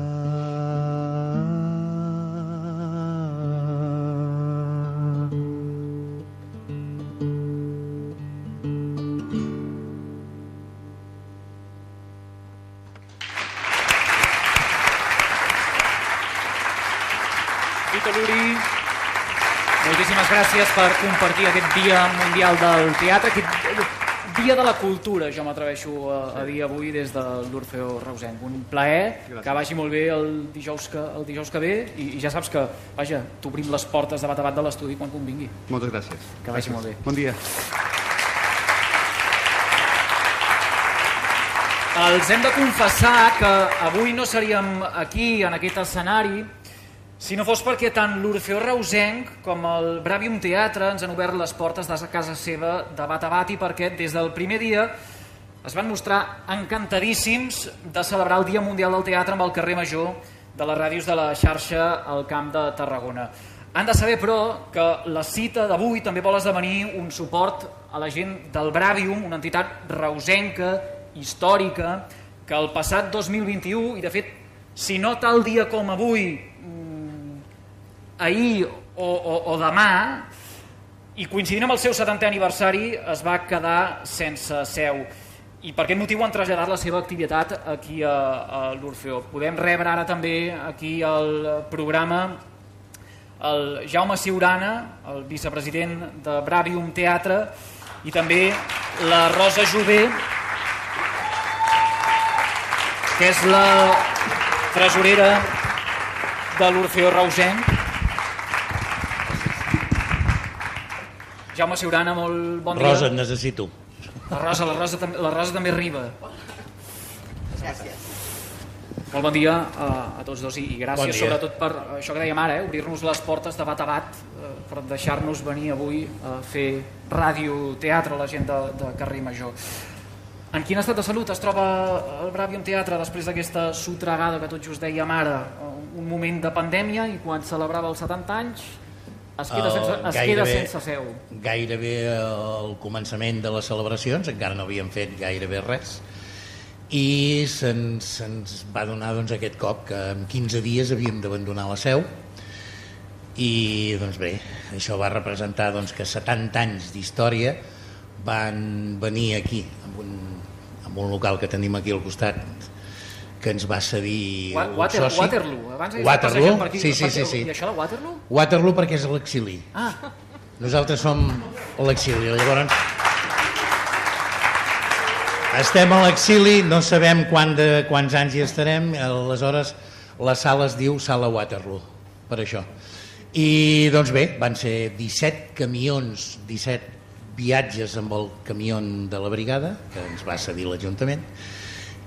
Vito Luri, moltíssimes gràcies per compartir aquest Dia Mundial del Teatre, aquest Dia de la Cultura, jo m'atreveixo a, a dir avui des de l'Orfeo Reusenc. Un plaer, Gràcies. que vagi molt bé el dijous que, el dijous que ve i, i ja saps que, vaja, t'obrim les portes de bat a bat de l'estudi quan convingui. Moltes gràcies. Que vagi Gràcies. molt bé. Bon dia. Els hem de confessar que avui no seríem aquí, en aquest escenari, si no fos perquè tant l'Orfeo Reusenc com el Bravium Teatre ens han obert les portes de casa seva de bat a bat i perquè des del primer dia es van mostrar encantadíssims de celebrar el Dia Mundial del Teatre amb el carrer Major de les ràdios de la xarxa al Camp de Tarragona. Han de saber, però, que la cita d'avui també vol esdevenir un suport a la gent del Bravium, una entitat reusenca, històrica, que el passat 2021, i de fet, si no tal dia com avui, ahir o, o, o demà, i coincidint amb el seu 70è aniversari es va quedar sense seu i per aquest motiu han traslladat la seva activitat aquí a, a l'Orfeó. Podem rebre ara també aquí al programa el Jaume Siurana, el vicepresident de Bravium Teatre, i també la Rosa Jové, que és la tresorera de l'Orfeó Reusenc. Jaume Siurana, molt bon dia. Rosa, et necessito. La Rosa, la Rosa, la Rosa també arriba. Gràcies. Molt bon dia a, a tots dos i, i gràcies Bon sobretot per això que dèiem ara, eh, obrir-nos les portes de bat a bat, eh, per deixar-nos venir avui a fer ràdio, teatre a la gent de, de Carrer Major. En quin estat de salut es troba el Bravium Teatre després d'aquesta sotregada que tot just dèiem ara? Un moment de pandèmia i quan celebrava els 70 anys es queda, El sense, es queda gairebé- sense seu. Gairebé al començament de les celebracions, encara no havíem fet gairebé res, i se'ns se va donar doncs, aquest cop que en 15 dies havíem d'abandonar la seu i doncs bé, això va representar doncs, que 70 anys d'història van venir aquí amb un, amb un local que tenim aquí al costat que ens va cedir Wa- un Water, soci. Waterloo, abans Waterloo? per aquí. Sí, sí, sí, sí. I això de Waterloo? Waterloo perquè és l'exili. Ah, Nosaltres som a l'exili, llavors estem a l'exili, no sabem quan de, quants anys hi estarem, aleshores la sala es diu Sala Waterloo, per això. I doncs bé, van ser 17 camions, 17 viatges amb el camió de la brigada, que ens va cedir l'Ajuntament,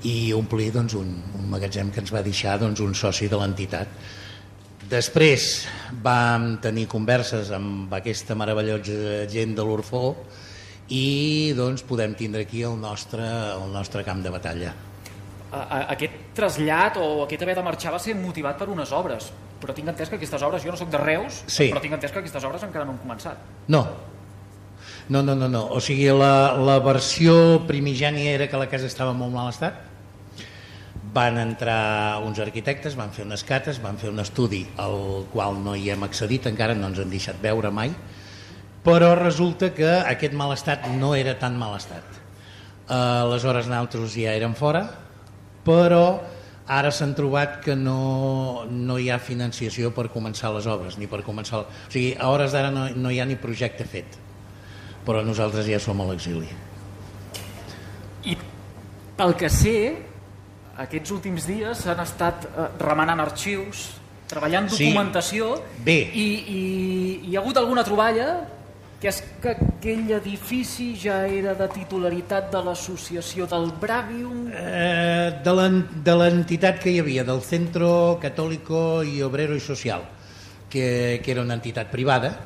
i omplir doncs, un, un magatzem que ens va deixar doncs, un soci de l'entitat. Després vam tenir converses amb aquesta meravellosa gent de l'Orfó i doncs podem tindre aquí el nostre, el nostre camp de batalla. aquest trasllat o aquest haver de marxar va ser motivat per unes obres, però tinc entès que aquestes obres, jo no sóc de Reus, Sí. però tinc entès que aquestes obres encara no han començat. No, no, no, no, no. o sigui la, la versió primigènia era que la casa estava en molt mal estat, van entrar uns arquitectes, van fer unes cates, van fer un estudi al qual no hi hem accedit, encara no ens han deixat veure mai, però resulta que aquest mal estat no era tan mal estat. Eh, aleshores nosaltres ja érem fora, però ara s'han trobat que no, no hi ha financiació per començar les obres, ni per començar... O sigui, a hores d'ara no, no hi ha ni projecte fet, però nosaltres ja som a l'exili. I pel que sé, aquests últims dies s'han estat eh, remenant arxius, treballant Sí. documentació, Bé. i, i hi ha hagut alguna troballa que és que aquell edifici ja era de titularitat de l'associació del Bravium. Eh, de l'en- de l'entitat que hi havia, del Centro Católico y Obrero y Social, que, que era una entitat privada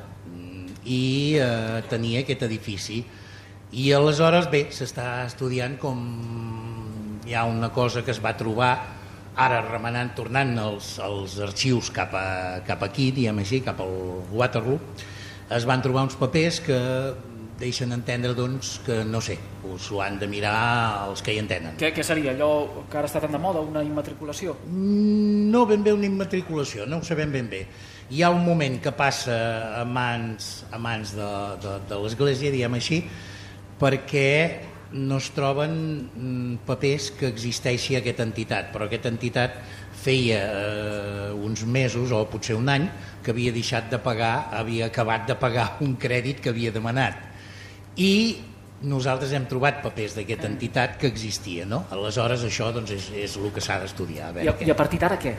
i eh, tenia aquest edifici. I aleshores, bé, s'està estudiant com hi ha una cosa que es va trobar ara remenant, tornant els, els arxius cap, a, cap aquí, diguem així, cap al Waterloo, es van trobar uns papers que deixen entendre doncs, que, no sé, us ho han de mirar els que hi entenen. Què, què seria allò que ara està tan de moda, una immatriculació? No ben bé una immatriculació, no ho sabem ben bé. Hi ha un moment que passa a mans, a mans de, de, de l'Església, diguem així, perquè no es troben mm, papers que existeixi aquesta entitat, però aquesta entitat feia eh, uns mesos o potser un any que havia deixat de pagar, havia acabat de pagar un crèdit que havia demanat. I nosaltres hem trobat papers d'aquesta entitat que existia, no? Aleshores això doncs, és, és el que s'ha d'estudiar. I, I a partir d'ara què?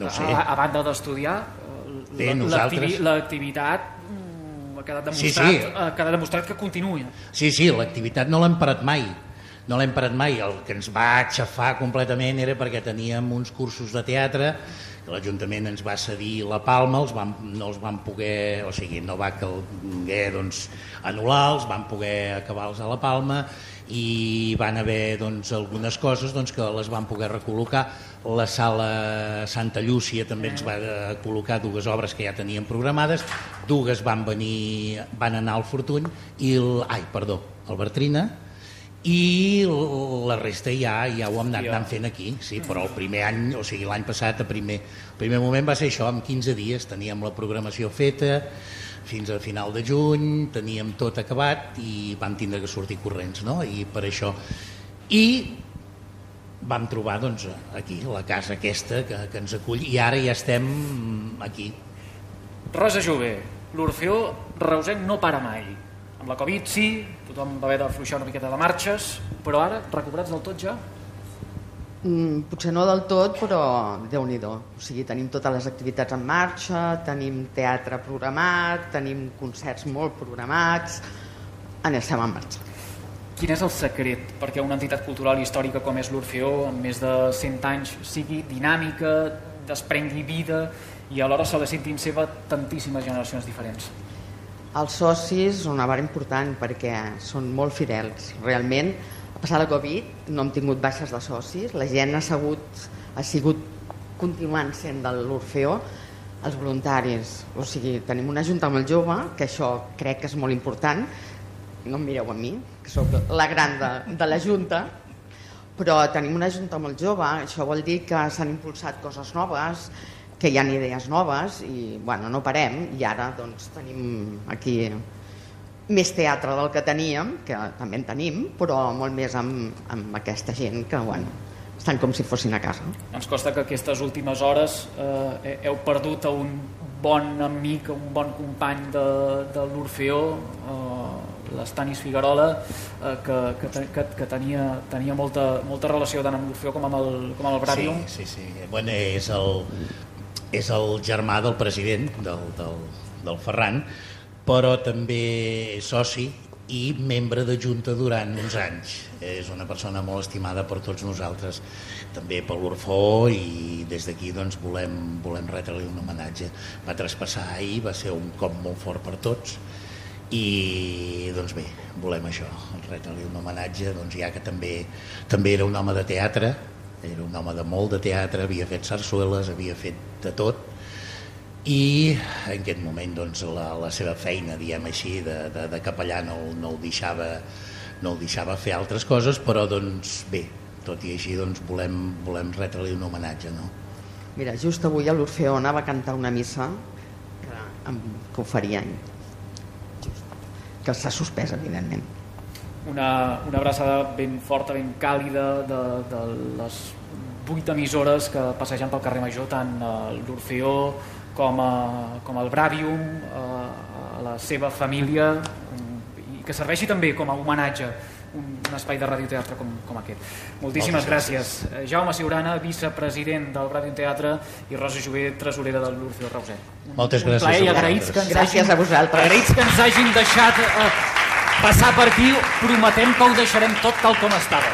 No sé. A, a banda d'estudiar, Bé, la- nosaltres- l'activi- l'activitat mm, ha quedat Sí, demostrat, sí. ha quedat demostrat que continuï. Sí, sí, l'activitat no l'hem parat mai. No l'hem parat mai. El que ens va aixafar completament era perquè teníem uns cursos de teatre l'Ajuntament ens va cedir la Palma, els vam, no els van poder, o sigui, no va calguer doncs, anul·lar, els van poder acabar-los a la Palma i van haver doncs, algunes coses doncs, que les van poder recol·locar. La sala Santa Llúcia també ens va col·locar dues obres que ja teníem programades, dues van venir, van anar al Fortuny i el, ai, perdó, el Bertrina, i la resta ja ja ho hem anat, anant fent aquí, sí, però el primer any, o sigui l'any passat, el primer, el primer moment va ser això, en 15 dies teníem la programació feta, fins a final de juny, teníem tot acabat i vam tindre que sortir corrents, no? I per això... I vam trobar doncs, aquí la casa aquesta que, que ens acull i ara ja estem aquí. Rosa Jove, l'Orfeó Reusenc no para mai. Amb la Covid sí, tothom va haver d'afluixar una miqueta de marxes, però ara, recuperats del tot ja? Mm, potser no del tot, però déu nhi O sigui, tenim totes les activitats en marxa, tenim teatre programat, tenim concerts molt programats, en estem en marxa. Quin és el secret perquè una entitat cultural i històrica com és l'Orfeó, amb més de 100 anys, sigui dinàmica, desprengui vida i alhora se la sentin seva tantíssimes generacions diferents? Els socis són una part important perquè són molt fidels. Realment, passar la Covid no hem tingut baixes de socis, la gent ha, segut, ha sigut continuant sent de l'Orfeó, els voluntaris. O sigui, tenim una junta molt jove, que això crec que és molt important, no em mireu a mi, que sóc la gran de, de la junta, però tenim una junta molt jove, això vol dir que s'han impulsat coses noves, que hi ha idees noves i bueno, no parem i ara doncs, tenim aquí més teatre del que teníem, que també en tenim, però molt més amb, amb aquesta gent que bueno, estan com si fossin a casa. Ens costa que aquestes últimes hores eh, heu perdut a un bon amic, un bon company de, de l'Orfeó, eh, l'Estanis Figuerola, eh, que, que, que, que tenia, tenia molta, molta relació tant amb l'Orfeó com amb el, com amb el Bràdium. Sí, sí, sí. Bueno, és el, és el germà del president, del, del, del Ferran, però també és soci i membre de Junta durant uns anys. És una persona molt estimada per tots nosaltres, també per l'Orfó i des d'aquí doncs, volem, volem retre-li un homenatge. Va traspassar ahir, va ser un cop molt fort per tots i doncs bé, volem això, retre-li un homenatge, doncs ja que també, també era un home de teatre, era un home de molt de teatre, havia fet sarsueles, havia fet de tot, i en aquest moment doncs, la, la seva feina, diem així, de, de, de capellà no, no, el deixava, no el deixava fer altres coses, però doncs bé, tot i així doncs, volem, volem retre-li un homenatge. No? Mira, just avui a l'Orfeó anava a cantar una missa que, que ho faria just, que s'ha suspès, evidentment. Una, una abraçada ben forta, ben càlida de, de les vuit emissores que passegen pel carrer Major, tant l'Orfeó, com, a, com el Bràvium, a, a la seva família, i que serveixi també com a homenatge un, un espai de radioteatre com, com aquest. Moltíssimes Moltes gràcies. gràcies. Eh, Jaume Siurana, vicepresident del Ràdio Teatre i Rosa Jové, tresorera de l'Urfeo Rauset. Moltes un gràcies. Plaer, agraïts que ens gràcies hagin, a vosaltres. Agraïts que ens hagin deixat eh, passar per aquí. Prometem que ho deixarem tot tal com estava.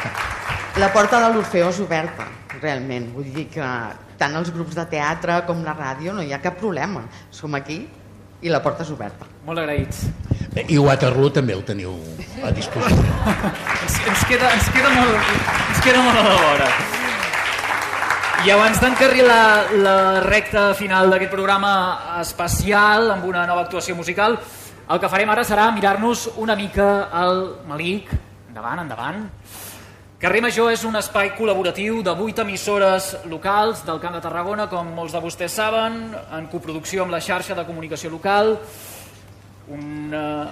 La porta de l'Orfeó és oberta, realment. Vull dir que tant els grups de teatre com la ràdio no hi ha cap problema. Som aquí i la porta és oberta. Molt agraïts. I Waterloo també el teniu a disposició. ens, ens, queda, ens, queda molt, ens queda molt a la vora. I abans d'encarrilar la recta final d'aquest programa especial amb una nova actuació musical, el que farem ara serà mirar-nos una mica al Malic. Endavant, endavant. Carrer Major és un espai col·laboratiu de vuit emissores locals del Camp de Tarragona, com molts de vostès saben, en coproducció amb la xarxa de comunicació local, un eh,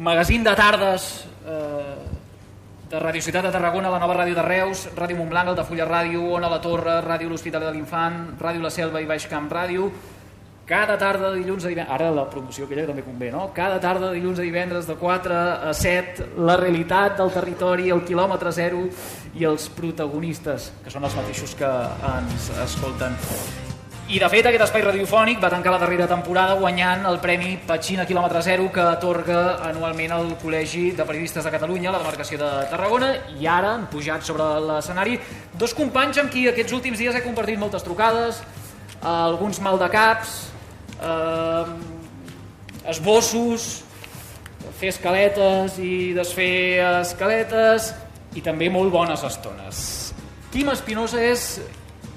magazín de tardes eh, de Radio Ciutat de Tarragona, la nova ràdio de Reus, Ràdio Montblanc, Altafulla Ràdio, Ona la Torre, Ràdio L'Hospitalet de l'Infant, Ràdio La Selva i Baix Camp Ràdio, cada tarda de dilluns a divendres, ara la promoció aquella també convé, no? Cada tarda de dilluns a divendres de 4 a 7, la realitat del territori, el quilòmetre zero i els protagonistes, que són els mateixos que ens escolten. I de fet aquest espai radiofònic va tancar la darrera temporada guanyant el Premi Patxina Kilòmetre Zero que atorga anualment el Col·legi de Periodistes de Catalunya, la demarcació de Tarragona, i ara han pujat sobre l'escenari dos companys amb qui aquests últims dies he compartit moltes trucades, alguns maldecaps, eh, esbossos, fer escaletes i desfer escaletes i també molt bones estones. Quim Espinosa és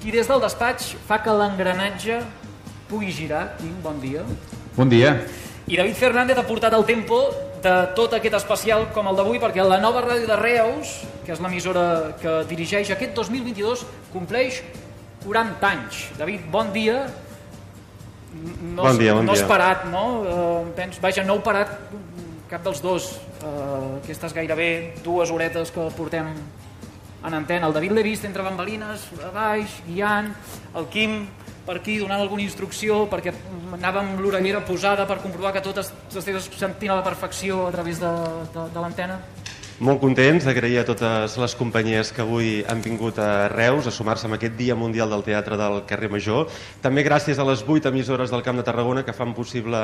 qui des del despatx fa que l'engranatge pugui girar. Quim, bon dia. Bon dia. I David Fernández ha portat el tempo de tot aquest especial com el d'avui perquè la nova ràdio de Reus, que és l'emissora que dirigeix aquest 2022, compleix 40 anys. David, bon dia. No, Bon dia, bon no dia. has parat, no? Uh, tens, vaja, no heu parat cap dels dos. Uh, aquestes gairebé dues horetes que portem en antena. El David l'he vist entre bambalines, a baix, guiant, el Quim per aquí donant alguna instrucció perquè anàvem amb l'orellera posada per comprovar que tot es- s'estigués sentint a la perfecció a través de, de, de l'antena. Molt contents d'agrair a totes les companyies que avui han vingut a Reus a sumar-se en aquest Dia Mundial del Teatre del Carrer Major. També gràcies a les vuit emissores del Camp de Tarragona que fan possible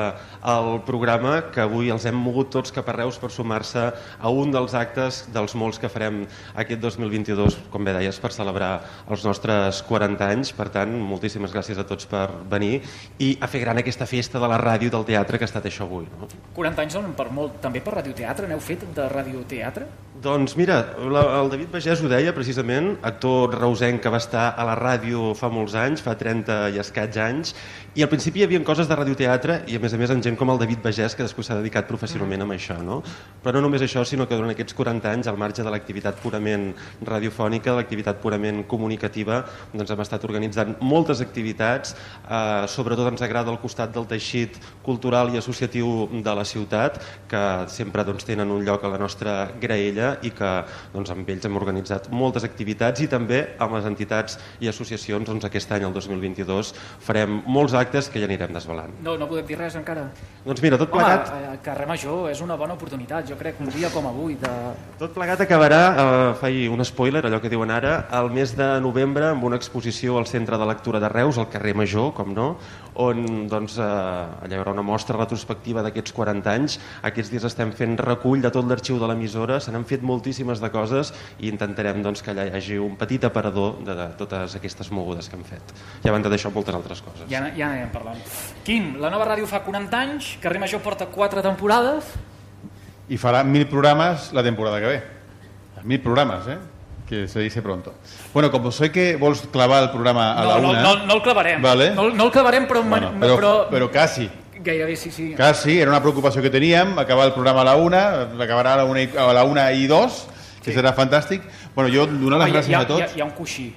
el programa, que avui els hem mogut tots cap a Reus per sumar-se a un dels actes dels molts que farem aquest 2022, com bé deies, per celebrar els nostres 40 anys. Per tant, moltíssimes gràcies a tots per venir i a fer gran aquesta festa de la ràdio del teatre que ha estat això avui. No? 40 anys donen per molt, també per radioteatre, n'heu fet de radioteatre? Doncs mira, la, el David Bagès ho deia precisament, actor reusenc que va estar a la ràdio fa molts anys, fa 30 i escaig anys, i al principi hi havia coses de radioteatre i a més a més en gent com el David Bagès que després s'ha dedicat professionalment a això, no? Però no només això, sinó que durant aquests 40 anys, al marge de l'activitat purament radiofònica, de l'activitat purament comunicativa, doncs hem estat organitzant moltes activitats, eh, sobretot ens agrada al costat del teixit cultural i associatiu de la ciutat, que sempre doncs, tenen un lloc a la nostra graella i que doncs, amb ells hem organitzat moltes activitats i també amb les entitats i associacions doncs, aquest any, el 2022, farem molts actes que ja anirem desvelant. No, no podem dir res encara. Doncs mira, tot plegat... Home, eh, Carrer Major és una bona oportunitat, jo crec, un dia com avui. De... Tot plegat acabarà, eh, faig un spoiler, allò que diuen ara, al mes de novembre amb una exposició al Centre de Lectura de Reus, al carrer Major, com no, on doncs, eh, allà hi haurà una mostra retrospectiva d'aquests 40 anys. Aquests dies estem fent recull de tot l'arxiu de l'emissora, se n'han fet moltíssimes de coses i intentarem doncs, que allà hi hagi un petit aparador de, de totes aquestes mogudes que hem fet. I a banda d'això, moltes altres coses. Ja, ja n'anem parlant. Quim, la nova ràdio fa 40 anys, Carrer Major porta 4 temporades, Y fará mil programas la temporada que ve. Mil programas, ¿eh? Que se dice pronto. Bueno, como sé que vos clavar el programa a no, la no, una... no, no el clavarem. Vale. No, no el clavarem, però, Bueno, però, però, però quasi. Gairebé sí, sí. Casi, era una preocupació que teníem, acabar el programa a la una, acabarà a la una i, a la una i dos, que serà fantàstic. Bueno, jo donar les Home, gràcies hi ha- a tots. Hi ha, hi ha un coixí.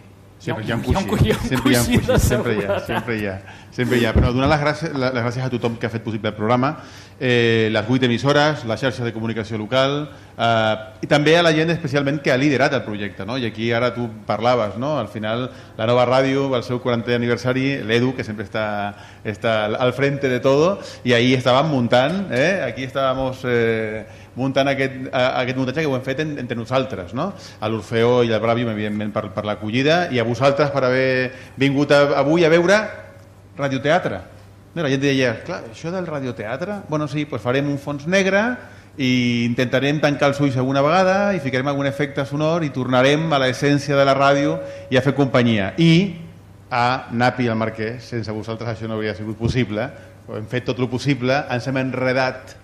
Sempre Hi ha un- un hi ha un coixí, hi ha un sempre hi ha un coixí sempre hi ha, sempre hi ha, sempre hi ha. Però donar les gràcies, les gràcies a tothom que ha fet possible el programa, eh, les vuit emissores, la xarxa de comunicació local, eh, i també a la gent especialment que ha liderat el projecte, no? I aquí ara tu parlaves, no? Al final, la nova ràdio, el seu 40è aniversari, l'Edu, que sempre està, està al frente de todo, i ahí estàvem muntant, eh? Aquí estàvem eh, muntant aquest, aquest muntatge que ho hem fet en, entre nosaltres, no? A l'Orfeó i al Bravi, evidentment, per, per l'acollida, i a vosaltres per haver vingut a, avui a veure radioteatre. No, la gent deia, clar, això del radioteatre, bueno, sí, doncs farem un fons negre i intentarem tancar els ulls alguna vegada i ficarem algun efecte sonor i tornarem a l'essència de la ràdio i a fer companyia. I a Napi i al Marquès, sense vosaltres això no hauria sigut possible, hem fet tot el possible, ens hem enredat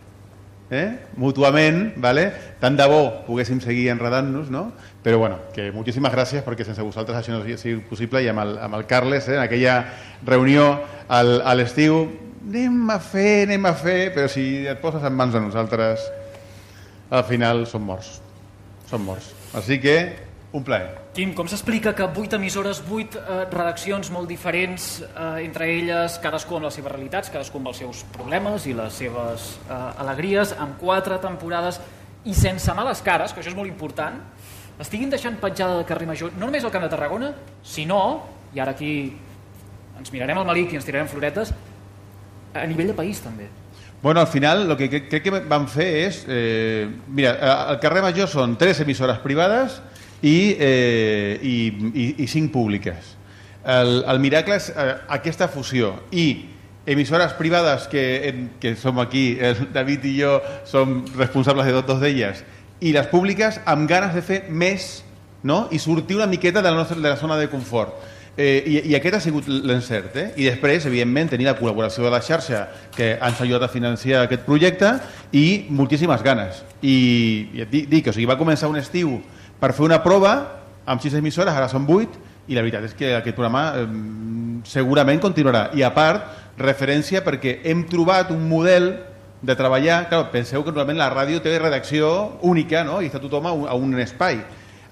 eh? mútuament, ¿vale? tant de bo poguéssim seguir enredant-nos, no? però bueno, que moltíssimes gràcies perquè sense vosaltres això no sigut possible i amb el, amb el Carles, eh? en aquella reunió al, a l'estiu, anem a fer, anem a fer, però si et poses en mans de nosaltres, al final som morts. Som morts. Així que, un plaer. Quim, com s'explica que vuit emissores, vuit eh, redaccions molt diferents, eh, entre elles cadascú amb les seves realitats, cadascú amb els seus problemes i les seves eh, alegries, amb quatre temporades i sense males cares, que això és molt important, estiguin deixant petjada de carrer Major, no només al Camp de Tarragona, sinó, i ara aquí ens mirarem al malic i ens tirarem floretes, a nivell de país també. Bueno, al final, el que cre- crec que vam fer és... Eh, mira, al carrer Major són tres emissores privades i, eh, i, i, i cinc públiques. El, el miracle és eh, aquesta fusió i emissores privades que, que som aquí, el David i jo som responsables de totes d'elles, i les públiques amb ganes de fer més no? i sortir una miqueta de la, nostra, de la zona de confort. Eh, i, I aquest ha sigut l'encert. Eh? I després, evidentment, tenir la col·laboració de la xarxa que ens ha ajudat a financiar aquest projecte i moltíssimes ganes. I, i et dic, dic, o sigui, va començar un estiu per fer una prova amb sis emissores, ara són vuit, i la veritat és que aquest programa eh, segurament continuarà. I a part, referència perquè hem trobat un model de treballar... Clar, penseu que normalment la ràdio té redacció única no? i està tothom a un, a un espai.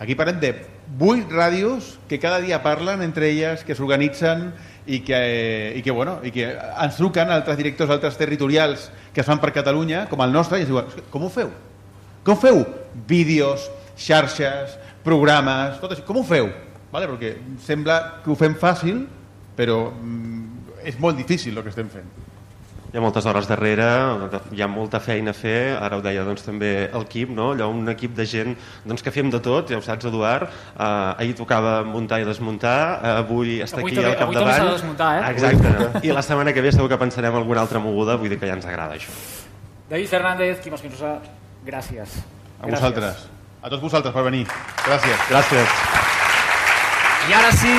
Aquí parlem de vuit ràdios que cada dia parlen entre elles, que s'organitzen i que, i que, bueno, i que ens truquen altres directors, altres territorials que es fan per Catalunya, com el nostre, i ens diuen, com ho feu? Com feu? Vídeos, xarxes, programes, tot això. Com ho feu? Vale? Perquè sembla que ho fem fàcil, però mm, és molt difícil el que estem fent. Hi ha moltes hores darrere, hi ha molta feina a fer, ara ho deia doncs, també el equip, no? Allò, un equip de gent doncs, que fem de tot, ja ho saps, Eduard. Uh, ahir tocava muntar i desmuntar, uh, avui està Avui aquí al avui capdavant. també s'ha de desmuntar, eh? Exacte. I la setmana que ve segur que pensarem alguna altra moguda, vull dir que ja ens agrada això. David Fernández, Quim Espinosa, gràcies. A vosaltres. A tots vosaltres per venir. Gràcies. Gràcies. I ara sí...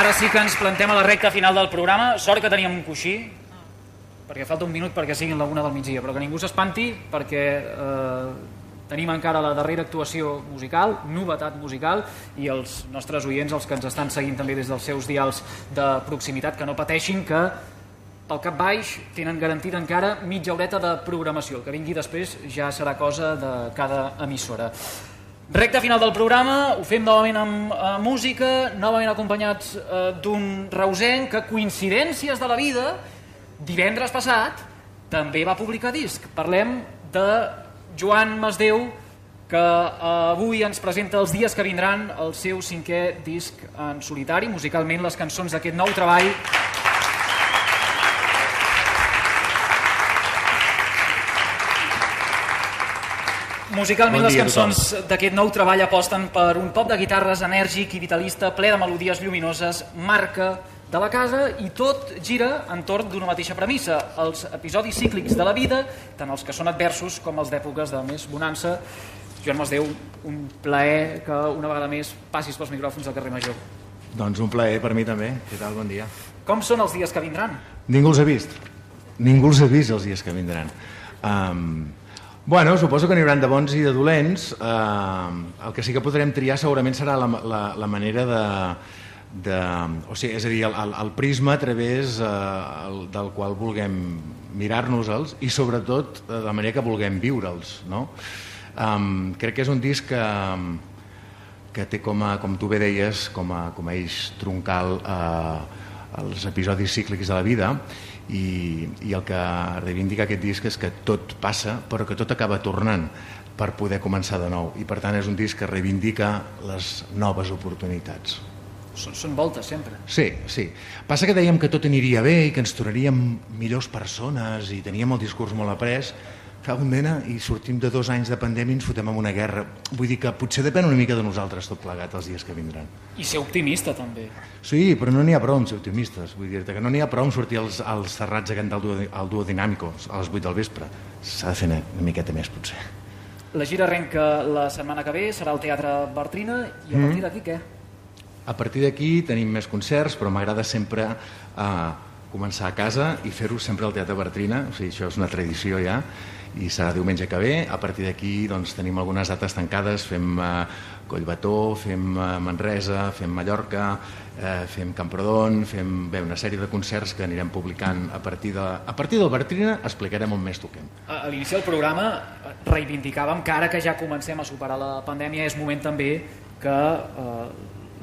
Ara sí que ens plantem a la recta final del programa. Sort que teníem un coixí, perquè falta un minut perquè siguin la una del migdia, però que ningú s'espanti perquè eh, tenim encara la darrera actuació musical, novetat musical, i els nostres oients, els que ens estan seguint també des dels seus dials de proximitat, que no pateixin que pel cap baix tenen garantida encara mitja horeta de programació. El que vingui després ja serà cosa de cada emissora. Recta final del programa, ho fem novament amb eh, música, novament acompanyats eh, d'un reusenc que, coincidències de la vida, divendres passat també va publicar disc. Parlem de Joan Masdeu, que eh, avui ens presenta els dies que vindran el seu cinquè disc en solitari, musicalment les cançons d'aquest nou treball Musicalment Bon les cançons d'aquest nou treball aposten per un pop de guitarres enèrgic i vitalista, ple de melodies lluminoses, marca de la casa i tot gira entorn d'una mateixa premissa, els episodis cíclics de la vida, tant els que són adversos com els d'èpoques de més bonança. Joan Masdeu, un plaer que una vegada més passis pels micròfons del carrer Major. Doncs un plaer per mi també. Què tal? Bon dia. Com són els dies que vindran? Ningú els ha vist. Ningú els ha vist els dies que vindran. Um, bueno, suposo que n'hi haurà de bons i de dolents. Uh, el que sí que podrem triar segurament serà la, la, la manera de, de, o sigui, és a dir, el, el, el prisma a través uh, el, del qual vulguem mirar-nos-els i sobretot de la manera que vulguem viure'ls. No? Um, crec que és un disc que, que té com, a, com tu bé deies, com a, com a eix troncal eh, els episodis cíclics de la vida i, i el que reivindica aquest disc és que tot passa però que tot acaba tornant per poder començar de nou i per tant és un disc que reivindica les noves oportunitats. Són, són voltes, sempre. Sí, sí. Passa que dèiem que tot aniria bé i que ens tornaríem millors persones i teníem el discurs molt après, fa un mena i sortim de dos anys de pandèmia i ens fotem en una guerra. Vull dir que potser depèn una mica de nosaltres tot plegat els dies que vindran. I ser optimista, també. Sí, però no n'hi ha prou amb ser optimistes. Vull dir-te que no n'hi ha prou amb sortir als, als serrats a cantar el duo, el duo dinàmico a les 8 del vespre. S'ha de fer una, una miqueta més, potser. La gira arrenca la setmana que ve, serà al Teatre Bartrina, i a Mhm. partir d'aquí què? A partir d'aquí tenim més concerts, però m'agrada sempre eh, començar a casa i fer-ho sempre al Teatre Bertrina, o sigui, això és una tradició ja, i serà diumenge que ve. A partir d'aquí doncs, tenim algunes dates tancades, fem eh, Collbató, fem eh, Manresa, fem Mallorca, eh, fem Camprodon, fem bé, una sèrie de concerts que anirem publicant a partir, de, a partir del Bertrina, explicarem on més toquem. A a l'inici del programa eh, reivindicàvem que ara que ja comencem a superar la pandèmia és moment també que eh,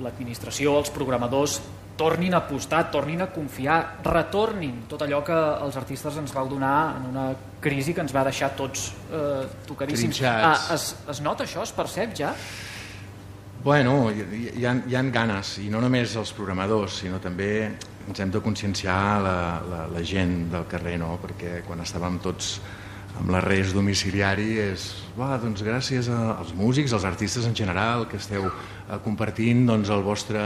l'administració, els programadors tornin a apostar, tornin a confiar, retornin tot allò que els artistes ens vau donar en una crisi que ens va deixar tots eh, tocadíssims. Trinxats. Ah, es, es nota això? Es percep ja? Bueno, hi, hi, ha, hi ha ganes, i no només els programadors, sinó també ens hem de conscienciar la, la, la gent del carrer, no? perquè quan estàvem tots amb l'arrest domiciliari és, va, doncs gràcies als músics, als artistes en general, que esteu eh, compartint doncs, el vostre,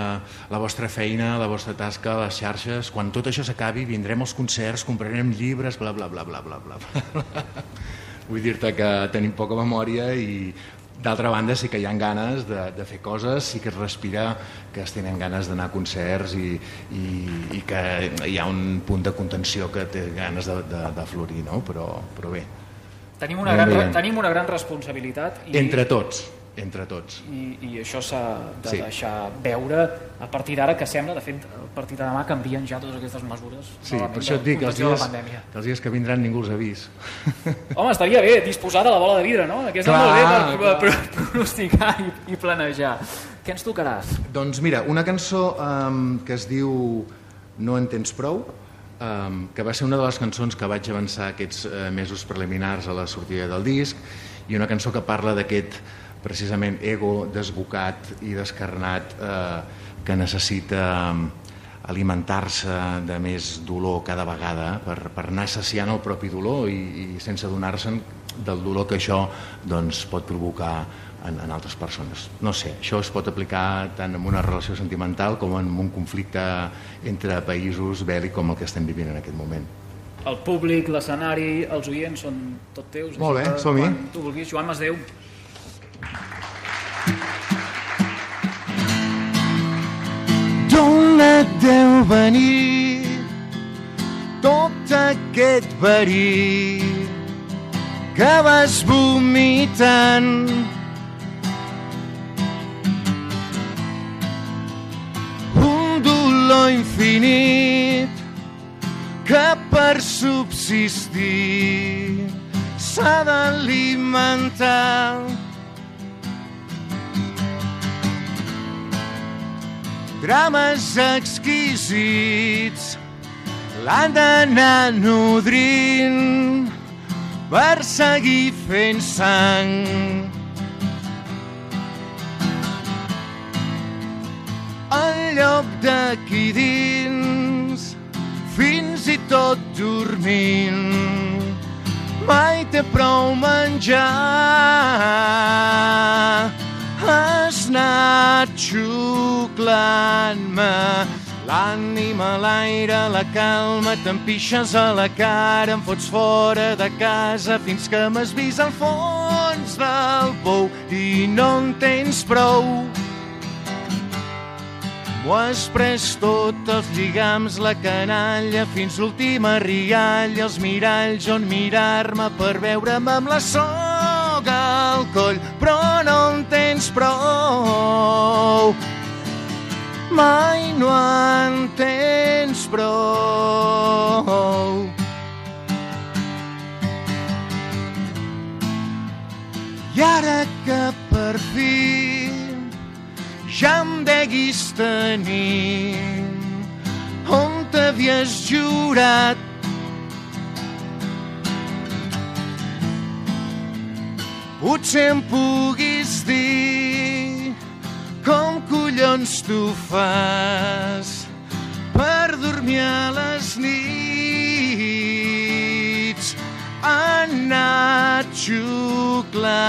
la vostra feina, la vostra tasca les xarxes. Quan tot això s'acabi, vindrem als concerts, comprarem llibres, bla, bla, bla, bla, bla, bla. Vull dir-te que tenim poca memòria i d'altra banda sí que hi ha ganes de, de fer coses, sí que es respira que es tenen ganes d'anar a concerts i, i, i que hi ha un punt de contenció que té ganes de, de, de florir, no? però, però bé. Tenim una, gran, tenim una gran responsabilitat i, Entre tots, entre tots. i, i això s'ha de Sí. deixar veure a partir d'ara que sembla, de fet, a partir de demà canvien ja totes aquestes mesures Sí, per això et dic, els dies, pandèmia. els dies que vindran ningú els ha vist. Home, estaria bé disposar de la bola de vidre, no? Que és Clar, molt bé per, clar. per, per pronosticar i, i planejar. Què ens tocaràs? Doncs mira, una cançó um, que es diu No en tens prou, um, que va ser una de les cançons que vaig avançar aquests uh, mesos preliminars a la sortida del disc, i una cançó que parla d'aquest precisament ego desbocat i descarnat eh, que necessita alimentar-se de més dolor cada vegada per, per anar saciant el propi dolor i, i sense donar-se'n del dolor que això doncs, pot provocar en, en altres persones. No sé, això es pot aplicar tant en una relació sentimental com en un conflicte entre països bèl·lic com el que estem vivint en aquest moment. El públic, l'escenari, els oients són tot teus. Molt bé, som-hi. quan Tu vulguis, Joan Masdeu. D'on et deu venir tot aquest verí que vas vomitant? Dolor infinit que per subsistir s'ha d'alimentar. drames exquisits l'han d'anar nodrint per seguir fent sang. Lloc d'aquí dins, fins i tot dormint, mai té prou menjar. Has anat xuclant-me l'ànima, l'aire, la calma, t'empixes a la cara, em fots fora de casa fins que m'has vist al fons del pou i no en tens prou. M'ho has pres tot, els lligams, la canalla, fins l'última rialla, els miralls on mirar-me per veure'm amb la soga al coll, però no en tens prou. Mai no en tens prou. I ara que per fi ja em deguis tenir on t'havies jurat? Potser em puguis dir com collons tu fas per dormir a les nits. Anat xuclant-me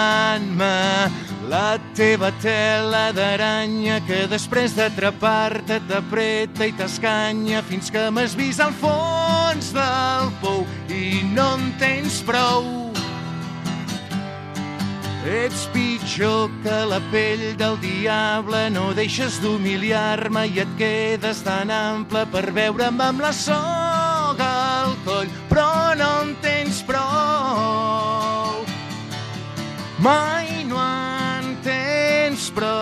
la teva tela d'aranya que després d'atrapar-te t'apreta i t'escanya fins que m'has vist al fons del pou i no en tens prou. Ets pitjor que la pell del diable, no deixes d'humiliar-me i et quedes tan ample per veure'm amb la soga al coll, però no en tens prou. Mai tens prou.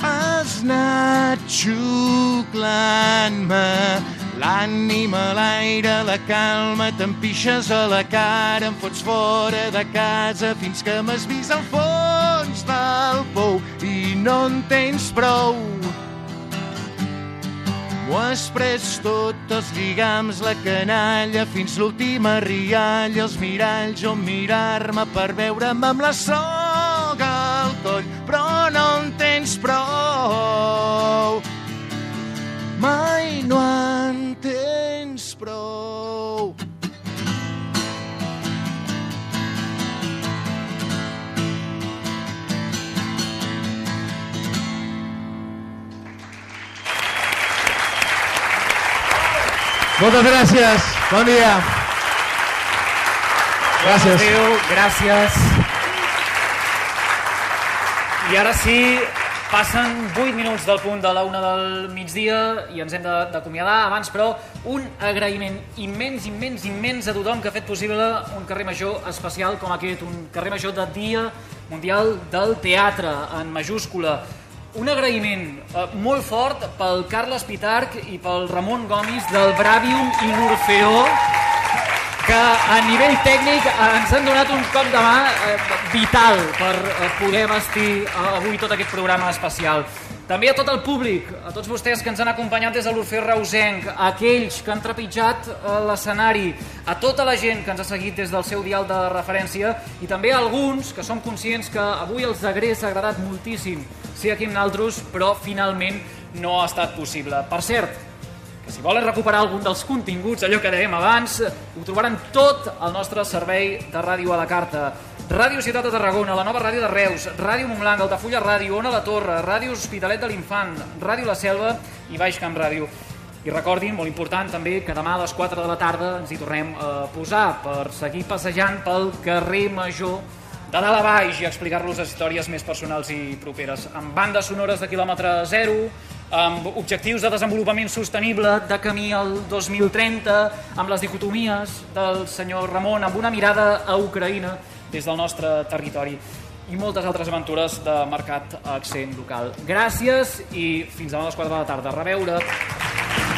Has anat xuclant-me l'ànima, l'aire, la calma, t'empixes a la cara, em fots fora de casa fins que m'has vist al fons del pou i no en tens prou. M'ho has pres tot, els lligams, la canalla, fins l'última rialla, els miralls on mirar-me per veure'm amb la soga al coll, però no en tens prou mai no en tens prou. Moltes gràcies. Bon dia. Gràcies. Adéu, gràcies. I ara sí, passen 8 minuts del punt de la una del migdia i ens hem d'acomiadar. Abans, però, un agraïment immens, immens, immens a tothom que ha fet possible un carrer major especial com aquest, un carrer major de Dia Mundial del Teatre, en majúscula. Un agraïment eh, molt fort pel Carles Pitarc i pel Ramon Gomis del Bravium i l'Orfeó, que a nivell tècnic eh, ens han donat un cop de mà eh, vital per eh, poder vestir avui tot aquest programa especial. També a tot el públic, a tots vostès que ens han acompanyat des de l'Orfeo Reusenc, a aquells que han trepitjat l'escenari, a tota la gent que ens ha seguit des del seu dial de referència i també a alguns que som conscients que avui els hagués agradat moltíssim ser aquí amb naltros, però finalment no ha estat possible. Per cert, que si volen recuperar algun dels continguts, allò que dèiem abans, ho trobaran tot al nostre servei de ràdio a la carta. Ràdio Ciutat de Tarragona, la nova ràdio de Reus, Ràdio Montblanc, Altafulla Ràdio, Ona la Torre, Ràdio Hospitalet de l'Infant, Ràdio La Selva i Baix Camp Ràdio. I recordin, molt important també, que demà a les 4 de la tarda ens hi tornem a posar per seguir passejant pel carrer Major de dalt a baix i explicar-los les històries més personals i properes, amb bandes sonores de quilòmetre zero, amb objectius de desenvolupament sostenible de camí al 2030, amb les dicotomies del senyor Ramon, amb una mirada a Ucraïna des del nostre territori i moltes altres aventures de mercat accent local. Gràcies i fins demà a les 4 de la tarda. A reveure.